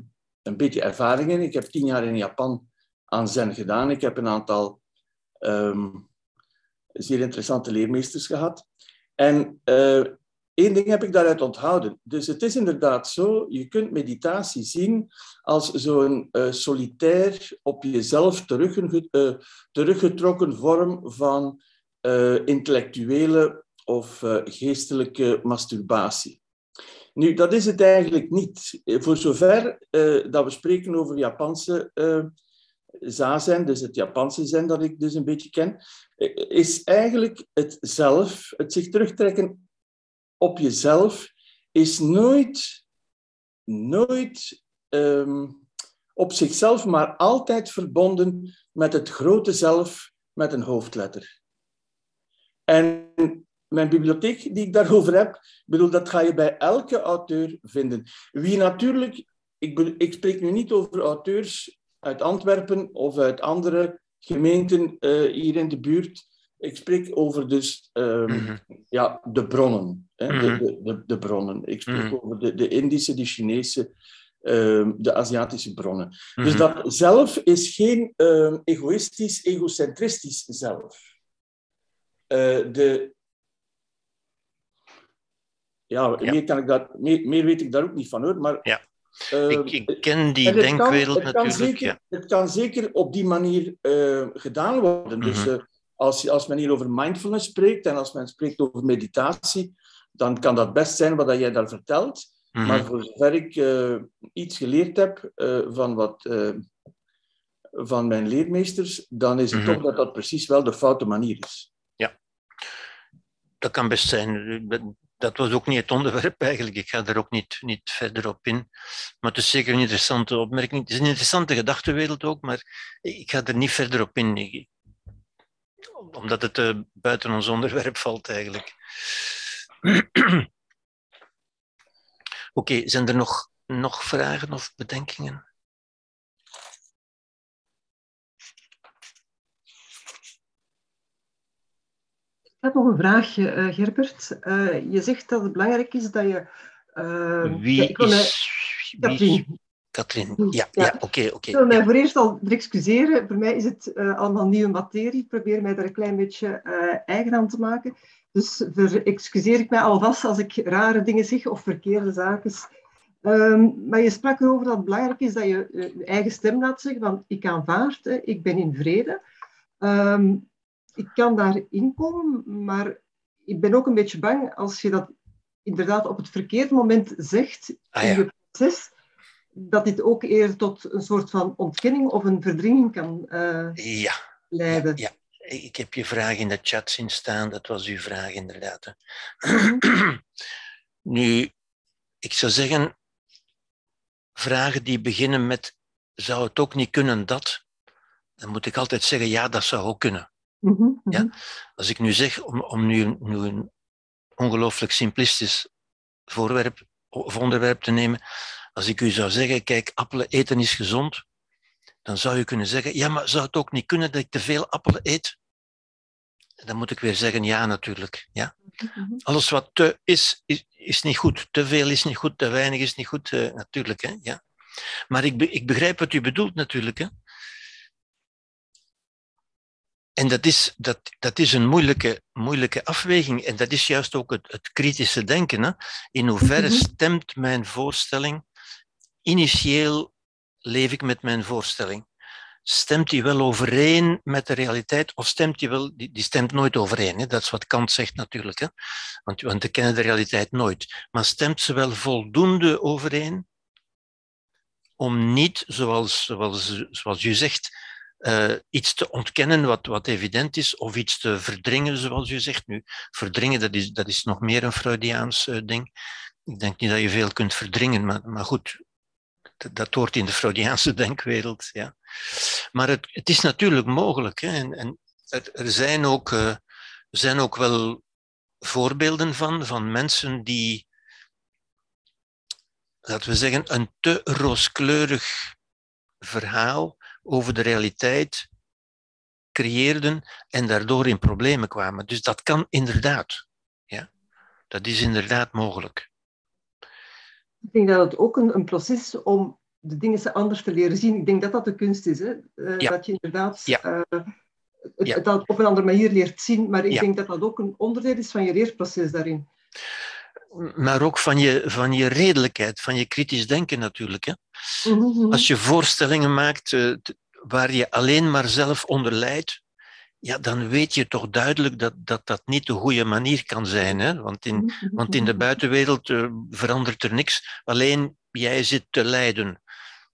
een beetje ervaring in. Ik heb tien jaar in Japan aan Zen gedaan. Ik heb een aantal ehm, zeer interessante leermeesters gehad. En één ding heb ik daaruit onthouden. Dus het is inderdaad zo, je kunt meditatie zien als zo'n eh, solitair, op jezelf eh, teruggetrokken vorm van eh, intellectuele of geestelijke masturbatie. Nu, dat is het eigenlijk niet. Voor zover dat we spreken over Japanse zazen, dus het Japanse zen dat ik dus een beetje ken, is eigenlijk het zelf, het zich terugtrekken op jezelf, is nooit, nooit ehm, op zichzelf, maar altijd verbonden met het grote zelf met een hoofdletter. En mijn bibliotheek die ik daarover heb, bedoel, dat ga je bij elke auteur vinden. Wie natuurlijk, ik, ik spreek nu niet over auteurs uit Antwerpen of uit andere gemeenten eh, hier in de buurt. Ik spreek over dus ehm, Mhm. ja, de bronnen. Hè, de, Mhm. de, de, de bronnen. Ik spreek Mhm. over de, de Indische, de Chinese, ehm, de Aziatische bronnen. Dus dat zelf is geen ehm, egoïstisch, egocentristisch zelf. Eh, de, ja, Ja. Meer, kan ik dat, meer, meer weet ik daar ook niet van hoor. Maar, Ja. ik, ik ken die kan- denkwereld kan natuurlijk. Zeker, ja. Het kan zeker op die manier eh, gedaan worden. Dus eh, als, als men hier over mindfulness spreekt en als men spreekt over meditatie, dan kan dat best zijn wat dat jij daar vertelt. Mhm. Maar voor zover ik eh, iets geleerd heb eh, van, wat, eh, van mijn leermeesters, dan is het Mhm. toch dat dat precies wel de foute manier is. Dat kan best zijn. dat was ook niet het onderwerp eigenlijk. Ik ga er ook niet, niet verder op in. Maar het is zeker een interessante opmerking. Het is een interessante gedachtenwereld ook, maar ik ga er niet verder op in. Omdat het uh, buiten ons onderwerp valt eigenlijk. Oké, zijn er nog, nog vragen of bedenkingen? Ik heb nog een vraagje, uh, Gerbert. Uh, je zegt dat het belangrijk is dat je... Wie ja, is... Katrien. Katrien, ja, ja. oké. Okay, okay, ik wil mij voor eerst al excuseren. Voor mij is het allemaal nieuwe materie. Ik probeer mij daar een klein beetje eigen aan te maken. Dus excuseer ik mij alvast als ik rare dingen zeg of verkeerde zaken. Um, maar je sprak erover dat het belangrijk is dat je je eigen stem laat zeggen van ik aanvaard, hè, ik ben in vrede. Um, ik kan daarin komen, maar ik ben ook een beetje bang als je dat inderdaad op het verkeerde moment zegt ah, in je proces, dat dit ook eerder tot een soort van ontkenning of een verdringing kan uh, ja. leiden. Ja, ik heb je vraag in de chat zien staan, dat was uw vraag inderdaad. Mhm. nu, ik zou zeggen, vragen die beginnen met zou het ook niet kunnen dat, dan moet ik altijd zeggen ja, dat zou ook kunnen. Mhm, ja? Mhm. Als ik nu zeg, om, om nu, nu een ongelooflijk simplistisch voorwerp of onderwerp te nemen, als ik u zou zeggen, kijk, appelen eten is gezond, dan zou je kunnen zeggen, ja, maar zou het ook niet kunnen dat ik te veel appelen eet? Dan moet ik weer zeggen, ja, natuurlijk. Ja? Mhm, Alles wat te is, is, is niet goed. Te veel is niet goed, te weinig is niet goed, uh, natuurlijk. Hè? Ja. Maar ik, ik begrijp wat u bedoelt, natuurlijk. Hè? En dat is, dat, dat is een moeilijke, moeilijke afweging. En dat is juist ook het, het kritische denken. Hè? In hoeverre mhm. stemt mijn voorstelling? Initieel leef ik met mijn voorstelling. Stemt die wel overeen met de realiteit? Of stemt die wel, die, die stemt nooit overeen. Hè? Dat is wat Kant zegt natuurlijk. Hè? Want, want we kennen de realiteit nooit. Maar stemt ze wel voldoende overeen? Om niet, zoals, zoals, zoals u zegt, uh, iets te ontkennen wat, wat evident is, of iets te verdringen, zoals u zegt nu. Verdringen, dat is, dat is nog meer een Freudiaans uh, ding. Ik denk niet dat je veel kunt verdringen, maar, maar goed, dat, hoort in de Freudiaanse denkwereld. Ja. Maar het, het is natuurlijk mogelijk. Hè, en, en er, zijn ook, uh, zijn ook wel voorbeelden van, van mensen die, laten we zeggen, een te rooskleurig verhaal over de realiteit creëerden en daardoor in problemen kwamen. Dus dat kan inderdaad. Ja? Dat is inderdaad mogelijk. Ik denk dat het ook een, een proces is om de dingen anders te leren zien. Ik denk dat dat de kunst is. Hè? Uh, ja. Dat je inderdaad ja. uh, het, ja. het, op een andere manier leert zien. Maar ik denk dat dat ook een onderdeel is van je leerproces daarin. Maar ook van je, van je redelijkheid, van je kritisch denken natuurlijk. Hè? Mm-hmm. Als je voorstellingen maakt uh, waar je alleen maar zelf onder lijdt, ja, dan weet je toch duidelijk dat dat, dat niet de goede manier kan zijn. Hè? Want, in, mm-hmm. want in de buitenwereld uh, verandert er niks. Alleen jij zit te lijden.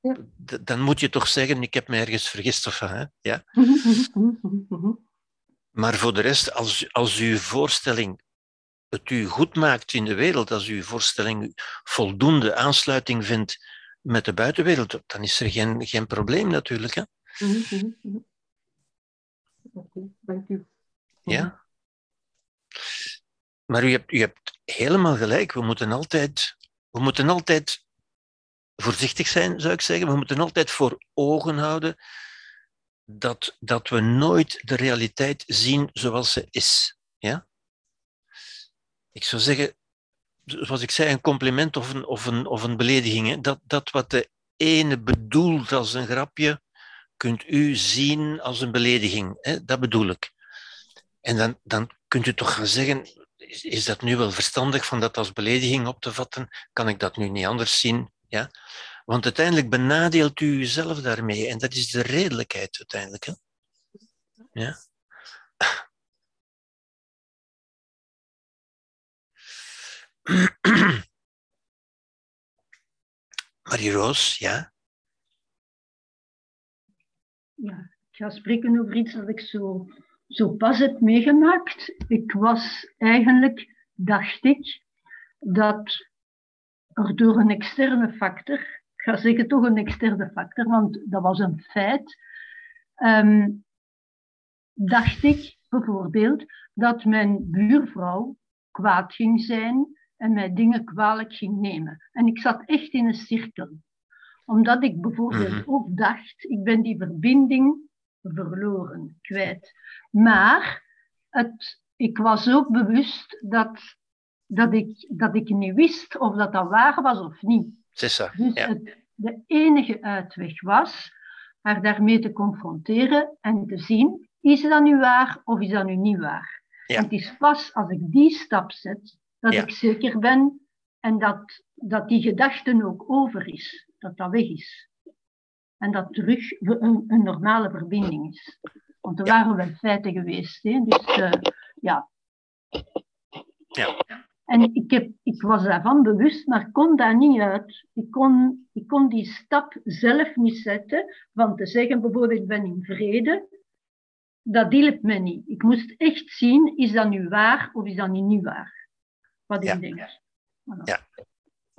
Ja. Dan moet je toch zeggen, ik heb me ergens vergist. Of, hè? Ja? Mm-hmm. Maar voor de rest, als, als uw voorstelling het u goed maakt in de wereld, als uw voorstelling voldoende aansluiting vindt met de buitenwereld, dan is er geen, geen probleem natuurlijk. Hè? Mm -hmm. Dank u. Ja. Maar u hebt, u hebt helemaal gelijk. We moeten, altijd, we moeten altijd voorzichtig zijn, zou ik zeggen. We moeten altijd voor ogen houden dat, dat we nooit de realiteit zien zoals ze is. Ja? Ik zou zeggen, zoals ik zei, een compliment of een, of een, of een belediging. Hè? Dat, dat wat de ene bedoelt als een grapje, kunt u zien als een belediging. Hè? Dat bedoel ik. En dan, dan kunt u toch gaan zeggen, is, dat nu wel verstandig van dat als belediging op te vatten? Kan ik dat nu niet anders zien? Ja? Want uiteindelijk benadeelt u uzelf daarmee. En dat is de redelijkheid uiteindelijk. Hè? Ja? Marie-Roos, ja? Ja, ik ga spreken over iets dat ik zo, zo pas heb meegemaakt. Ik was eigenlijk, dacht ik, dat er door een externe factor, ik ga zeggen toch een externe factor, want dat was een feit, ehm, dacht ik bijvoorbeeld dat mijn buurvrouw kwaad ging zijn en mij dingen kwalijk ging nemen. En ik zat echt in een cirkel. Omdat ik bijvoorbeeld Mhm. ook dacht, ik ben die verbinding verloren, kwijt. Maar het, ik was ook bewust dat, dat, ik, dat ik niet wist of dat dat waar was of niet. Dus Ja. het, de enige uitweg was haar daarmee te confronteren en te zien, is dat nu waar of is dat nu niet waar? Ja. En het is pas als ik die stap zet, dat Ja. ik zeker ben en dat, dat die gedachte ook over is, dat dat weg is. En dat terug een, een normale verbinding is. Want er waren wel feiten geweest. Hè? Dus eh, ja. Ja. En ik, heb, ik was daarvan bewust, maar kon daar niet uit. Ik kon, ik kon die stap zelf niet zetten van te zeggen, bijvoorbeeld, ik ben in vrede. Dat hielp me niet. Ik moest echt zien, is dat nu waar of is dat niet, niet waar? Wat Ja. ik denk. Voilà. Ja.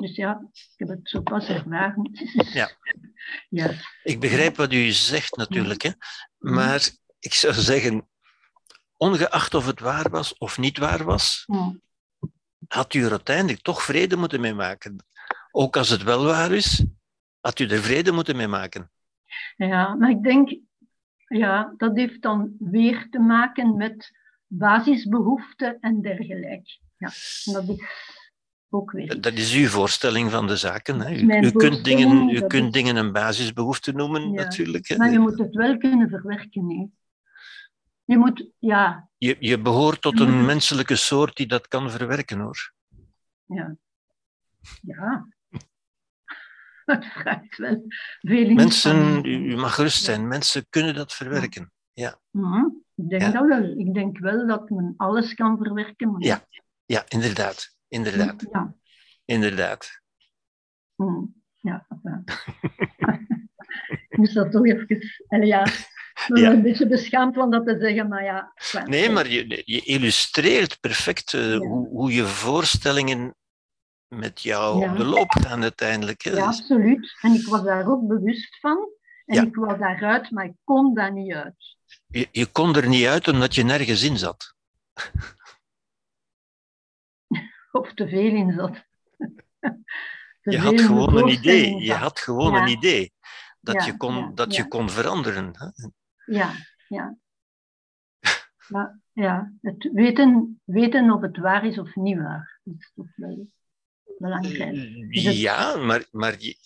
Dus ja, ik heb het zo pas ervaren. Ja. ja. Ik begrijp wat u zegt natuurlijk, hè? Mhm. maar ik zou zeggen, ongeacht of het waar was of niet waar was, had u er uiteindelijk toch vrede moeten mee maken. Ook als het wel waar is, had u er vrede moeten mee maken. Ja, maar ik denk, ja, dat heeft dan weer te maken met basisbehoeften en dergelijke. Ja, en dat is ook weer. Dat is uw voorstelling van de zaken. Hè? U, kunt, dingen, u dat kunt is- dingen een basisbehoefte noemen, Ja. natuurlijk. Hè? Maar je moet het wel kunnen verwerken. Hè. Je moet, ja, Je, je behoort tot Je een menselijke soort die dat kan verwerken, hoor. ja, ja. Vraagt wel veel Mensen, u, u mag gerust zijn, mensen kunnen dat verwerken. Mhm, Ik denk Ja. dat wel. Ik denk wel dat men alles kan verwerken. Maar Ja. Ja, inderdaad. Inderdaad. Ja. Inderdaad. Hm, Ja, ik moest dat toch even... Allee, ja, ik ben Ja. een beetje beschaamd van dat te zeggen, maar ja. Nee, maar je, je illustreert perfect eh, Ja. hoe, hoe je voorstellingen met jou Ja. op de loop gaan uiteindelijk. Hè? Ja, Dus- absoluut. En ik was daar ook bewust van. En ik wou daaruit, maar ik kon daar niet uit. je, je kon er niet uit omdat je nergens in zat. Of te veel in zat. Je had gewoon een idee. Je had gewoon Ja. een idee dat, Ja, je, kon, ja, dat je kon veranderen. Hè? Ja, ja. Maar ja, het weten, weten of het waar is of niet waar, is toch wel belangrijk. Dus het- Ja, maar, maar je-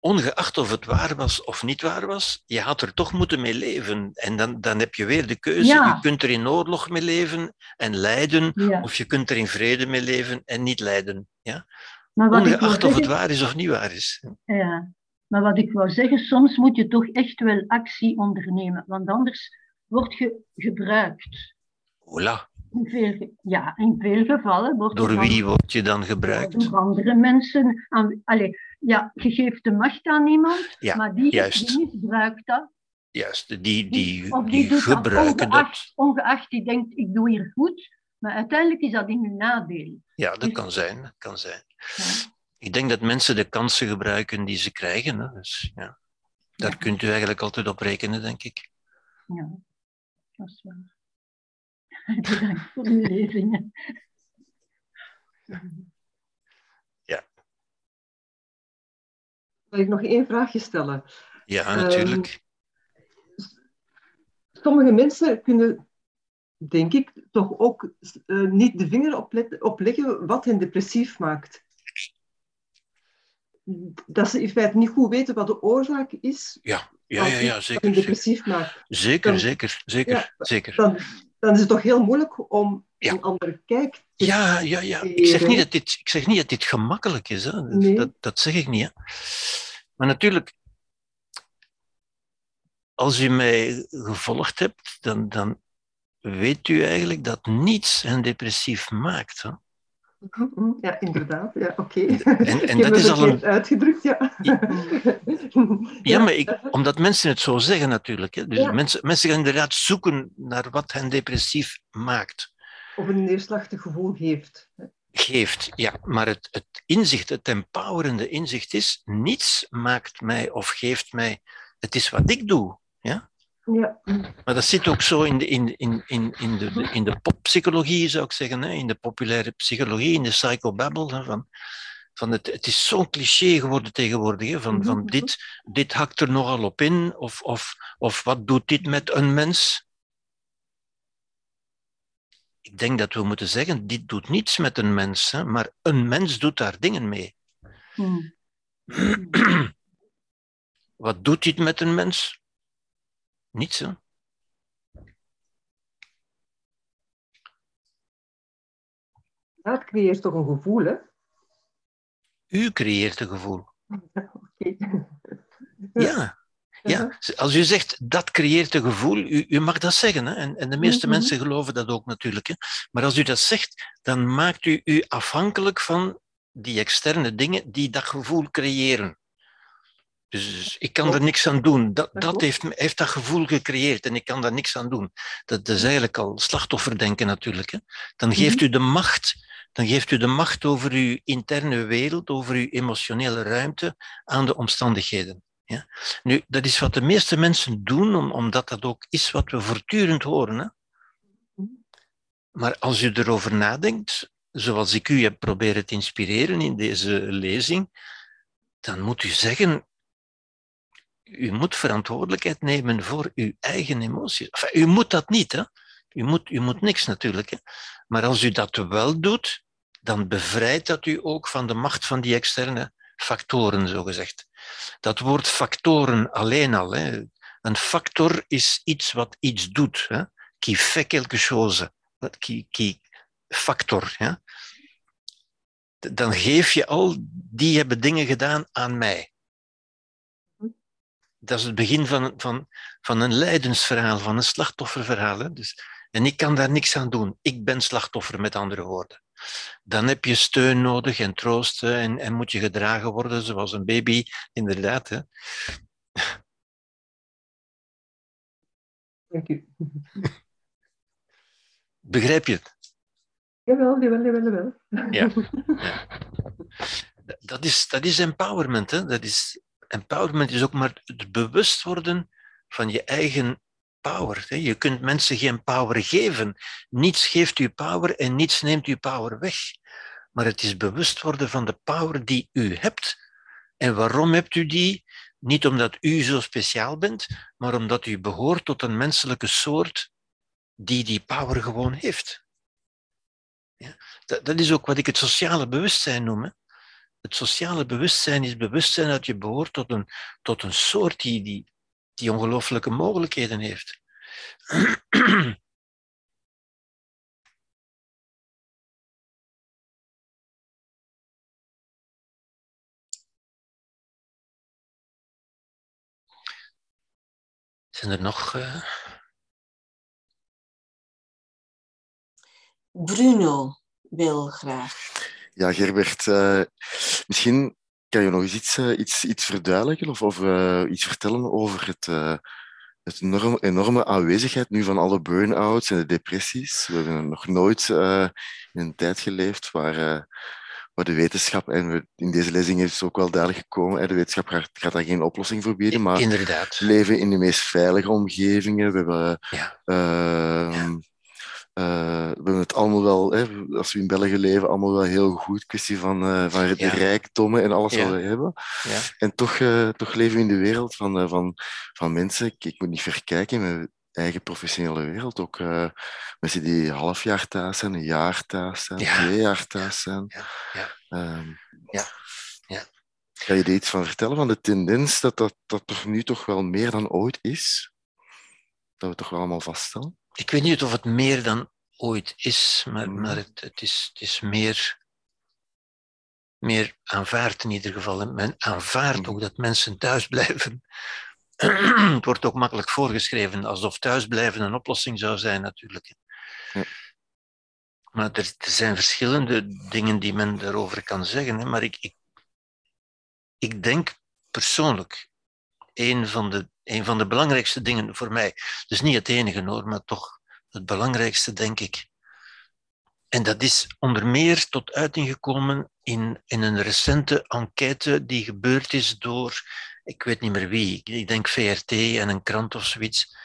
ongeacht of het waar was of niet waar was, je had er toch moeten mee leven. En dan, dan heb je weer de keuze. Ja. Je kunt er in oorlog mee leven en lijden, Ja. of je kunt er in vrede mee leven en niet lijden. Ja? Maar wat Ongeacht of het waar is of niet waar is. Ja, maar wat ik wou zeggen, soms moet je toch echt wel actie ondernemen, want anders word je gebruikt. Voilà. In veel, ja, in veel gevallen wordt Door wie word je dan gebruikt? Door andere mensen. Aan, allee, ja, je geeft de macht aan iemand, Ja, maar die, juist. die misbruikt dat. Juist, die, die, of die, gebruiken dat. ongeacht, ongeacht die denkt, ik doe hier goed, maar uiteindelijk is dat in hun nadeel. Ja, dat Dus- kan zijn. Dat kan zijn. Ja. Ik denk dat mensen de kansen gebruiken die ze krijgen. Hè. Dus, ja. Daar Ja. kunt u eigenlijk altijd op rekenen, denk ik. Ja, dat is waar. Bedankt voor uw lezingen. Zal ik nog één vraagje stellen? Ja, Ehm, natuurlijk. Sommige mensen kunnen, denk ik, toch ook eh, niet de vinger op, let- op leggen wat hen depressief maakt. Dat ze in feite niet goed weten wat de oorzaak is Ja, ja, ja, ja wat zeker. hen Zeker, depressief maakt. zeker, Dan- zeker. zeker, Ja, zeker. Dan, dan is het toch heel moeilijk om Ja. een andere kijk te Ja, ja, ja. Ik zeg niet dat dit, ik zeg niet dat dit gemakkelijk is. Hè. Dat, Nee. dat, dat zeg ik niet. Hè. Maar natuurlijk, als u mij gevolgd hebt, dan, dan weet u eigenlijk dat niets hen depressief maakt. Hè. Ja, inderdaad. Ja, oké. En, en dat is al een. uitgedrukt, ja. Ja, maar ik, omdat mensen het zo zeggen natuurlijk. Hè. Dus Ja. mensen, mensen gaan inderdaad zoeken naar wat hen depressief maakt. Of een neerslachtig gevoel heeft. geeft, ja. Maar het, het inzicht, het empowerende inzicht is, niets maakt mij of geeft mij, het is wat ik doe. Ja? Ja. Maar dat zit ook zo in de, in, in, in, in de, in de poppsychologie, zou ik zeggen, hè? in de populaire psychologie, in de psychobabble. Hè? Van, van het, het is zo'n cliché geworden tegenwoordig, hè? Van, van dit, dit hakt er nogal op in, of, of, of wat doet dit met een mens? Ik denk dat we moeten zeggen, dit doet niets met een mens, hè? maar een mens doet daar dingen mee. Hmm. Wat doet dit met een mens? Niets, hè? Dat creëert toch een gevoel, hè? U creëert een gevoel. Oké. Ja. ja. Als u zegt dat creëert een gevoel, u, u mag dat zeggen. Hè? En, en de meeste Mhm. mensen geloven dat ook natuurlijk. Hè? Maar als u dat zegt, dan maakt u u afhankelijk van die externe dingen die dat gevoel creëren. Dus, ik kan er niks aan doen. Dat, Dat heeft, heeft dat gevoel gecreëerd en ik kan daar niks aan doen. Dat is eigenlijk al slachtofferdenken natuurlijk. Hè? Dan geeft Mhm. u de macht. Dan geeft u de macht over uw interne wereld, over uw emotionele ruimte aan de omstandigheden. Ja? Nu, dat is wat de meeste mensen doen, om- omdat dat ook is wat we voortdurend horen. Hè? Maar als u erover nadenkt, zoals ik u heb proberen te inspireren in deze lezing, dan moet u zeggen, u moet verantwoordelijkheid nemen voor uw eigen emoties. U moet dat niet, hè? U moet, u moet niks natuurlijk. Hè? Maar als u dat wel doet, dan bevrijdt dat u ook van de macht van die externe factoren, zogezegd. Dat woord factoren alleen al. Hè? Een factor is iets wat iets doet. Hè? Qui fait quelque chose. Qui, qui factor. Ja? Dan geef je al, die hebben dingen gedaan aan mij. Dat is het begin van, van, van een lijdensverhaal, van een slachtofferverhaal. Hè? Dus, en ik kan daar niks aan doen. Ik ben slachtoffer, met andere woorden. Dan heb je steun nodig en troost en, en moet je gedragen worden zoals een baby, inderdaad. Hè? Dank u. Begrijp je het? Jawel, jawel, jawel, jawel. Ja. Dat is, dat is empowerment. Hè? Dat is, empowerment is ook maar het bewust worden van je eigen power. Je kunt mensen geen power geven. Niets geeft u power en niets neemt u power weg. Maar het is bewust worden van de power die u hebt. En waarom hebt u die? Niet omdat u zo speciaal bent, maar omdat u behoort tot een menselijke soort die die power gewoon heeft. Ja? Dat, dat is ook wat ik het sociale bewustzijn noem. Het sociale bewustzijn is bewustzijn dat je behoort tot een, tot een soort die, die, die ongelooflijke mogelijkheden heeft. Zijn er nog. Uh... Bruno wil graag. Ja, Gerbert, uh, misschien kan je nog eens iets, uh, iets, iets verduidelijken of, of uh, iets vertellen over het, het enorm, enorme aanwezigheid nu van alle burn-outs en de depressies. We hebben nog nooit in een tijd geleefd waar, waar de wetenschap, en we, in deze lezing is het ook wel duidelijk gekomen, de wetenschap gaat, gaat daar geen oplossing voor bieden, maar Inderdaad. we leven in de meest veilige omgevingen. We hebben... Ja. ja. Uh, we hebben het allemaal wel, hè, als we in België leven, allemaal wel heel goed. Kwestie van, uh, van de Ja. rijkdommen en alles Ja. wat we hebben. Ja. En toch, uh, toch leven we in de wereld van, van, van mensen. Ik, ik moet niet verkijken in mijn eigen professionele wereld. Ook mensen die een half jaar thuis zijn, een jaar thuis zijn, Ja. twee jaar thuis zijn. Ja. Ja. Um, Ja. Ja. Kan je er iets van vertellen? Van de tendens dat dat, dat toch nu toch wel meer dan ooit is? Dat we toch wel allemaal vaststellen? Ik weet niet of het meer dan ooit is, maar, Mhm. maar het, het, is, het is meer, meer aanvaard in ieder geval. En men aanvaardt Mhm. ook dat mensen thuis blijven. het wordt ook makkelijk voorgeschreven, alsof thuisblijven een oplossing zou zijn natuurlijk. Ja. Maar er, er zijn verschillende dingen die men daarover kan zeggen. Hè. Maar ik, ik, ik denk persoonlijk, een van, de, een van de belangrijkste dingen voor mij, dus niet het enige hoor, maar toch het belangrijkste, denk ik, En dat is onder meer tot uiting gekomen in, in een recente enquête die gebeurd is door, ik weet niet meer wie, ik denk VRT en een krant of zoiets,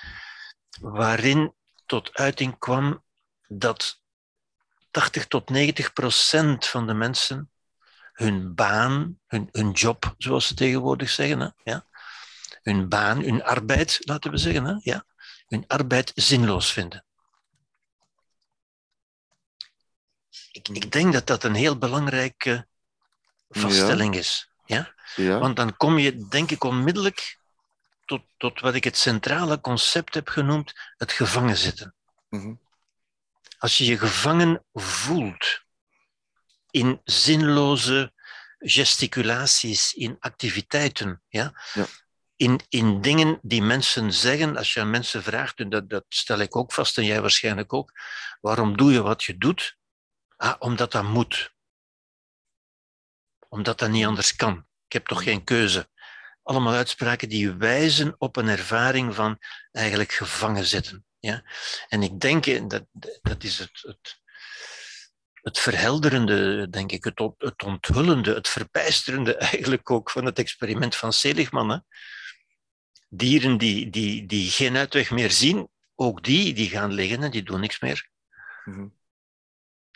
waarin tot uiting kwam dat 80 tot 90 procent van de mensen hun baan, hun, hun job, zoals ze tegenwoordig zeggen, hè, ja, hun baan, hun arbeid, laten we zeggen, hè, ja, hun arbeid zinloos vinden. Ik, ik denk dat dat een heel belangrijke vaststelling is. Ja? Ja. Want dan kom je, denk ik, onmiddellijk tot, tot wat ik het centrale concept heb genoemd, het gevangen zitten. Mhm. Als je je gevangen voelt in zinloze gesticulaties, in activiteiten, ja? Ja. In, in dingen die mensen zeggen, als je aan mensen vraagt, en dat, dat stel ik ook vast en jij waarschijnlijk ook, waarom doe je wat je doet? Ah, omdat dat moet. Omdat dat niet anders kan. Ik heb toch geen keuze. Allemaal uitspraken die wijzen op een ervaring van eigenlijk gevangen zitten. Ja? En ik denk, en dat, dat is het, het, het verhelderende, denk ik, het, het onthullende, het verbijsterende eigenlijk ook van het experiment van Seligman. Hè? Dieren die, die, die geen uitweg meer zien, ook die, die gaan liggen en die doen niks meer. Mhm.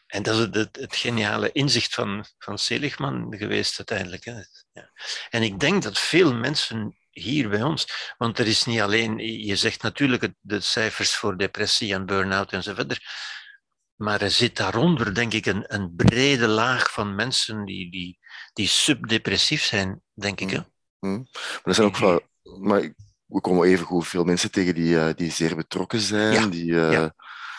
En dat is het, het, geniale inzicht van, van Seligman geweest uiteindelijk. Hè. Ja. En ik denk dat veel mensen hier bij ons, want er is niet alleen, je zegt natuurlijk de cijfers voor depressie en burn-out en zo verder, maar er zit daaronder, denk ik, een, een brede laag van mensen die, die, die subdepressief zijn, denk ik. Hè. Mhm. Maar er zijn ook maar we komen even goed veel mensen tegen die, eh, die zeer betrokken zijn, Ja, die, eh, ja,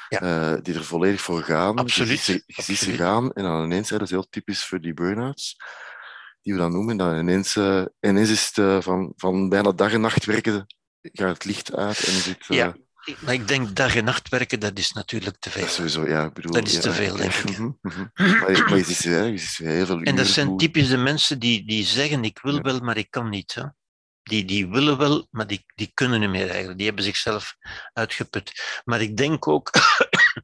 ja. eh, die er volledig voor gaan. Absoluut, Je ziet ze, je ziet ze absoluut. gaan en dan ineens, hè, dat is heel typisch voor die burn-outs, die we dan noemen, dan ineens, ineens is het van, van bijna dag en nacht werken, gaat het licht uit en zit... Ja, maar ik denk dag en nacht werken, dat is natuurlijk te Dat is veel. sowieso, ja, ik bedoel... Dat is ja, te veel, ja, denk ik. mhm, mhm. Maar, je- ziet heel veel En dat zijn typisch de mensen die, die zeggen, ik wil Ja. wel, maar ik kan niet. Hè. Die, die willen wel, maar die, die kunnen niet meer eigenlijk. Die hebben zichzelf uitgeput. Maar ik denk ook,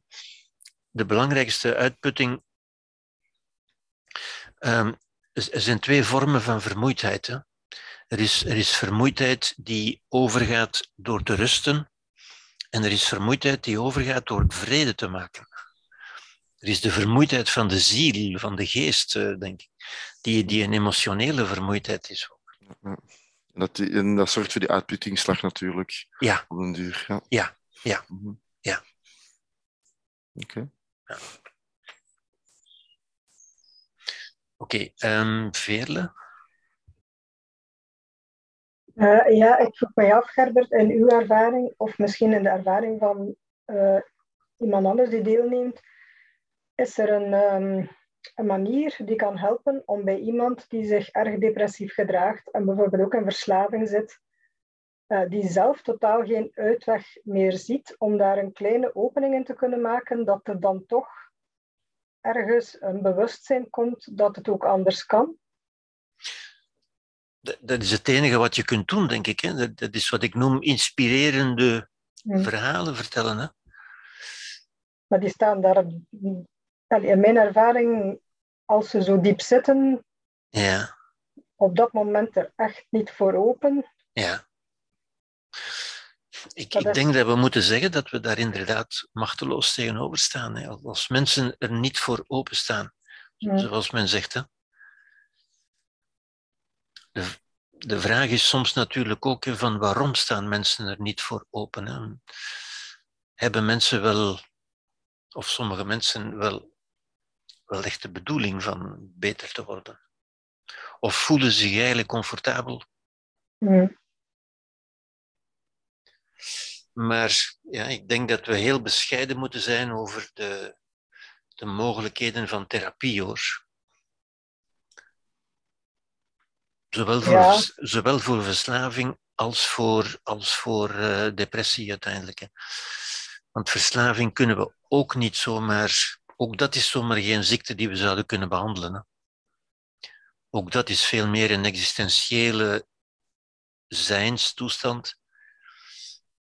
de belangrijkste uitputting... ehm, er zijn twee vormen van vermoeidheid. Hè. Er, is, er is vermoeidheid die overgaat door te rusten. En er is vermoeidheid die overgaat door vrede te maken. Er is de vermoeidheid van de ziel, van de geest, eh, denk ik, die, die een emotionele vermoeidheid is. En dat, en dat zorgt voor die uitputtingsslag natuurlijk. Ja. Op een duur, ja. Ja, ja, Mhm. ja. Oké. Oké, ehm, Veerle? Eh, ja, ik vroeg mij af, Gerbert, in uw ervaring, of misschien in de ervaring van eh, iemand anders die deelneemt, is er een, ehm, een manier die kan helpen om bij iemand die zich erg depressief gedraagt en bijvoorbeeld ook in verslaving zit, eh, die zelf totaal geen uitweg meer ziet, om daar een kleine opening in te kunnen maken, dat er dan toch ergens een bewustzijn komt dat het ook anders kan? Dat, is het enige wat je kunt doen, denk ik. Hè. Dat, is wat ik noem inspirerende Hm. verhalen vertellen. Hè. Maar die staan daar, allee, in mijn ervaring, als ze zo diep zitten, Ja, op dat moment er echt niet voor open. ja. Ik, ik denk dat we moeten zeggen dat we daar inderdaad machteloos tegenover staan. Hè. Als mensen er niet voor openstaan, Hm. zoals men zegt. Hè. De, de vraag is soms natuurlijk ook hè, van waarom staan mensen er niet voor open. Hè? Hebben mensen wel, of sommige mensen wel, wel echt de bedoeling van beter te worden? Of voelen ze zich eigenlijk comfortabel? Hm. Maar ja, ik denk dat we heel bescheiden moeten zijn over de, de mogelijkheden van therapie, hoor. Zowel voor, Ja. zowel voor verslaving als voor, als voor eh, depressie uiteindelijk. hè. Want verslaving kunnen we ook niet zomaar, ook dat is zomaar geen ziekte die we zouden kunnen behandelen. Hè. Ook dat is veel meer een existentiële zijnstoestand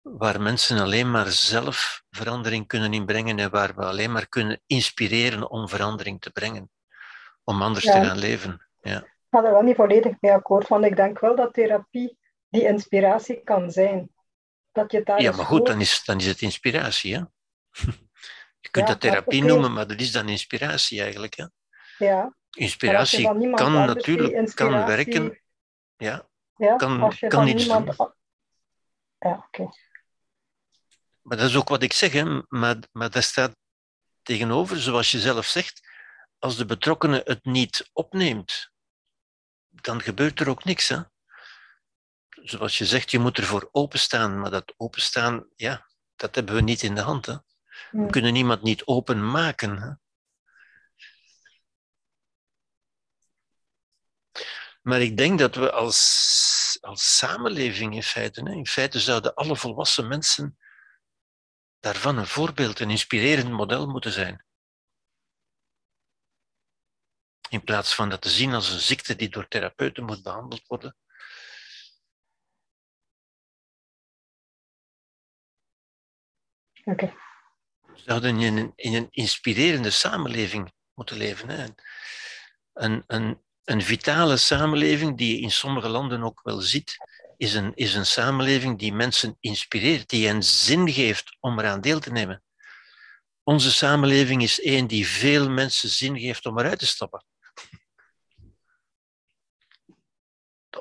waar mensen alleen maar zelf verandering kunnen inbrengen en waar we alleen maar kunnen inspireren om verandering te brengen, om anders Ja. te gaan leven. Ja. Ik ga er wel niet volledig mee akkoord, want ik denk wel dat therapie die inspiratie kan zijn. Dat je daar ja, maar goed, dan is, dan is het inspiratie. Hè? Je kunt Ja, dat therapie noemen, maar dat is dan inspiratie eigenlijk. Hè? Ja, Inspiratie kan anders natuurlijk kan werken. Ja, ja Kan- kan iets niemand... doen. Ja, oké. maar dat is ook wat ik zeg. Hè? Maar, maar daar staat tegenover, zoals je zelf zegt, als de betrokkenen het niet opneemt, dan gebeurt er ook niks. Hè? Zoals je zegt, je moet ervoor openstaan, maar dat openstaan, ja, dat hebben we niet in de hand. Hè? We kunnen niemand niet openmaken. Hè? Maar ik denk dat we als, als samenleving in feite, hè, in feite zouden alle volwassen mensen daarvan een voorbeeld, een inspirerend model moeten zijn. In plaats van dat te zien als een ziekte die door therapeuten moet behandeld worden. Oké. We zouden in een, in een inspirerende samenleving moeten leven. Hè. Een, een, een vitale samenleving die je in sommige landen ook wel ziet, is een, is een samenleving die mensen inspireert, die hen zin geeft om eraan deel te nemen. Onze samenleving is één die veel mensen zin geeft om eruit te stappen.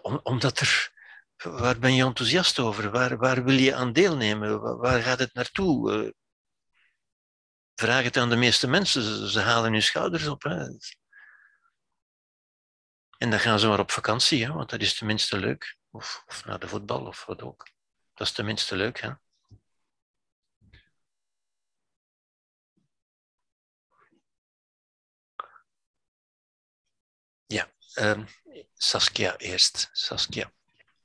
Om, omdat er. Waar ben je enthousiast over? Waar, waar wil je aan deelnemen? Waar, waar gaat het naartoe? Vraag het aan de meeste mensen. Ze, ze halen hun schouders op. Hè. En dan gaan ze maar op vakantie, hè, want dat is tenminste leuk. Of, of naar de voetbal of wat ook. Dat is tenminste leuk. Hè. Ja, ehm, Saskia eerst. Saskia.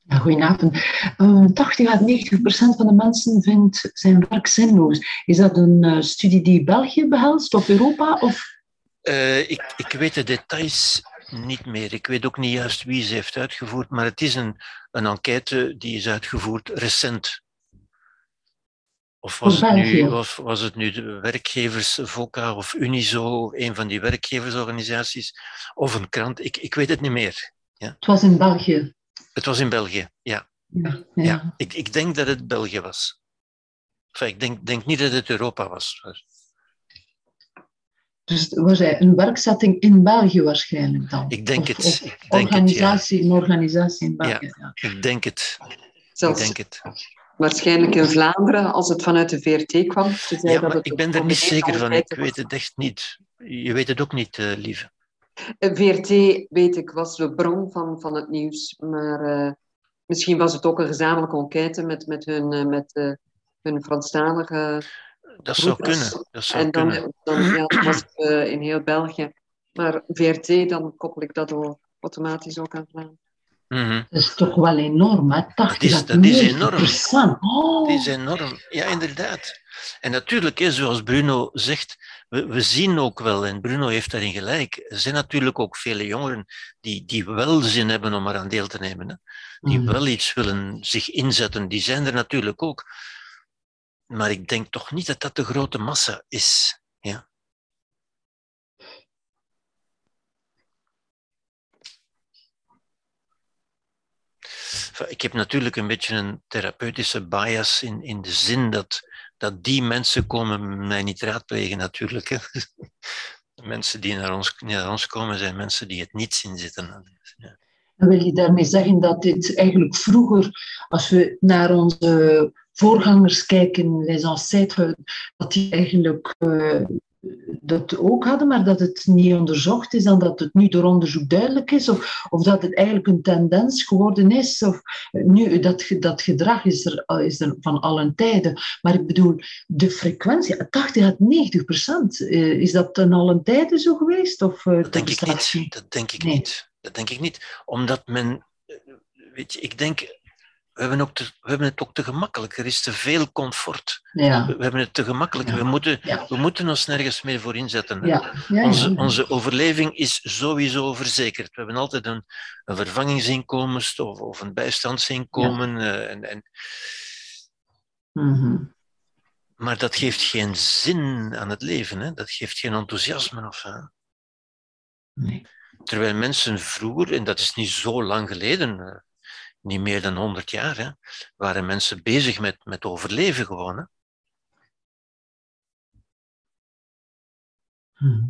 Ja, goedenavond. Eh, 80 à 90 procent van de mensen vindt zijn werk zinloos. Is dat een eh, studie die België behelst of Europa? Of... Eh, ik, ik weet de details niet meer. Ik weet ook niet juist wie ze heeft uitgevoerd, maar het is een, een enquête die is uitgevoerd recent. Of was het, nu, of was het nu de werkgevers, VOCA of Unizo, een van die werkgeversorganisaties, of een krant? Ik, ik weet het niet meer. Het was in België. Het was in België, ja. Ja, ja. ja. Ik, ik denk dat het België was. Enfin, ik denk, denk niet dat het Europa was. Dus was een werkzetting in België waarschijnlijk dan? Ik denk Of- het. of Ik denk het, ja. organisatie, Een organisatie in België, ja. Ik denk het. Ik denk het. waarschijnlijk in Vlaanderen, als het vanuit de VRT kwam. Ze zei Ja, dat maar het ik ben er niet zeker van. Ik weet het echt niet. Je weet het ook niet, eh, lieve. VRT, weet ik, was de bron van, van het nieuws. Maar eh, misschien was het ook een gezamenlijke enquête met, met, hun, eh, met eh, hun Franstalige Dat zou kunnen. Dat zou En dan, kunnen. dan ja, was het in heel België. Maar VRT, dan koppel ik dat al automatisch ook aan Vlaanderen. Mhm. Dat is toch wel enorm, hè? 80 is- à dat is 90 enorm. Oh. Is enorm. Ja, inderdaad. En natuurlijk, hè, zoals Bruno zegt, we, we zien ook wel, en Bruno heeft daarin gelijk, er zijn natuurlijk ook vele jongeren die, die wel zin hebben om eraan deel te nemen. Hè? Die Mm. wel iets willen zich inzetten. Die zijn er natuurlijk ook. Maar ik denk toch niet dat dat de grote massa is. Ja? Ik heb natuurlijk een beetje een therapeutische bias in, in de zin dat, dat die mensen komen mij niet raadplegen natuurlijk. Hè. De mensen die naar ons, naar ons komen zijn mensen die het niet zien zitten. Ja. Wil je daarmee zeggen dat dit eigenlijk vroeger, als we naar onze voorgangers kijken, les ancêtres, dat die eigenlijk eh, dat ook hadden, maar dat het niet onderzocht is en dat het nu door onderzoek duidelijk is, of, of dat het eigenlijk een tendens geworden is. Of, nu, dat, dat gedrag is er, is er van allen tijden, maar ik bedoel, de frequentie, 80 à 90 procent, eh, is dat ten allen tijden zo geweest? Of, eh, Dat denk ik niet. Dat denk ik Nee. niet. Dat denk ik niet. Omdat men, eh, weet je, ik denk, we hebben, ook te, we hebben het ook te gemakkelijk. Er is te veel comfort. Ja, We, we hebben het te gemakkelijk. Ja. We, moeten, Ja. we moeten ons nergens meer voor inzetten. Onze, onze overleving is sowieso verzekerd. We hebben altijd een, een vervangingsinkomen of, of een bijstandsinkomen. eh, en, en Mhm. Maar dat geeft geen zin aan het leven. Hè? Dat geeft geen enthousiasme. Of, hè? Nee. Terwijl mensen vroeger, en dat is niet zo lang geleden, eh, niet meer dan 100 jaar, hè, waren mensen bezig met, met overleven gewoon. Hè? Mhm.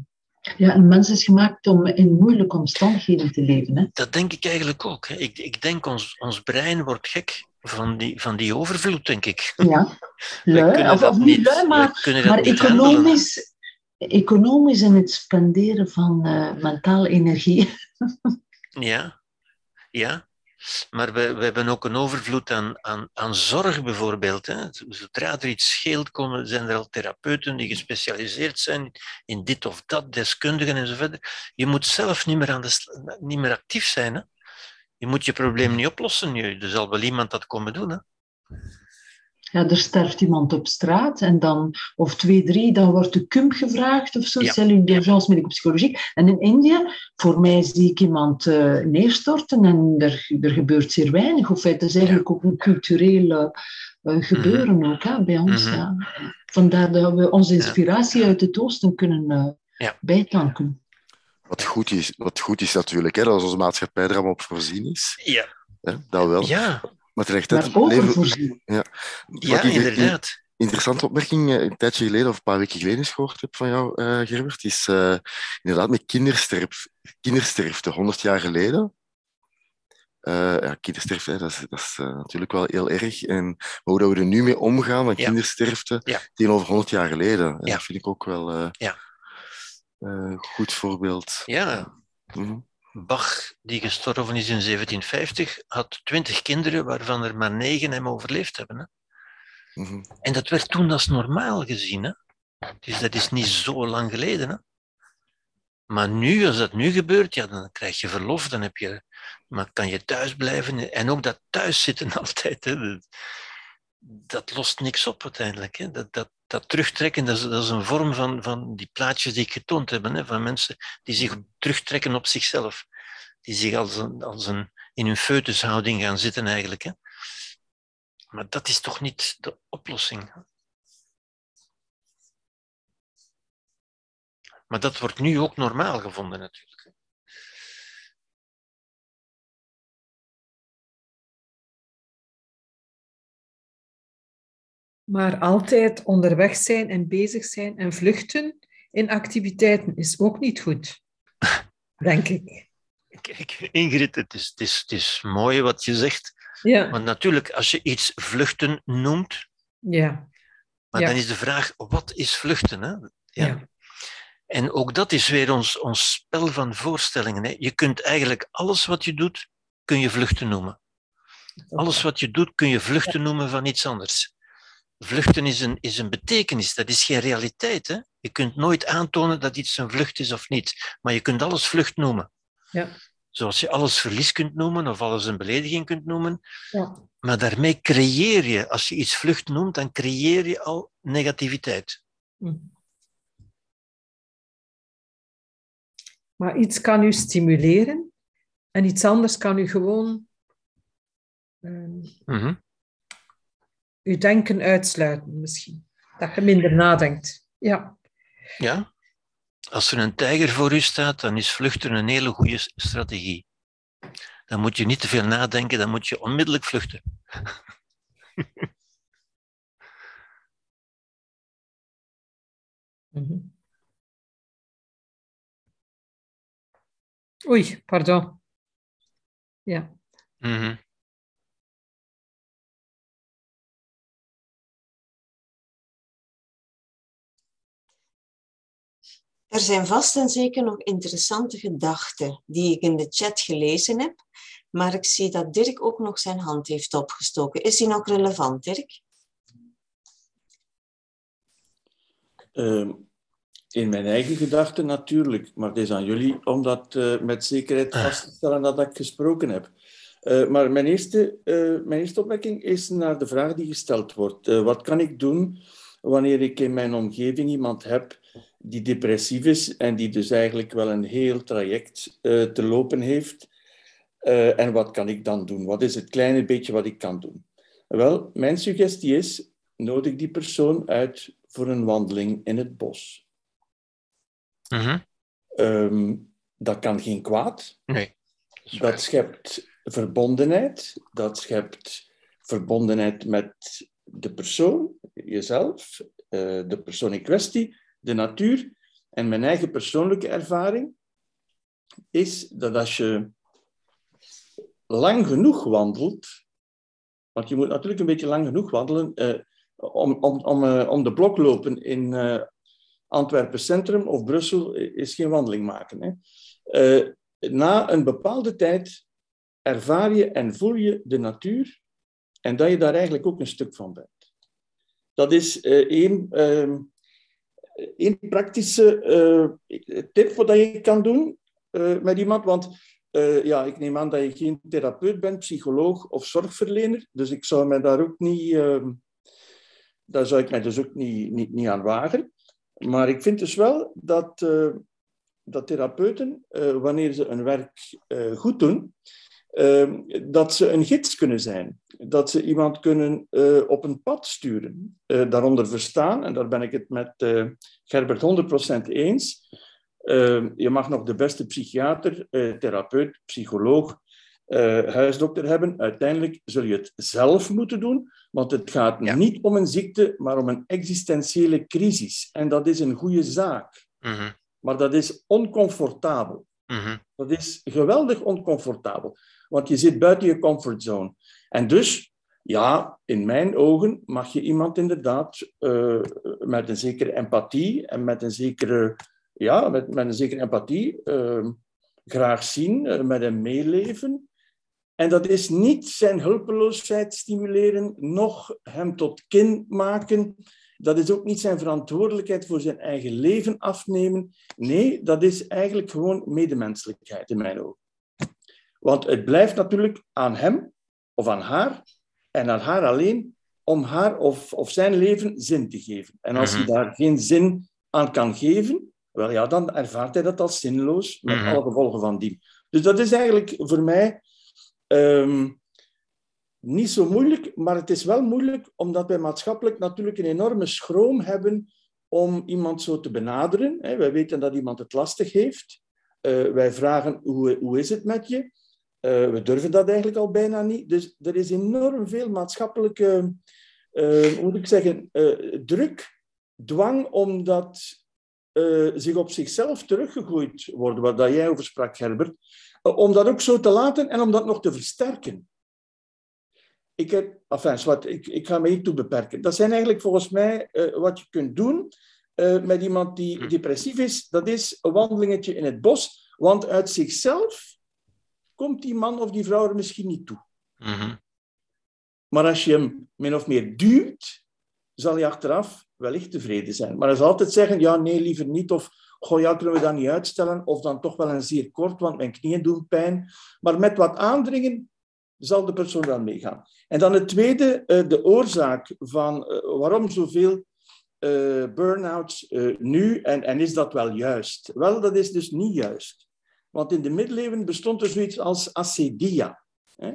Ja, een mens is gemaakt om in moeilijke omstandigheden te leven. Hè? Dat denk ik eigenlijk ook. Hè. Ik, ik denk ons, ons brein wordt gek van die, van die overvloed, denk ik. Ja, lui, of, niet lui, maar, maar handelen. economisch, economisch in het spenderen van eh, mentale energie. Ja, ja. Maar we, we hebben ook een overvloed aan, aan, aan zorg bijvoorbeeld. Zodra er iets scheelt, komen, zijn er al therapeuten die gespecialiseerd zijn in dit of dat, deskundigen en zo verder. Je moet zelf niet meer, aan de, niet meer actief zijn. Hè. Je moet je probleem niet oplossen. Je, er zal wel iemand dat komen doen. Hè. Ja, er sterft iemand op straat en dan, of twee, drie, dan wordt de CUM gevraagd of zo, Ja. cellule d'urgence medicopsychologie. En in India, voor mij zie ik iemand eh, neerstorten en er, er gebeurt zeer weinig. Of het is eigenlijk ook een cultureel eh, gebeuren ook, hè, bij ons. Mhm. ja. Vandaar dat we onze inspiratie uit het oosten kunnen eh Ja. bijtanken. Wat goed is, wat goed is natuurlijk, hè, dat onze maatschappij er allemaal op voorzien is. Ja, Hè, dat wel. ja, Maar Maar leven- ja ik een inderdaad. interessante opmerking eh, een tijdje geleden, of een paar weken geleden, eens gehoord heb van jou, eh, Gerbert, is eh, inderdaad met kindersterf, kindersterfte, 100 jaar geleden. Eh, ja, kindersterfte, hè, dat is, dat is natuurlijk wel heel erg. En maar hoe dat we er nu mee omgaan met Ja. kindersterfte Ja. tegenover 100 jaar geleden, en Ja. dat vind ik ook wel eh, Ja. eh, een goed voorbeeld. Ja, Mhm. Bach, die gestorven is in 1750, had twintig kinderen, waarvan er maar negen hem overleefd hebben. Hè? Mhm. En dat werd toen als normaal gezien. Hè? Dus dat is niet zo lang geleden. Hè? Maar nu, als dat nu gebeurt, ja, dan krijg je verlof, dan heb je, maar kan je thuis blijven. En ook dat thuiszitten altijd, hè? Dat, dat lost niks op uiteindelijk. Hè? Dat, dat, dat terugtrekken, dat is, dat is een vorm van, van die plaatjes die ik getoond heb, hè? van mensen die zich terugtrekken op zichzelf. Die zich als een, als een, in hun foetushouding gaan zitten eigenlijk. Hè? Maar dat is toch niet de oplossing. Maar dat wordt nu ook normaal gevonden natuurlijk. Maar altijd onderweg zijn en bezig zijn en vluchten in activiteiten is ook niet goed. Denk ik. Kijk, Ingrid, het is, het, is, het is mooi wat je zegt. Ja, Want natuurlijk, als je iets vluchten noemt, ja, maar Ja. dan is de vraag, wat is vluchten? Hè? ja. En ook dat is weer ons, ons spel van voorstellingen. Hè? Je kunt eigenlijk alles wat je doet, kun je vluchten noemen. Alles wat je doet, kun je vluchten noemen van iets anders. Vluchten is een, is een betekenis, dat is geen realiteit. Hè? Je kunt nooit aantonen dat iets een vlucht is of niet, maar je kunt alles vlucht noemen. Ja. Zoals je alles verlies kunt noemen of alles een belediging kunt noemen. Ja. Maar daarmee creëer je, als je iets vlucht noemt, dan creëer je al negativiteit. Hm. Maar iets kan u stimuleren en iets anders kan u gewoon Mhm. Uw denken uitsluiten, misschien. Dat je minder nadenkt. Ja, Ja. Als er een tijger voor u staat, dan is vluchten een hele goede strategie. Dan moet je niet te veel nadenken, dan moet je onmiddellijk vluchten. Mhm. Oei, pardon. Ja. Mhm. Er zijn vast en zeker nog interessante gedachten die ik in de chat gelezen heb, maar ik zie dat Dirk ook nog zijn hand heeft opgestoken. Is die nog relevant, Dirk? Ehm, in mijn eigen gedachten natuurlijk, maar het is aan jullie om dat eh, met zekerheid vast te stellen dat ik gesproken heb. Eh, maar mijn eerste, eh, mijn eerste opmerking is naar de vraag die gesteld wordt. Eh, wat kan ik doen wanneer ik in mijn omgeving iemand heb die depressief is en die dus eigenlijk wel een heel traject eh, te lopen heeft? Eh, en wat kan ik dan doen? Wat is het kleine beetje wat ik kan doen? Wel, mijn suggestie is, nodig die persoon uit voor een wandeling in het bos. Mhm. Ehm, dat kan geen kwaad. Nee. Dat schept verbondenheid. Dat schept verbondenheid met de persoon, jezelf, eh, de persoon in kwestie, de natuur. En mijn eigen persoonlijke ervaring is dat als je lang genoeg wandelt, want je moet natuurlijk een beetje lang genoeg wandelen, eh, om, om, om, eh, om de blok lopen in eh, Antwerpen Centrum of Brussel is geen wandeling maken. Hè. Eh, na een bepaalde tijd ervaar je en voel je de natuur en dat je daar eigenlijk ook een stuk van bent. Dat is eh, één, ehm, één praktische eh, tip wat je kan doen eh, met iemand. Want eh, ja, ik neem aan dat je geen therapeut bent, psycholoog of zorgverlener. Dus ik zou mij daar ook niet, daar zou ik mij dus ook niet, niet, niet aan wagen. Maar ik vind dus wel dat, dat therapeuten, wanneer ze hun werk goed doen, dat ze een gids kunnen zijn. Dat ze iemand kunnen eh, op een pad sturen. Eh, daaronder verstaan, en daar ben ik het met eh, Gerbert 100% eens. eh, je mag nog de beste psychiater, therapeut, psycholoog, huisdokter hebben. Uiteindelijk zul je het zelf moeten doen, want het gaat Ja. niet om een ziekte, maar om een existentiële crisis. En dat is een goede zaak, Mhm. maar dat is oncomfortabel. Mhm. Dat is geweldig oncomfortabel, want je zit buiten je comfortzone. En dus, ja, in mijn ogen mag je iemand inderdaad eh, met een zekere empathie en met een zekere, ja, met, met een zekere empathie eh, graag zien, eh, met hem meeleven. En dat is niet zijn hulpeloosheid stimuleren, noch hem tot kind maken. Dat is ook niet zijn verantwoordelijkheid voor zijn eigen leven afnemen. Nee, dat is eigenlijk gewoon medemenselijkheid in mijn ogen. Want het blijft natuurlijk aan hem of aan haar en aan haar alleen om haar of, of zijn leven zin te geven. En als hij Mhm. daar geen zin aan kan geven, wel ja, dan ervaart hij dat als zinloos, met Mhm. alle gevolgen van die. Dus dat is eigenlijk voor mij ehm, niet zo moeilijk, maar het is wel moeilijk omdat wij maatschappelijk natuurlijk een enorme schroom hebben om iemand zo te benaderen. Wij weten dat iemand het lastig heeft. Eh, wij vragen hoe, hoe is het met je? Eh, we durven dat eigenlijk al bijna niet. Dus er is enorm veel maatschappelijke, eh, hoe moet ik zeggen, eh, druk, dwang om dat eh, zich op zichzelf teruggegooid worden, waar dat jij over sprak, Herbert, om dat ook zo te laten en om dat nog te versterken. Ik, heb, enfin, zwart, ik, ik ga me niet toe beperken. Dat zijn eigenlijk volgens mij wat je kunt doen met iemand die depressief is. Dat is een wandelingetje in het bos, want uit zichzelf komt die man of die vrouw er misschien niet toe. Mhm. Maar als je hem min of meer duwt, zal hij achteraf wellicht tevreden zijn. Maar hij zal altijd zeggen, ja, nee, liever niet. Of, goh, ja, kunnen we dat niet uitstellen? Of dan toch wel een zeer kort, want mijn knieën doen pijn. Maar met wat aandringen zal de persoon wel meegaan. En dan het tweede, eh, de oorzaak van eh, waarom zoveel eh burn-outs nu, en, en is dat wel juist? Wel, dat is dus niet juist. Want in de middeleeuwen bestond er zoiets als acedia. Hè?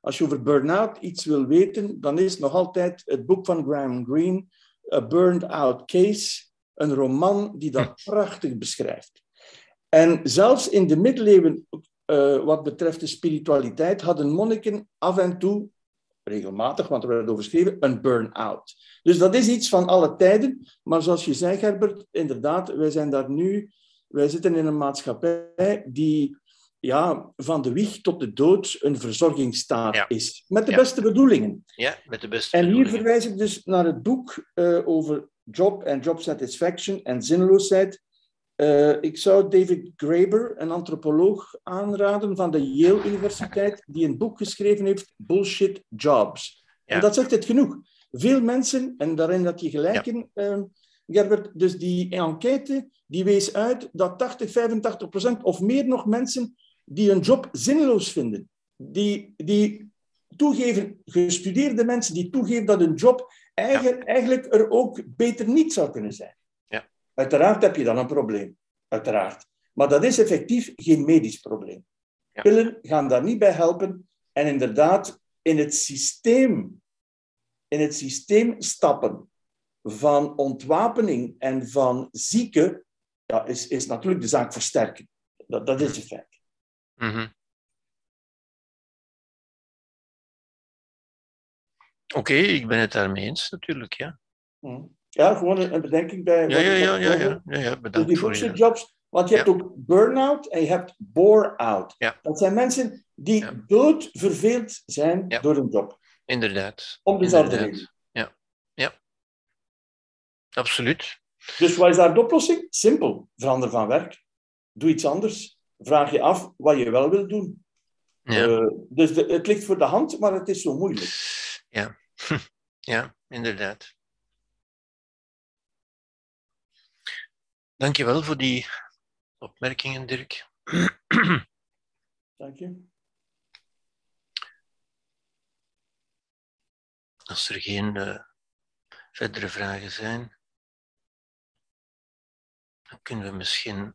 Als je over burn-out iets wil weten, dan is nog altijd het boek van Graham Greene, A Burned Out Case, een roman die dat prachtig beschrijft. En zelfs in de middeleeuwen, eh, wat betreft de spiritualiteit, hadden monniken af en toe, regelmatig, want er werd over geschreven, een burn-out. Dus dat is iets van alle tijden. Maar zoals je zei, Gerbert, inderdaad, wij zijn daar nu, wij zitten in een maatschappij die ja, van de wieg tot de dood een verzorgingsstaat Ja. is. Met de Ja. beste bedoelingen. Ja, met de beste En hier verwijs ik dus naar het boek eh, over job en job satisfaction en zinloosheid. Eh, ik zou David Graeber, een antropoloog, aanraden van de Yale Universiteit, die een boek geschreven heeft, Bullshit Jobs. Ja. En dat zegt het genoeg. Veel mensen, en daarin had je gelijk in, eh, Gerbert, dus die enquête die wees uit dat 80, 85 procent of meer nog mensen die een job zinloos vinden, die, die toegeven, gestudeerde mensen die toegeven dat een job eigen, eigenlijk er ook beter niet zou kunnen zijn. Ja. Uiteraard heb je dan een probleem, uiteraard. Maar dat is effectief geen medisch probleem. Ja. Pillen gaan daar niet bij helpen. En inderdaad, in het systeem, in het systeem stappen van ontwapening en van zieken, ja, is, is natuurlijk de zaak versterken. Dat, dat is een feit. Mhm. Oké, ik ben het daarmee eens natuurlijk, ja. Hm. Ja, gewoon een, bedenking bij. Ja, ja, ja, ja, ja, ja, ja bedankt die voor je... jobs, want je hebt ook burn-out en je hebt bore-out. Ja. Dat zijn mensen die Ja. doodverveeld zijn door hun job. Inderdaad. Om dezelfde reden. Ja, ja. Absoluut. Dus wat is daar de oplossing? Simpel. Verander van werk. Doe iets anders. Vraag je af wat je wel wil doen. Ja. Eh, dus de- het ligt voor de hand, maar het is zo moeilijk. Ja, ja inderdaad. Dankjewel voor die opmerkingen, Dirk. Dank je. Als er geen eh, verdere vragen zijn, dan kunnen we misschien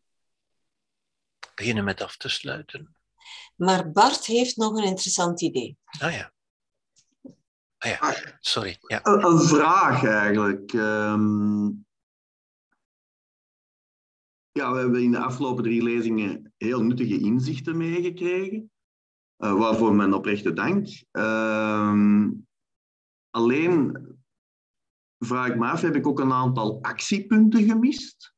beginnen met af te sluiten. Maar Bart heeft nog een interessant idee. Ah ja. Ah ja, sorry. Ja. Een, een vraag eigenlijk. Ehm, ja, we hebben in de afgelopen drie lezingen heel nuttige inzichten meegekregen, eh, waarvoor mijn oprechte dank. Ehm, alleen vraag ik me af, heb ik ook een aantal actiepunten gemist?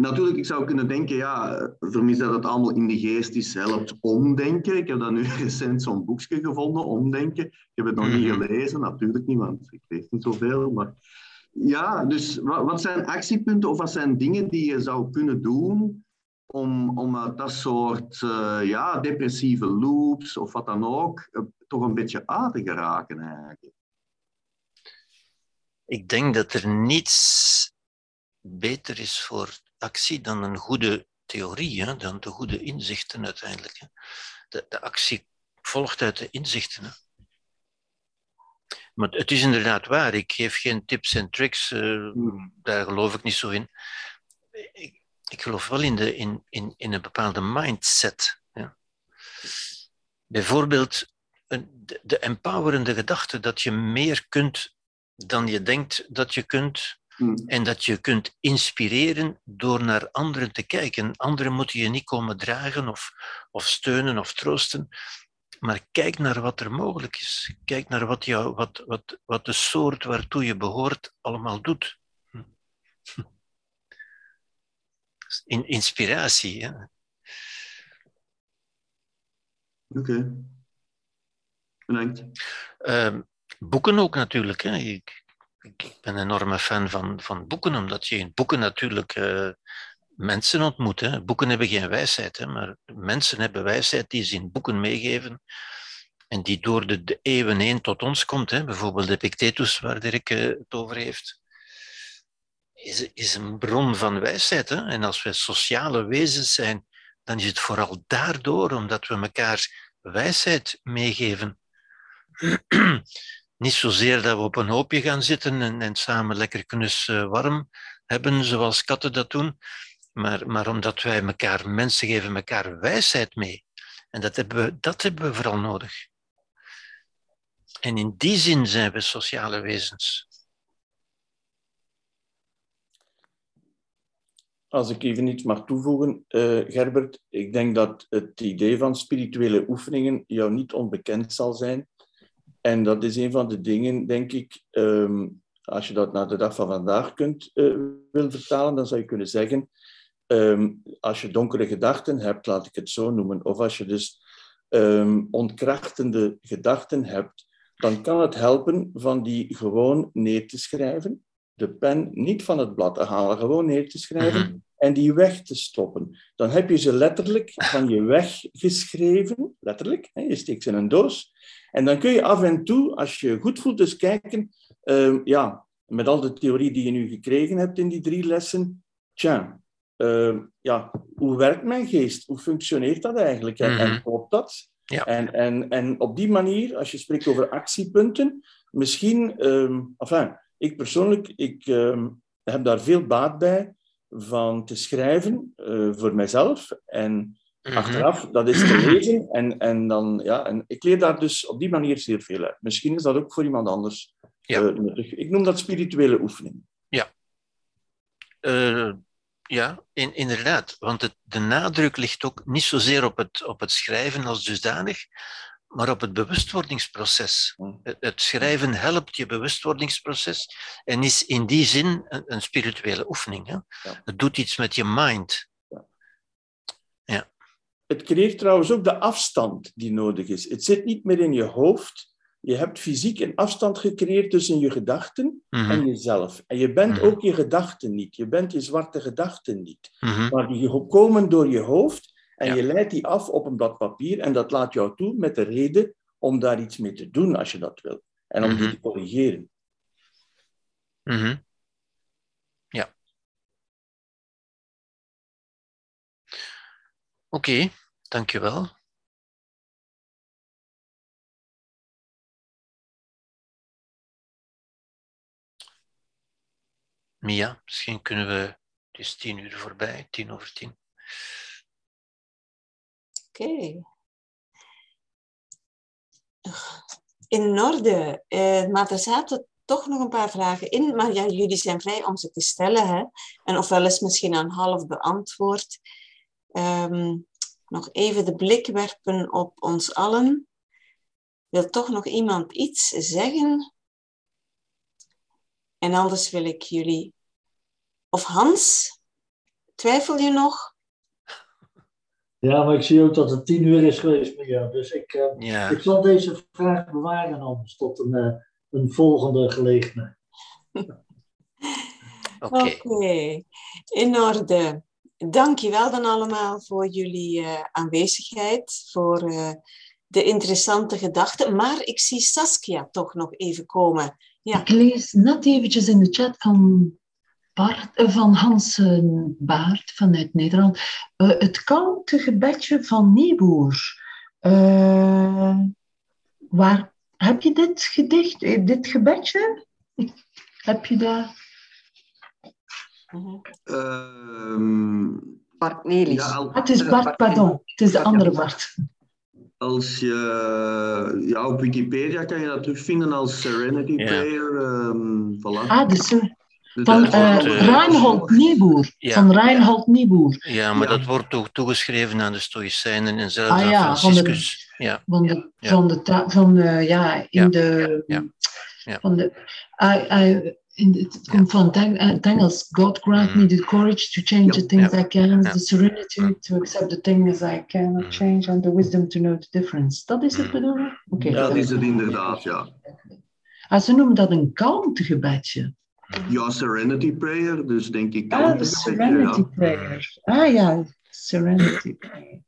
Natuurlijk, ik zou kunnen denken, ja, vermis dat het allemaal in de geest is, helpt omdenken. Ik heb dan nu recent zo'n boekje gevonden, omdenken. Ik heb het nog niet Mhm. gelezen, natuurlijk niet, want ik lees niet zoveel. Maar ja, dus wat, wat zijn actiepunten of wat zijn dingen die je zou kunnen doen om, om uit dat soort eh, ja, depressieve loops of wat dan ook, eh, toch een beetje uit te geraken eigenlijk? Ik denk dat er niets beter is voor actie dan een goede theorie, hè? dan de goede inzichten uiteindelijk. Hè? De, de actie volgt uit de inzichten. Hè? Maar het is inderdaad waar, ik geef geen tips en tricks, eh, daar geloof ik niet zo in. Ik, ik geloof wel in, de, in, in, in een bepaalde mindset. Ja? Bijvoorbeeld een- de, de empowerende gedachte dat je meer kunt dan je denkt dat je kunt. Hmm. En dat je kunt inspireren door naar anderen te kijken. Anderen moeten je niet komen dragen of, of steunen of troosten. Maar kijk naar wat er mogelijk is. Kijk naar wat, jou, wat, wat, wat de soort waartoe je behoort allemaal doet. Hm. In, inspiratie. Oké. Bedankt. Ehm, boeken ook natuurlijk. Hè. Ik, ik ben een enorme fan van, van boeken, omdat je in boeken natuurlijk eh, mensen ontmoet. Hè. Boeken hebben geen wijsheid, hè, maar mensen hebben wijsheid die ze in boeken meegeven en die door de, eeuwen heen tot ons komt. Hè. Bijvoorbeeld Epictetus, waar Dirk eh, het over heeft, is, is een bron van wijsheid. Hè. En als wij sociale wezens zijn, dan is het vooral daardoor, omdat we elkaar wijsheid meegeven. Niet zozeer dat we op een hoopje gaan zitten en, en samen lekker knus eh, warm hebben, zoals katten dat doen, maar, maar omdat wij elkaar, mensen geven elkaar wijsheid mee. En dat hebben, we, dat hebben we vooral nodig. En in die zin zijn we sociale wezens. Als ik even iets mag toevoegen, eh, Gerbert, ik denk dat het idee van spirituele oefeningen jou niet onbekend zal zijn. En dat is een van de dingen, denk ik, ehm, als je dat naar de dag van vandaag kunt uh, wil vertalen, dan zou je kunnen zeggen, ehm, als je donkere gedachten hebt, laat ik het zo noemen, of als je dus um, ontkrachtende gedachten hebt, dan kan het helpen van die gewoon neer te schrijven, de pen niet van het blad te halen, gewoon neer te schrijven Mhm. en die weg te stoppen. Dan heb je ze letterlijk van je weg geschreven, letterlijk, hè, je steekt ze in een doos. En dan kun je af en toe, als je goed voelt, eens kijken, uh, ja, met al de theorie die je nu gekregen hebt in die drie lessen, tja, uh, ja, hoe werkt mijn geest? Hoe functioneert dat eigenlijk? En, en klopt dat? Ja. En, en, en op die manier, als je spreekt over actiepunten, misschien, um, enfin, ik persoonlijk, ik um, heb daar veel baat bij van te schrijven uh, voor mijzelf en. Achteraf, dat is te lezen. En, en dan, ja, en ik leer daar dus op die manier zeer veel uit. Misschien is dat ook voor iemand anders Ja. eh, nuttig. Ik noem dat spirituele oefening. Eh, ja, in, inderdaad. Want het, de nadruk ligt ook niet zozeer op het, op het schrijven als dusdanig, maar op het bewustwordingsproces. Mm. Het, het schrijven helpt je bewustwordingsproces en is in die zin een, een spirituele oefening. Hè? Ja. Het doet iets met je mind. Het creëert trouwens ook de afstand die nodig is. Het zit niet meer in je hoofd. Je hebt fysiek een afstand gecreëerd tussen je gedachten Mhm, en jezelf. En je bent Mhm. ook je gedachten niet. Je bent je zwarte gedachten niet. mhm. Maar die komen door je hoofd en Ja. je leidt die af op een blad papier en dat laat jou toe met de reden om daar iets mee te doen als je dat wil. En om die te corrigeren. Ja. Oké, dankjewel. Mia, misschien kunnen we. Het is tien uur voorbij, tien over tien. Oké. In orde. Maar er zaten toch nog een paar vragen in. Maar ja, jullie zijn vrij om ze te stellen. Hè? En ofwel is misschien aan half beantwoord. Ehm, nog even de blik werpen op ons allen. Wil toch nog iemand iets zeggen? En anders wil ik jullie... Of Hans, twijfel je nog? Ja, maar ik zie ook dat het tien uur is geweest. Dus ik, eh, Ja, ik zal deze vraag bewaren anders tot een, eh, een volgende gelegenheid. oké. Oké, in orde. Dankjewel dan allemaal voor jullie eh, aanwezigheid, voor eh, de interessante gedachten. Maar ik zie Saskia toch nog even komen. Ja, Ik lees net eventjes in de chat van, Bart, eh, van Hans eh, Baart vanuit Nederland. het koude gebedje van Nieboer. Waar heb je dit gedicht, dit gebedje? Heb je daar? Ehm, Bart Nelis. ja, al- Ah, het is Bart, pardon. Het is de andere Bart. Als je, ja, op Wikipedia kan je dat terugvinden als Serenity Ja. Prayer. ehm voilà. Ah, dus, eh, Dus van dat eh eh, Reinhold Nieboer. Ja. Van Reinhold Nieboer. Ja, maar Ja. dat wordt ook toegeschreven aan de Stoïcijnen en zelfs Ah aan ja, van de- Franciscus. Ja, Van de, Ja. van de, van de, ja, in Ja, de, ja, ja. van de, I, I, in, het komt van het Eng- eh, het Engels. God grant me the courage to change the things Ja. I can, Ja. the serenity to accept the things I cannot Mm. change, and the wisdom to know the difference. Dat is het Mm. bedoelen? Oké. Ja, dat is het inderdaad, ja. Ah, ze noemen dat een kalmtegebedje. Ja, Serenity Prayer, dus denk ik. Ah, dat de serenity ja. prayer. Ah ja, serenity prayer.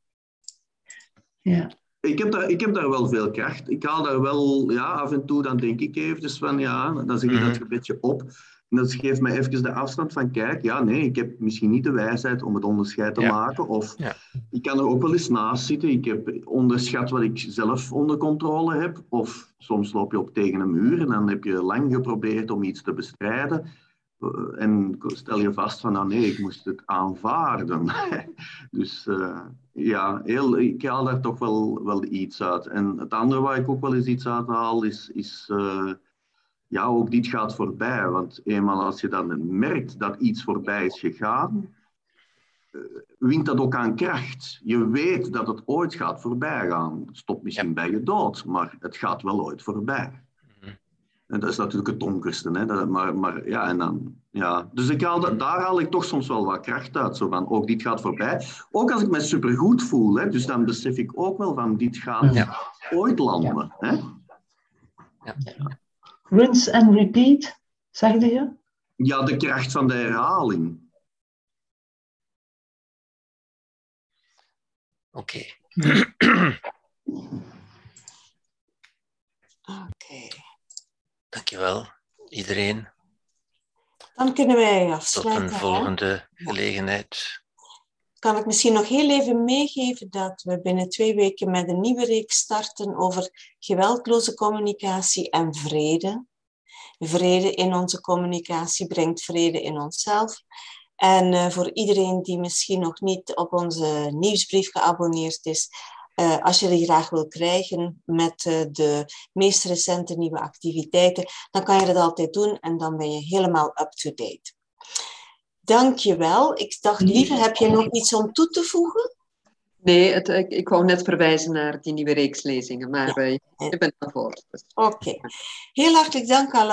Ja. Ik heb, daar, ik heb daar wel veel kracht. Ik haal daar wel, ja, af en toe dan denk ik eventjes van, ja, dan zeg ik Mhm. dat gebedje op. En dat geeft mij even de afstand van, kijk, ja, nee, ik heb misschien niet de wijsheid om het onderscheid te Ja. maken. Of Ja. ik kan er ook wel eens naast zitten. Ik heb onderschat wat ik zelf onder controle heb. Of soms loop je op tegen een muur en dan heb je lang geprobeerd om iets te bestrijden. Eh, En stel je vast van, nou nee, ik moest het aanvaarden. dus eh, ja, heel, ik haal daar toch wel, wel iets uit. En het andere waar ik ook wel eens iets uit haal, is, is eh, ja, ook dit gaat voorbij. Want eenmaal als je dan merkt dat iets voorbij is gegaan, wint dat ook aan kracht. Je weet dat het ooit gaat voorbij gaan. Het stopt misschien bij je dood, maar het gaat wel ooit voorbij. En dat is natuurlijk het donkerste. Hè? Dat, maar, maar ja, en dan, ja. Dus ik haal, daar haal ik toch soms wel wat kracht uit. Zo van, ook dit gaat voorbij. Ook als ik me supergoed voel. Hè? Dus dan besef ik ook wel van, dit gaat Ja. ooit landen. Hè? Rinse and repeat, zegde je? Ja, de kracht van de herhaling. oké. Oké. Dankjewel, iedereen. Dan kunnen wij Tot afsluiten. een hè? volgende gelegenheid. kan ik misschien nog heel even meegeven dat we binnen twee weken met een nieuwe reeks starten over geweldloze communicatie en vrede. Vrede in onze communicatie brengt vrede in onszelf. En uh, voor iedereen die misschien nog niet op onze nieuwsbrief geabonneerd is, uh, als je die graag wil krijgen met uh, de meest recente nieuwe activiteiten, dan kan je dat altijd doen en dan ben je helemaal up-to-date. Dank je wel. Ik dacht, lieve, heb je nog iets om toe te voegen? Nee, het, ik, ik wou net verwijzen naar die nieuwe reeks lezingen, maar ja. uh, je bent ervoor. Dus. Oké. Okay. Heel hartelijk dank allemaal.